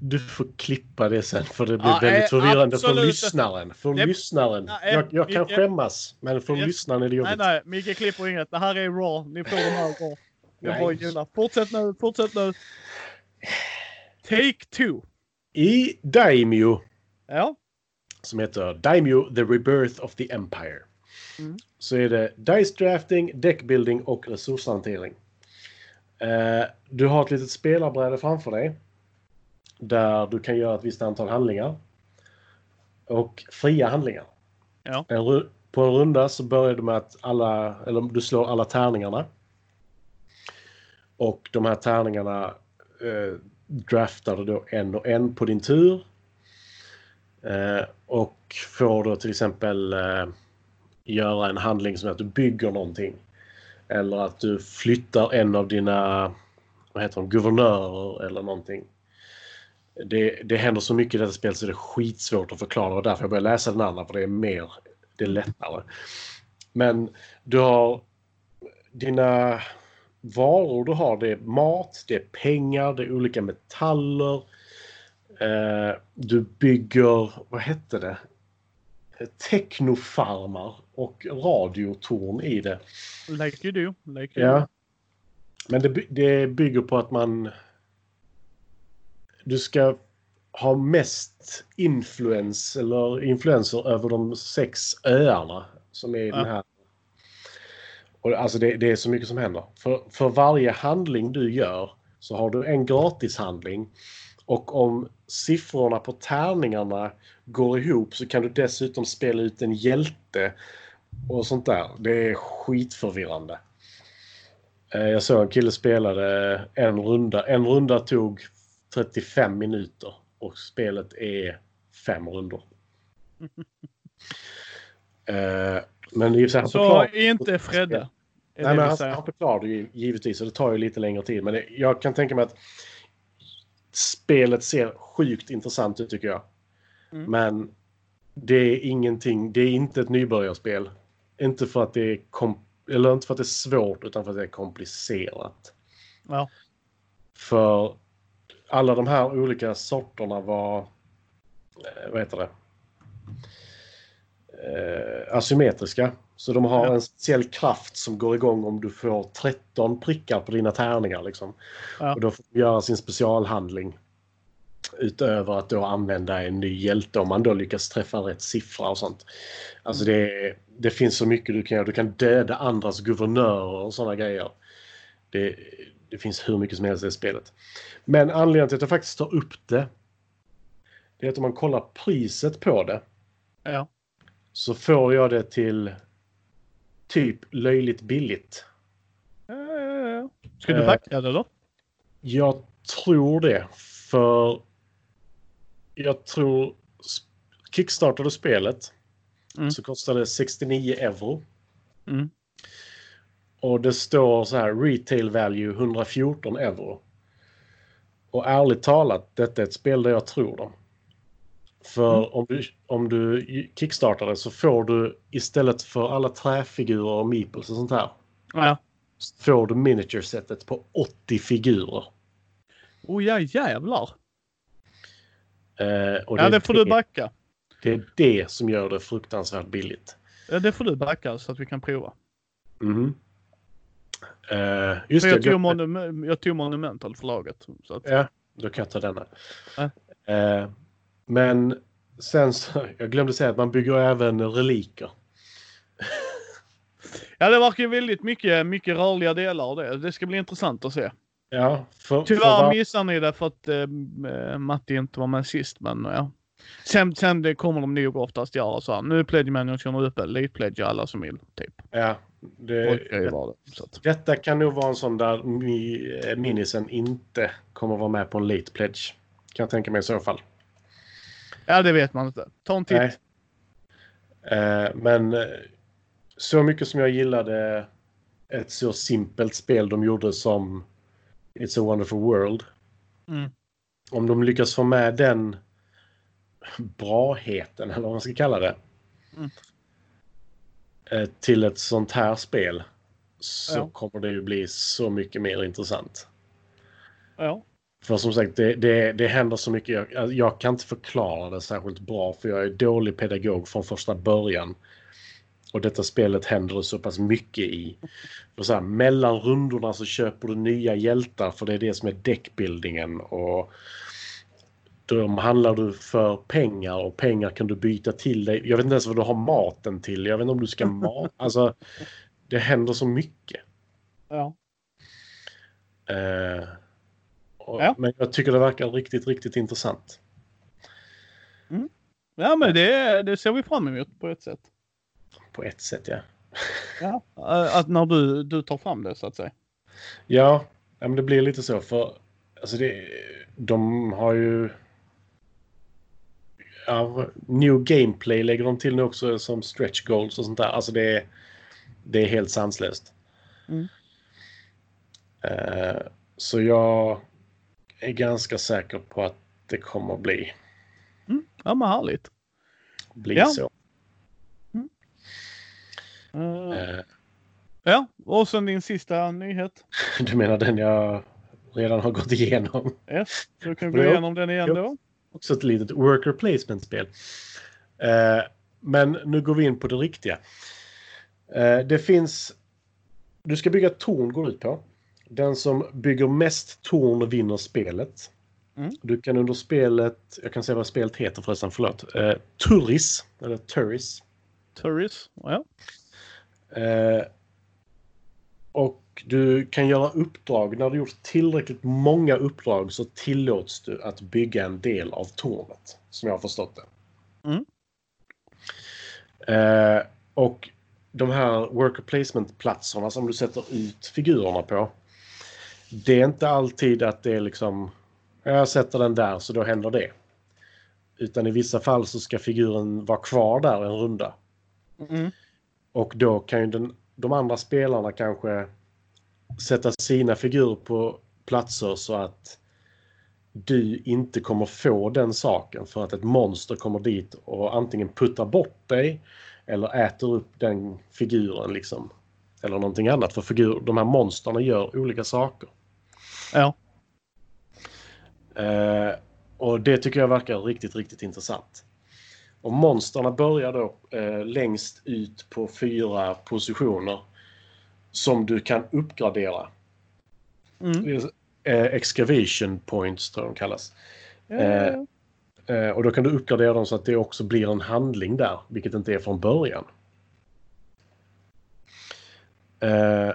Speaker 2: du får klippa det sen för det blir
Speaker 1: Ja,
Speaker 2: väldigt
Speaker 1: eh,
Speaker 2: förvirrande för
Speaker 1: absolut.
Speaker 2: lyssnaren. För
Speaker 1: Det-
Speaker 2: lyssnaren.
Speaker 1: Nej,
Speaker 2: jag jag kan skämmas, men för
Speaker 1: Ja.
Speaker 2: lyssnaren är det
Speaker 1: Nej,
Speaker 2: jobbigt.
Speaker 1: nej, Micke klipper inget. Det här är raw. Ni får de här raw. Jag
Speaker 2: Nej.
Speaker 1: bara gillar. Fortsätt nu, fortsätt nu. Take two.
Speaker 2: I Daimyo,
Speaker 1: Ja.
Speaker 2: som heter Daimyo The Rebirth of the Empire,
Speaker 1: Mm.
Speaker 2: så är det Dice Drafting, Deckbuilding och resurshantering. Eh, du har ett litet spelarbräde framför dig. Där du kan göra ett visst antal handlingar. Och fria handlingar.
Speaker 1: Ja.
Speaker 2: En på en runda så börjar du med att alla, eller du slår alla tärningarna. Och de här tärningarna eh, draftar du då en och en på din tur. Eh, och får då till exempel eh, göra en handling som att du bygger någonting. Eller att du flyttar en av dina vad heter de, guvernörer eller någonting. Det, det händer så mycket i detta spel så det är skitsvårt att förklara och därför jag börjar läsa den andra för det är mer, det är lättare. Men du har dina varor du har det är mat, det är pengar, det är olika metaller. Eh, du bygger, vad hette det? Technofarmar och radiotorn i det.
Speaker 1: Like you do. Like you do.
Speaker 2: Ja. Men det, det bygger på att man... Du ska ha mest influens eller influenser över de sex öarna som är i den
Speaker 1: Ja.
Speaker 2: här. Och alltså det, det är så mycket som händer. För, för varje handling du gör så har du en gratishandling. Och om siffrorna på tärningarna går ihop så kan du dessutom spela ut en hjälte och sånt där. Det är skitförvirrande. Eh, Jag såg en kille spelade en runda. En runda tog 35 minuter och spelet är fem rundor. Eh, Men sig, han
Speaker 1: Så
Speaker 2: förklarar-
Speaker 1: inte Fredde. Är
Speaker 2: Nej,
Speaker 1: det
Speaker 2: men han, han förklarar det ju givetvis och det tar ju lite längre tid. Men det, jag kan tänka mig att spelet ser sjukt intressant ut tycker jag.
Speaker 1: Mm.
Speaker 2: Men det är ingenting, det är inte ett nybörjarspel. Inte för att det är eller inte för att det är svårt utan för att det är komplicerat.
Speaker 1: Ja.
Speaker 2: För alla de här olika sorterna var, eh, vad heter det, eh, asymmetriska. Så de har
Speaker 1: Ja.
Speaker 2: en speciell kraft som går igång om du får 13 prickar på dina tärningar. Liksom.
Speaker 1: Ja.
Speaker 2: Och då får du göra sin specialhandling. Utöver att då använda en ny hjälte om man då lyckas träffa rätt siffra och sånt. Alltså det, det finns så mycket du kan göra. Du kan döda andras guvernörer och sådana grejer. Det, det finns hur mycket som helst i det spelet. Men anledningen till att jag faktiskt tar upp det. Det är att om man kollar priset på det.
Speaker 1: Ja.
Speaker 2: Så får jag det till typ löjligt billigt.
Speaker 1: Ja. Ska du
Speaker 2: Eh.
Speaker 1: backa det då?
Speaker 2: Jag tror det. För jag tror kickstartade spelet
Speaker 1: Mm.
Speaker 2: så kostade det 69 euro.
Speaker 1: Mm.
Speaker 2: Och det står så här retail value 114 euro. Och ärligt talat, detta är ett spel där jag tror dem. För
Speaker 1: Mm.
Speaker 2: om, du, om du kickstartar det så får du istället för alla träfigurer och meeples och sånt här.
Speaker 1: Ja.
Speaker 2: så Får du miniature-setet på 80 figurer.
Speaker 1: Oh ja, jävlar.
Speaker 2: Eh, och
Speaker 1: Ja, det får du backa.
Speaker 2: Det är det som gör det fruktansvärt billigt.
Speaker 1: Ja, det får du backa så att vi kan prova.
Speaker 2: Mhm. Eh, just
Speaker 1: För
Speaker 2: det,
Speaker 1: jag, tog monu- jag tog Monumental förlaget. Så att,
Speaker 2: Ja, då kan jag ta denna.
Speaker 1: Ja.
Speaker 2: Eh, men sen så, jag glömde säga att man bygger även reliker.
Speaker 1: ja, det verkar ju väldigt mycket, mycket rörliga delar av det. Det ska bli intressant att se.
Speaker 2: Ja, för, för
Speaker 1: Tyvärr
Speaker 2: var-
Speaker 1: missar ni det för att eh, Matti inte var med sist, men ja. Sen, sen det kommer de nog oftast göra så här. Nu är Pledge Manager uppe, Late Pledge alla som vill. Typ.
Speaker 2: ja, det,
Speaker 1: det.
Speaker 2: Detta kan nog vara en sån där mi, eh, minisen inte kommer vara med på en late pledge. Kan jag tänka mig i så fall.
Speaker 1: Ja, det vet man inte. Ta en titt.
Speaker 2: Eh, men eh, så mycket som jag gillade ett så simpelt spel de gjorde som It's a wonderful world.
Speaker 1: Mm.
Speaker 2: Om de lyckas få med den braheten, eller vad man ska kalla det.
Speaker 1: Mm.
Speaker 2: eh, till ett sånt här spel så
Speaker 1: Ja.
Speaker 2: kommer det ju bli så mycket mer intressant.
Speaker 1: Ja.
Speaker 2: För som sagt, det, det, det händer så mycket. Jag, alltså, jag kan inte förklara det särskilt bra för jag är dålig pedagog från första början. Och detta spelet händer det så pass mycket i. För så här, mellan rundorna så köper du nya hjältar för det är det som är deckbuildingen. Och de handlar du för pengar och pengar kan du byta till dig. Jag vet inte ens vad du har maten till. Jag vet inte om du ska mat. Alltså, det händer så mycket.
Speaker 1: Ja.
Speaker 2: Eh, och,
Speaker 1: Ja.
Speaker 2: Men jag tycker det verkar riktigt, riktigt intressant.
Speaker 1: Ja, men det, det ser vi fram emot på ett sätt.
Speaker 2: På ett sätt, ja.
Speaker 1: Ja. Eh, Att när du, du tar fram det så att säga.
Speaker 2: Ja, ja men det blir lite så för alltså det, de har ju... Ja, new gameplay lägger de till nu också som stretch goals och sånt där. Alltså det är, det är helt sanslöst.
Speaker 1: Mm.
Speaker 2: Eh, så jag är ganska säker på att det kommer att bli,
Speaker 1: Ja, men härligt.
Speaker 2: bli
Speaker 1: Ja.
Speaker 2: så.
Speaker 1: Eh,
Speaker 2: Eh,
Speaker 1: ja, och sen din sista nyhet.
Speaker 2: du menar den jag redan har gått igenom?
Speaker 1: Yes, du kan gå
Speaker 2: Jo.
Speaker 1: igenom den igen
Speaker 2: Jo.
Speaker 1: då.
Speaker 2: Också ett litet worker placement-spel. Eh, men nu går vi in på det riktiga. Eh, det finns... Du ska bygga torn går ut på. Den som bygger mest torn vinner spelet.
Speaker 1: Mm.
Speaker 2: Du kan under spelet, jag kan säga vad spelet heter förresten, förlåt. Eh, Turris, eller Turris.
Speaker 1: Turris. Ja.
Speaker 2: Eh, och du kan göra uppdrag. När du gjort tillräckligt många uppdrag så tillåts du att bygga en del av tornet. Som jag har förstått det.
Speaker 1: Mm.
Speaker 2: Eh, och de här worker placement-platserna som du sätter ut figurerna på. Det är inte alltid att det är liksom, jag sätter den där så då händer det. Utan i vissa fall så ska figuren vara kvar där en runda.
Speaker 1: Mm.
Speaker 2: Och då kan ju den, de andra spelarna kanske sätta sina figurer på platser så att du inte kommer få den saken för att ett monster kommer dit och antingen puttar bort dig eller äter upp den figuren liksom. Eller någonting annat för figur, de här monsterna gör olika saker.
Speaker 1: Ja.
Speaker 2: Eh, och det tycker jag verkar riktigt, riktigt intressant. Och monsterna börjar då eh, längst ut på fyra positioner som du kan uppgradera.
Speaker 1: Mm.
Speaker 2: Eh, excavation points tror jag de kallas.
Speaker 1: Ja.
Speaker 2: Eh, och då kan du uppgradera dem så att det också blir en handling där, vilket inte är från början. Eh,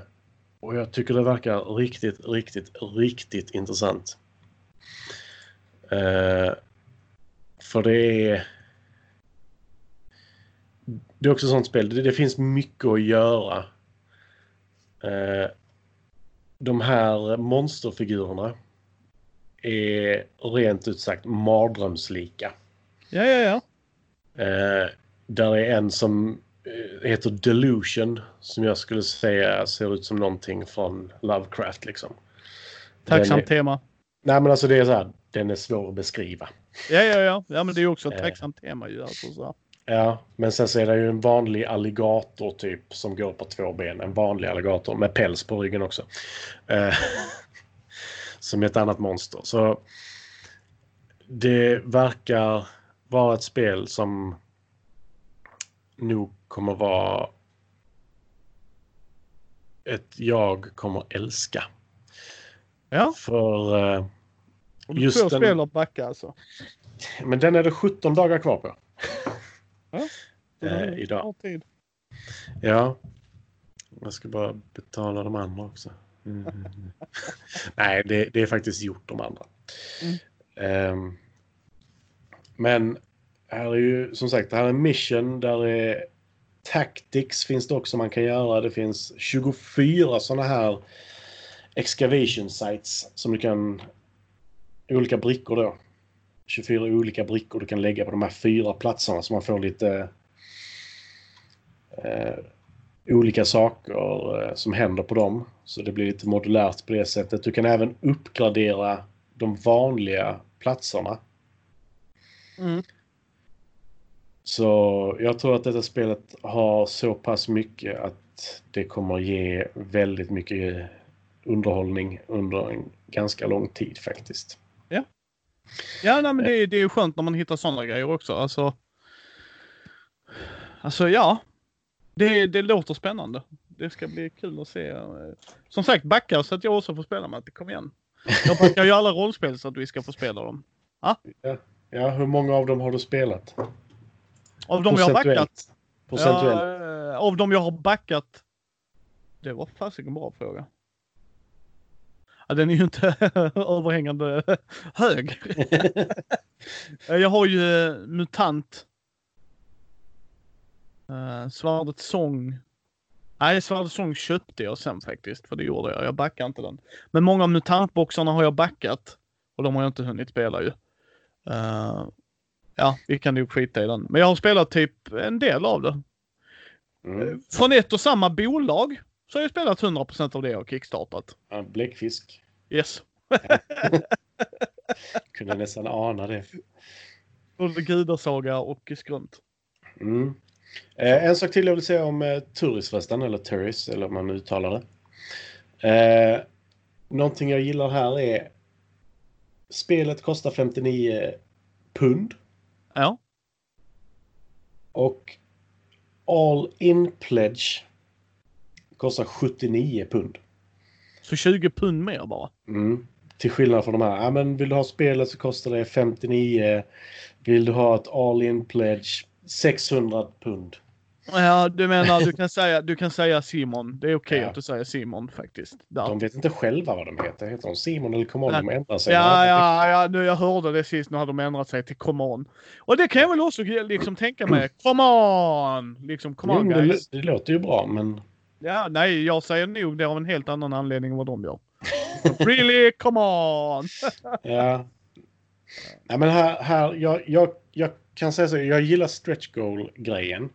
Speaker 2: och jag tycker det verkar riktigt, riktigt, riktigt intressant. Eh, för det är... Det är också ett sånt spel. Det, det finns mycket att göra. Eh, de här monsterfigurerna är rent ut sagt mardrömslika.
Speaker 1: ja, ja, ja.
Speaker 2: Eh, där är en som eh, heter Delusion som jag skulle säga ser ut som någonting från Lovecraft liksom.
Speaker 1: Tacksamt
Speaker 2: är-
Speaker 1: tema.
Speaker 2: Nej men alltså det är så här, den är svår att beskriva.
Speaker 1: Ja, ja, ja. Ja, men det är också ett
Speaker 2: Eh.
Speaker 1: tacksamt tema ju. Alltså, så.
Speaker 2: Ja, men sen så är det ju en vanlig alligator typ som går på två ben. En vanlig alligator med päls på ryggen också. Eh, som är ett annat monster. Så det verkar vara ett spel som nog kommer vara ett jag kommer älska.
Speaker 1: Ja,
Speaker 2: För, eh, Just den-
Speaker 1: spel att backa alltså.
Speaker 2: men den är det 17 dagar kvar på.
Speaker 1: Det
Speaker 2: Eh, idag.
Speaker 1: tid.
Speaker 2: Ja. Jag ska bara betala de andra också. Mm. Nej, det, det är faktiskt gjort de andra.
Speaker 1: Mm.
Speaker 2: Ehm, men här är ju som sagt, det här är mission, där är tactics finns det också man kan göra. Det finns 24 sådana här excavation sites som du kan, olika brickor då. 24 olika brickor du kan lägga på de här fyra platserna så man får lite eh, olika saker eh, som händer på dem. Så det blir lite modulärt på det sättet. Du kan även uppgradera de vanliga platserna.
Speaker 1: Mm.
Speaker 2: Så jag tror att detta spelet har så pass mycket att det kommer ge väldigt mycket underhållning under en ganska lång tid faktiskt.
Speaker 1: Ja. Ja, nej, men det, är- det är skönt när man hittar sådana grejer också. Alltså, alltså ja. Det, det låter spännande. Det ska bli kul att se. Som sagt, backa så att jag också får spela med det. Kom igen. Jag backar ju alla rollspel så att vi ska få spela dem.
Speaker 2: Ja, hur många av dem har du spelat?
Speaker 1: Av de jag har backat.
Speaker 2: Procentuellt?
Speaker 1: Ja, eh, av de jag har backat. Det var fasiken en bra fråga. Ja, den är ju inte överhängande hög. Eh, jag har ju eh, MUTANT. Uh, Svärdets sång. Nej, Svärdets sång köpte jag sen faktiskt. För det gjorde jag. Jag backade inte den. Men många av MUTANT-boxarna har jag backat. Och de har jag inte hunnit spela ju. Eh, ja, vi kan ju skita i den. Men jag har spelat typ en del av det.
Speaker 2: Mm.
Speaker 1: Från ett och samma bolag så har jag spelat 100% av det har kickstartat.
Speaker 2: Ja, bläckfisk.
Speaker 1: Yes.
Speaker 2: Kunde nästan ana det.
Speaker 1: Både gudasaga och skrunt.
Speaker 2: Mm. Eh, en sak till jag vill säga om eh, förresten, eller Turis, eller om man uttalar det. Eh, någonting jag gillar här är spelet kostar 59 pund
Speaker 1: Ja.
Speaker 2: och All In Pledge kostar 79 pund.
Speaker 1: Så 20 pund mer bara.
Speaker 2: Mm. Till skillnad från de här. Ja, men vill du ha spelet så kostar det 59. Vill du ha ett All In Pledge 600 pund.
Speaker 1: Ja, du menar du kan säga, du kan säga Simon. Det är okej
Speaker 2: Ja.
Speaker 1: att du säger Simon faktiskt. Där.
Speaker 2: De vet inte själva vad de heter. Heter de Simon eller Common? De ändrar sig.
Speaker 1: Ja, ja, ja, nu jag hörde det sist. Nu har de ändrat sig till come on. Och det kan jag väl också liksom tänka mig. Come on! Liksom come on
Speaker 2: men det,
Speaker 1: guys.
Speaker 2: det låter ju bra, men
Speaker 1: Ja, nej, jag säger nog det av en helt annan anledning än vad de gör. really? Come on!
Speaker 2: ja. Nej, men här, här jag, jag, jag kan säga så. Jag gillar stretch goal-grejen.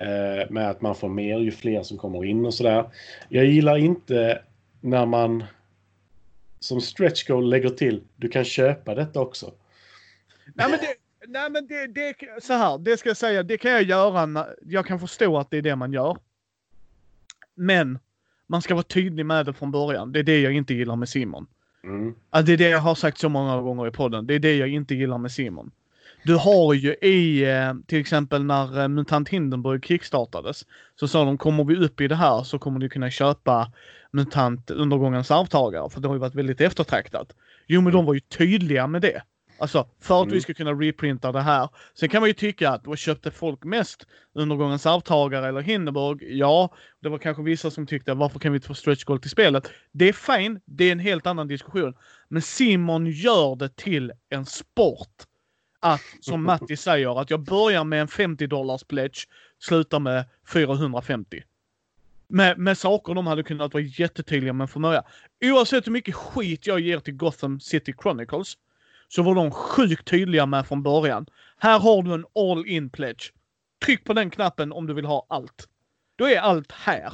Speaker 2: Eh, med att man får mer ju fler som kommer in och sådär. Jag gillar inte när man som stretch goal lägger till du kan köpa detta också.
Speaker 1: Nej men det, nej, men det, det så här, det ska jag säga, det kan jag göra. Jag kan förstå att det är det man gör. Men man ska vara tydlig med det från början. Det är det jag inte gillar med Simon.
Speaker 2: Mm.
Speaker 1: Ja, det är det jag har sagt så många gånger i podden. Det är det jag inte gillar med Simon. Du har ju i, eh, till exempel när eh, Mutant Hindenburg kickstartades, så sa de kommer vi upp i det här så kommer du kunna köpa Mutant Undergångens arvtagare, för det har ju varit väldigt eftertraktat. Jo, men de var ju tydliga med det. Alltså, för att
Speaker 2: Mm.
Speaker 1: vi ska kunna reprinta det här. Sen kan man ju tycka att vad köpte folk mest? Undergångens arvtagare eller Hindenburg? Ja, det var kanske vissa som tyckte varför kan vi inte få stretch goal till spelet? Det är fine, det är en helt annan diskussion. Men Simon gör det till en sport. Att, som Matti säger, att jag börjar med en 50 dollars pledge, slutar med 450. Med, med saker de hade kunnat vara jättetydliga med från början. Oavsett hur mycket skit jag ger till Gotham City Chronicles så var de sjukt tydliga med från början. Här har du en all in pledge. Tryck på den knappen om du vill ha allt. Då är allt här.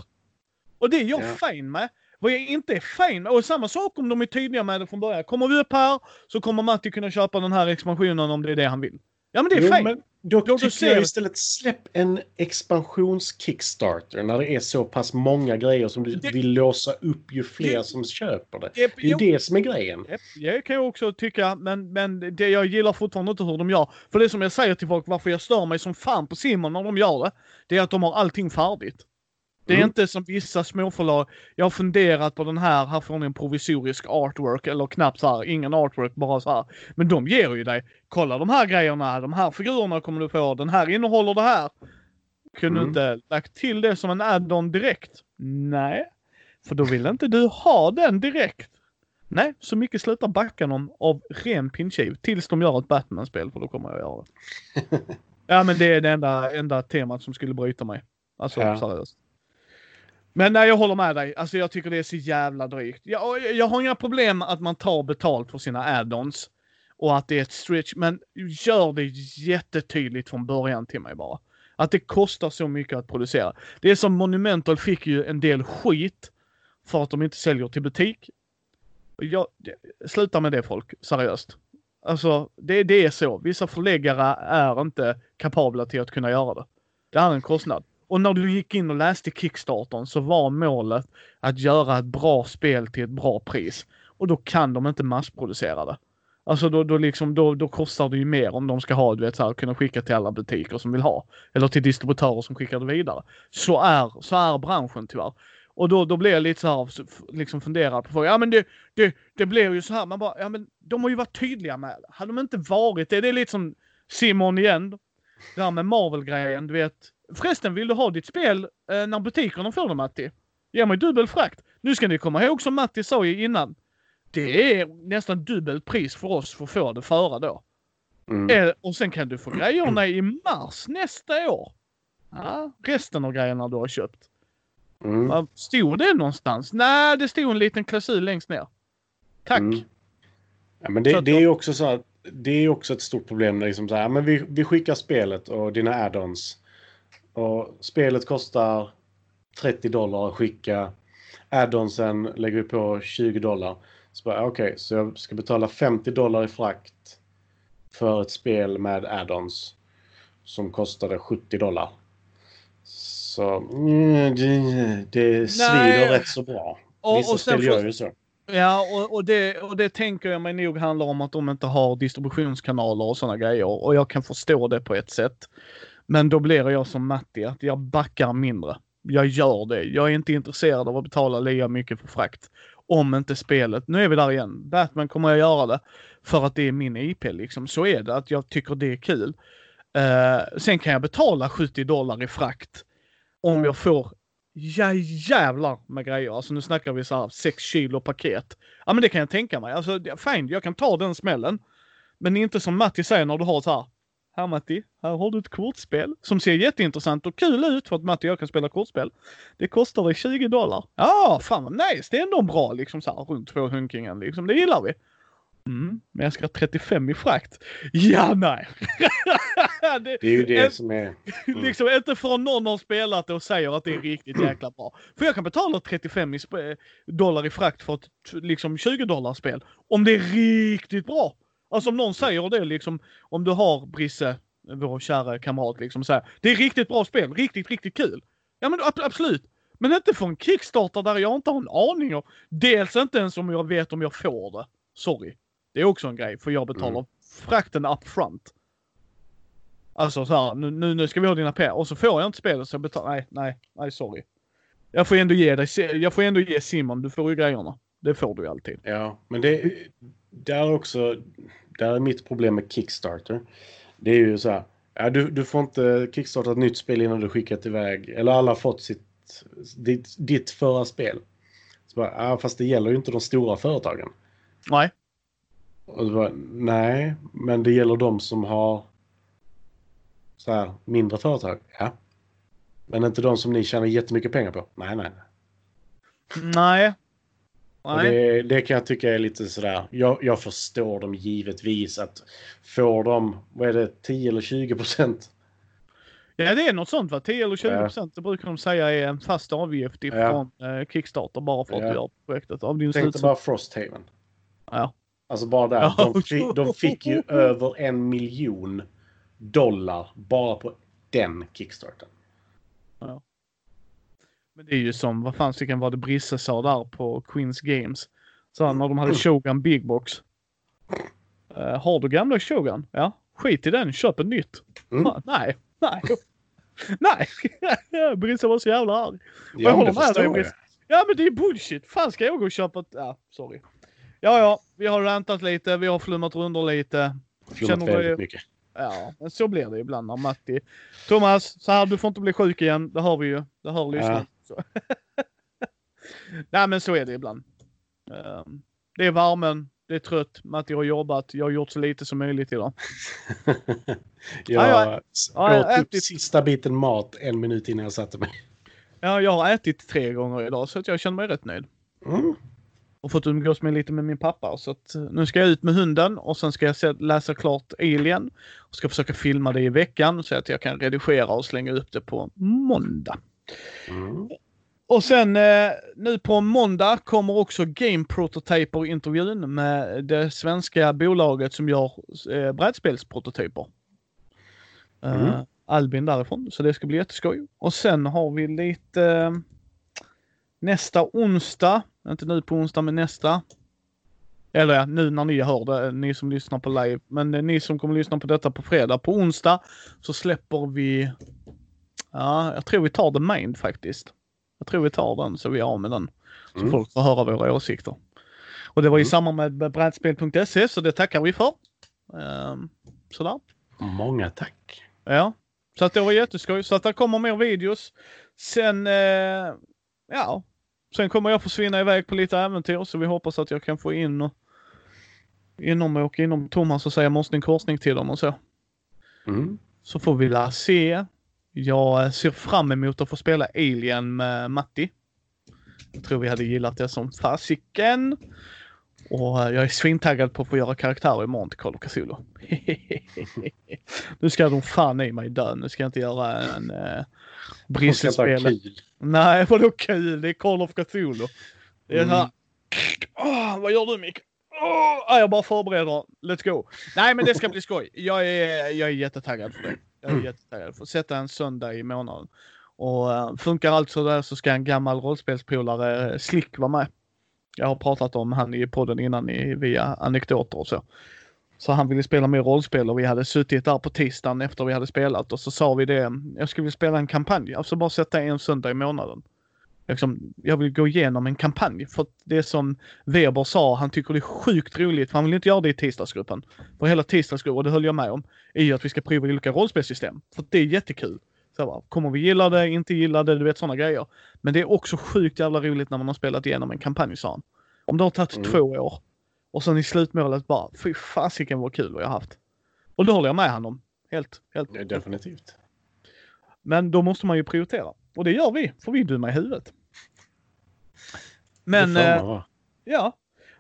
Speaker 1: Och det är jag
Speaker 2: Ja.
Speaker 1: fine med. Vad jag inte är fine med, och samma sak om de är tydliga med det från början. Kommer vi upp här så kommer Matti kunna köpa den här expansionen om det är det han vill. Ja men det är
Speaker 2: Jo, men då
Speaker 1: Låt
Speaker 2: tycker jag istället släpp en expansions-kickstarter när det är så pass många grejer som du
Speaker 1: Det-
Speaker 2: vill låsa upp ju fler
Speaker 1: Det-
Speaker 2: som köper det.
Speaker 1: Det,
Speaker 2: är ju det som är grejen.
Speaker 1: Det kan jag också tycka, men, men det, jag gillar fortfarande inte hur de gör. För det som jag säger till folk, varför jag stör mig som fan på Simon när de gör det, det är att de har allting färdigt. Det är
Speaker 2: Mm.
Speaker 1: inte som vissa småförlag. Jag har funderat på den här, här får ni en provisorisk artwork, eller knappt så här, ingen artwork, bara så här. Men de ger ju dig, kolla de här grejerna, de här figurerna kommer du få, den här innehåller det här. Kunde
Speaker 2: Mm.
Speaker 1: inte lagt till det som en add-on direkt? Nej, för då vill inte du ha den direkt. Nej, så mycket slutar backa dem av ren pinchiv tills de gör ett Batman-spel för då kommer jag göra det. ja men det är det enda, enda temat som skulle bryta mig. Alltså
Speaker 2: Ja.
Speaker 1: seriöst. Men nej, jag håller med dig. Alltså jag tycker det är så jävla drygt. Jag, jag har inga problem att man tar betalt för sina add-ons. Och att det är ett stretch, men gör det jättetydligt från början till mig bara. Att det kostar så mycket att producera. Det är som Monumental fick ju en del skit för att de inte säljer till butik. Jag, sluta med det folk, seriöst. Alltså, det, det är så. Vissa förläggare är inte kapabla till att kunna göra det. Det är en kostnad. Och när du gick in och läste Kickstartern så var målet att göra ett bra spel till ett bra pris. Och då kan de inte massproducera det. Alltså då, då, liksom, då, då kostar det ju mer om de ska ha, du vet, så här, kunna skicka till alla butiker som vill ha. Eller till distributörer som skickar det vidare. Så är, så är branschen tyvärr. Och då, då blir jag lite så här, liksom funderad på, ja men det, det, det blir ju så här, man bara, ja men de har ju varit tydliga med det. Hade de inte varit det, det är lite som Simon igen. Det här med Marvel-grejen, du vet. Förresten, vill du ha ditt spel eh, när butikerna får det Matti? Ge mig dubbel frakt. Nu ska ni komma ihåg som Matti sa ju innan. Det är nästan dubbelt pris för oss för att få det före då. Mm. Eh, och sen kan du få grejerna i mars nästa år. Ja, resten av grejerna du har köpt. Mm. Stod det någonstans? Nej, det stod en liten klausul längst ner. Tack. Mm.
Speaker 2: Ja, men det, det är ju också så att det är också ett stort problem. Liksom så här, men vi, vi skickar spelet och dina add-ons. Och spelet kostar 30 dollar att skicka. Add-onsen lägger vi på 20 dollar. Så okej, okay, så jag ska betala 50 dollar i frakt för ett spel med add-ons som kostade 70 dollar. Så mm, det, det svider rätt så bra. Och, Vissa och spel gör ju så.
Speaker 1: Ja, och, och, det, och det tänker jag mig nog handlar om att de inte har distributionskanaler och sådana grejer. Och jag kan förstå det på ett sätt. Men då blir jag som Matti, att jag backar mindre. Jag gör det. Jag är inte intresserad av att betala lika mycket för frakt. Om inte spelet, nu är vi där igen, Batman kommer jag göra det. För att det är min IP liksom. Så är det, att jag tycker det är kul. Uh, sen kan jag betala 70 dollar i frakt om jag får ja, jävlar med grejer. Alltså nu snackar vi så här 6 kilo paket. Ja men det kan jag tänka mig. Alltså fine, jag kan ta den smällen. Men inte som Matti säger när du har så här. Här Matti, här har du ett kortspel som ser jätteintressant och kul ut för att Matti och jag kan spela kortspel. Det kostar dig 20 dollar. Ja, fan vad nice. Det är ändå bra liksom så här runt två hunkingen liksom. Det gillar vi. Mm, men jag ska ha 35 i frakt. Ja, nej.
Speaker 2: det, det, är ju det en, som är...
Speaker 1: Mm. Liksom inte förrän någon har spelat det och säger att det är riktigt jäkla bra. För jag kan betala 35 i dollar i frakt för ett liksom 20 dollar spel. Om det är riktigt bra. Alltså om någon säger det liksom, om du har Brisse, vår kära kamrat liksom säger det är riktigt bra spel, riktigt, riktigt kul. Ja men absolut. Men inte för en Kickstarter där jag inte har en aning om. Dels inte ens om jag vet om jag får det. Sorry. Det är också en grej, för jag betalar mm. frakten up front. Alltså så här, nu, nu ska vi ha dina pengar och så får jag inte spelet så jag betalar, nej, nej, nej sorry. Jag får ändå ge dig, jag får ändå ge Simon, du får ju grejerna. Det får du ju alltid.
Speaker 2: Ja, men det, det är också, det är mitt problem med Kickstarter. Det är ju så här, ja, du, du får inte kickstarta ett nytt spel innan du skickat iväg, eller alla fått sitt, ditt, ditt förra spel. Så bara, ja, fast det gäller ju inte de stora företagen.
Speaker 1: Nej.
Speaker 2: Och bara, nej, men det gäller de som har så här, mindre företag. Ja. Men inte de som ni tjänar jättemycket pengar på. Nej, nej.
Speaker 1: Nej.
Speaker 2: Det, det, kan jag tycka är lite sådär. Jag, jag förstår dem givetvis att får de, vad är det, 10 eller 20 procent?
Speaker 1: Ja det är något sånt va? 10 eller 20 procent. Ja. Det brukar de säga är en fast avgift ifrån ja. eh, Kickstarter bara för att ja. du gör projektet. Av din
Speaker 2: Tänk bara Frosthaven.
Speaker 1: Ja.
Speaker 2: Alltså bara där. De fick, de fick ju över en miljon dollar bara på den kickstarten.
Speaker 1: Ja. Men det är ju som, vad fan vilken var det Brisse sa där på Queens Games? Så när de hade Shogun Big Box. Uh, har du gamla Shogun? Ja. Skit i den, köp ett nytt. Mm. Ah, nej, nej. nej. Brisse var så jävla arg.
Speaker 2: Ja, jag håller med dig Brisse.
Speaker 1: Ja men det är bullshit. Fan ska jag gå och köpa ett... Ja, sorry. Ja, ja, vi har rantat lite, vi har flummat runt lite.
Speaker 2: Flummat väldigt du... mycket.
Speaker 1: Ja, men så blir det ibland när Matti... Thomas, så här, du får inte bli sjuk igen. Det hör vi ju. Det hör lyssnarna. Ja. Nej, men så är det ibland. Um, det är värmen, det är trött, Matti har jobbat, jag har gjort så lite som möjligt idag.
Speaker 2: jag ja, jag, åt upp sista biten mat en minut innan jag satte mig.
Speaker 1: Ja, jag har ätit tre gånger idag så att jag känner mig rätt nöjd. Mm och fått umgås med lite med min pappa. Så att, eh, nu ska jag ut med hunden och sen ska jag läsa klart Alien. Och ska försöka filma det i veckan så att jag kan redigera och slänga upp det på måndag. Mm. och sen eh, nu på måndag kommer också Game Prototyper-intervjun med det svenska bolaget som gör eh, brädspelsprototyper. Eh,
Speaker 2: Mm.
Speaker 1: Albin därifrån, så det ska bli jätteskoj. Och sen har vi lite eh, nästa onsdag, inte nu på onsdag men nästa. Eller ja, nu när ni hör det, ni som lyssnar på live. Men eh, ni som kommer lyssna på detta på fredag. På onsdag så släpper vi, ja jag tror vi tar The Mind faktiskt. Jag tror vi tar den så vi är av med den. Så
Speaker 2: Mm.
Speaker 1: folk får höra våra åsikter. Och det var i
Speaker 2: Mm.
Speaker 1: samband med brädspel.se så det tackar vi för. Ehm, sådär.
Speaker 2: Många tack.
Speaker 1: Ja, så att det var jätteskoj. Så att det kommer mer videos. Sen, eh, ja, sen kommer jag försvinna iväg på lite äventyr så vi hoppas att jag kan få in och inom och inom Thomas och säga morsning korsning till dem och så.
Speaker 2: Mm.
Speaker 1: Så får vi la se. Jag ser fram emot att få spela Alien med Matti. Jag tror vi hade gillat det som fasiken. Och eh, jag är svintaggad på att få göra karaktärer imorgon till Call of Cthulhu. nu ska de fan i mig dö. Nu ska jag inte göra en bristspel.
Speaker 2: kul.
Speaker 1: Nej, vadå kul? Det är Call of Cthulhu. Det är
Speaker 2: Mm.
Speaker 1: här. Åh, vad gör du Mick? Åh, jag bara förbereder. Let's go. Nej, men det ska bli skoj. Jag är, jag är jättetaggad för det. Jag är
Speaker 2: Mm.
Speaker 1: jättetaggad att sätta en söndag i månaden. Och uh, funkar allt så där så ska en gammal rollspelspolare, eh, Slick, vara med. Jag har pratat om han i podden innan i, via anekdoter och så. Så han ville spela mer rollspel och vi hade suttit där på tisdagen efter vi hade spelat och så sa vi det. Jag skulle vilja spela en kampanj, alltså bara sätta en söndag i månaden. Liksom, jag vill gå igenom en kampanj för det som Weber sa, han tycker det är sjukt roligt för han vill inte göra det i tisdagsgruppen. För hela tisdagsgruppen, och det höll jag med om, är ju att vi ska prova olika rollspelssystem. För det är jättekul. Så jag bara, kommer vi gilla det, inte gilla det, du vet sådana grejer. Men det är också sjukt jävla roligt när man har spelat igenom en kampanj, sa han. Om det har tagit
Speaker 2: Mm.
Speaker 1: två år och sen i slutmålet bara, fy fasiken vad kul vi har haft. Och det håller jag med han om. Helt, helt.
Speaker 2: Ja, definitivt.
Speaker 1: Men då måste man ju prioritera. Och det gör vi, för vi är dumma i huvudet. Men, eh, ja.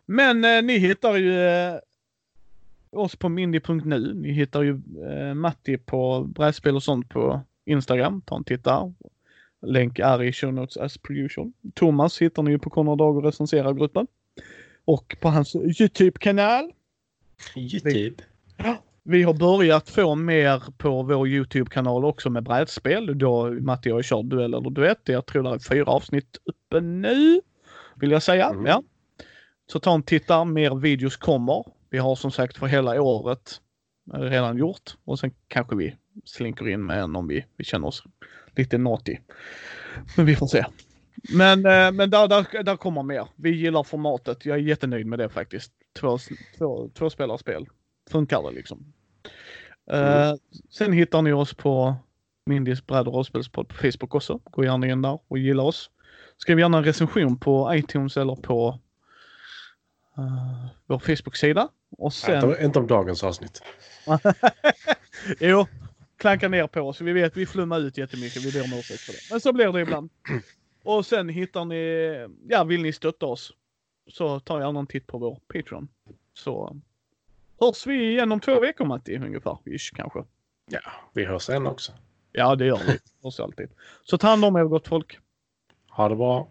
Speaker 1: Men eh, ni hittar ju eh, oss på mindy.nu. Ni hittar ju eh, Matti på brädspel och sånt på Instagram. Ta en titt där. Länk är i show notes as per usual. Thomas hittar ni ju på Konrad Dag och recenserar gruppen. Och på hans Youtube-kanal.
Speaker 2: YouTube.
Speaker 1: Vi har börjat få mer på vår Youtube-kanal också med brädspel. Då Matti och jag kör duell eller duett. Jag tror det är fyra avsnitt uppe nu. Vill jag säga.
Speaker 2: Mm.
Speaker 1: Ja. Så ta en titt där. Mer videos kommer. Vi har som sagt för hela året redan gjort. Och sen kanske vi slinker in med en om vi, vi känner oss lite naughty. Men vi får se. Men, eh, men där, där, där kommer mer. Vi gillar formatet. Jag är jättenöjd med det faktiskt. Två, två, två spelarspel. Funkar det liksom. Eh, sen hittar ni oss på Mindys bräd och rollspelspodd på Facebook också. Gå gärna in där och gilla oss. Skriv gärna en recension på iTunes eller på eh, vår Facebook-sida. Och sen...
Speaker 2: Inte, inte om dagens avsnitt.
Speaker 1: jo, klanka ner på oss. Vi vet vi flummar ut jättemycket. Vi ber om ursäkt för det. Men så blir det ibland. Och sen hittar ni, ja vill ni stötta oss så ta gärna en titt på vår Patreon. Så hörs vi igen om två veckor Matti ungefär. Ish kanske.
Speaker 2: Ja, vi hörs sen också.
Speaker 1: Ja det gör vi. Hörs alltid. Så ta hand om er gott folk.
Speaker 2: Ha det bra.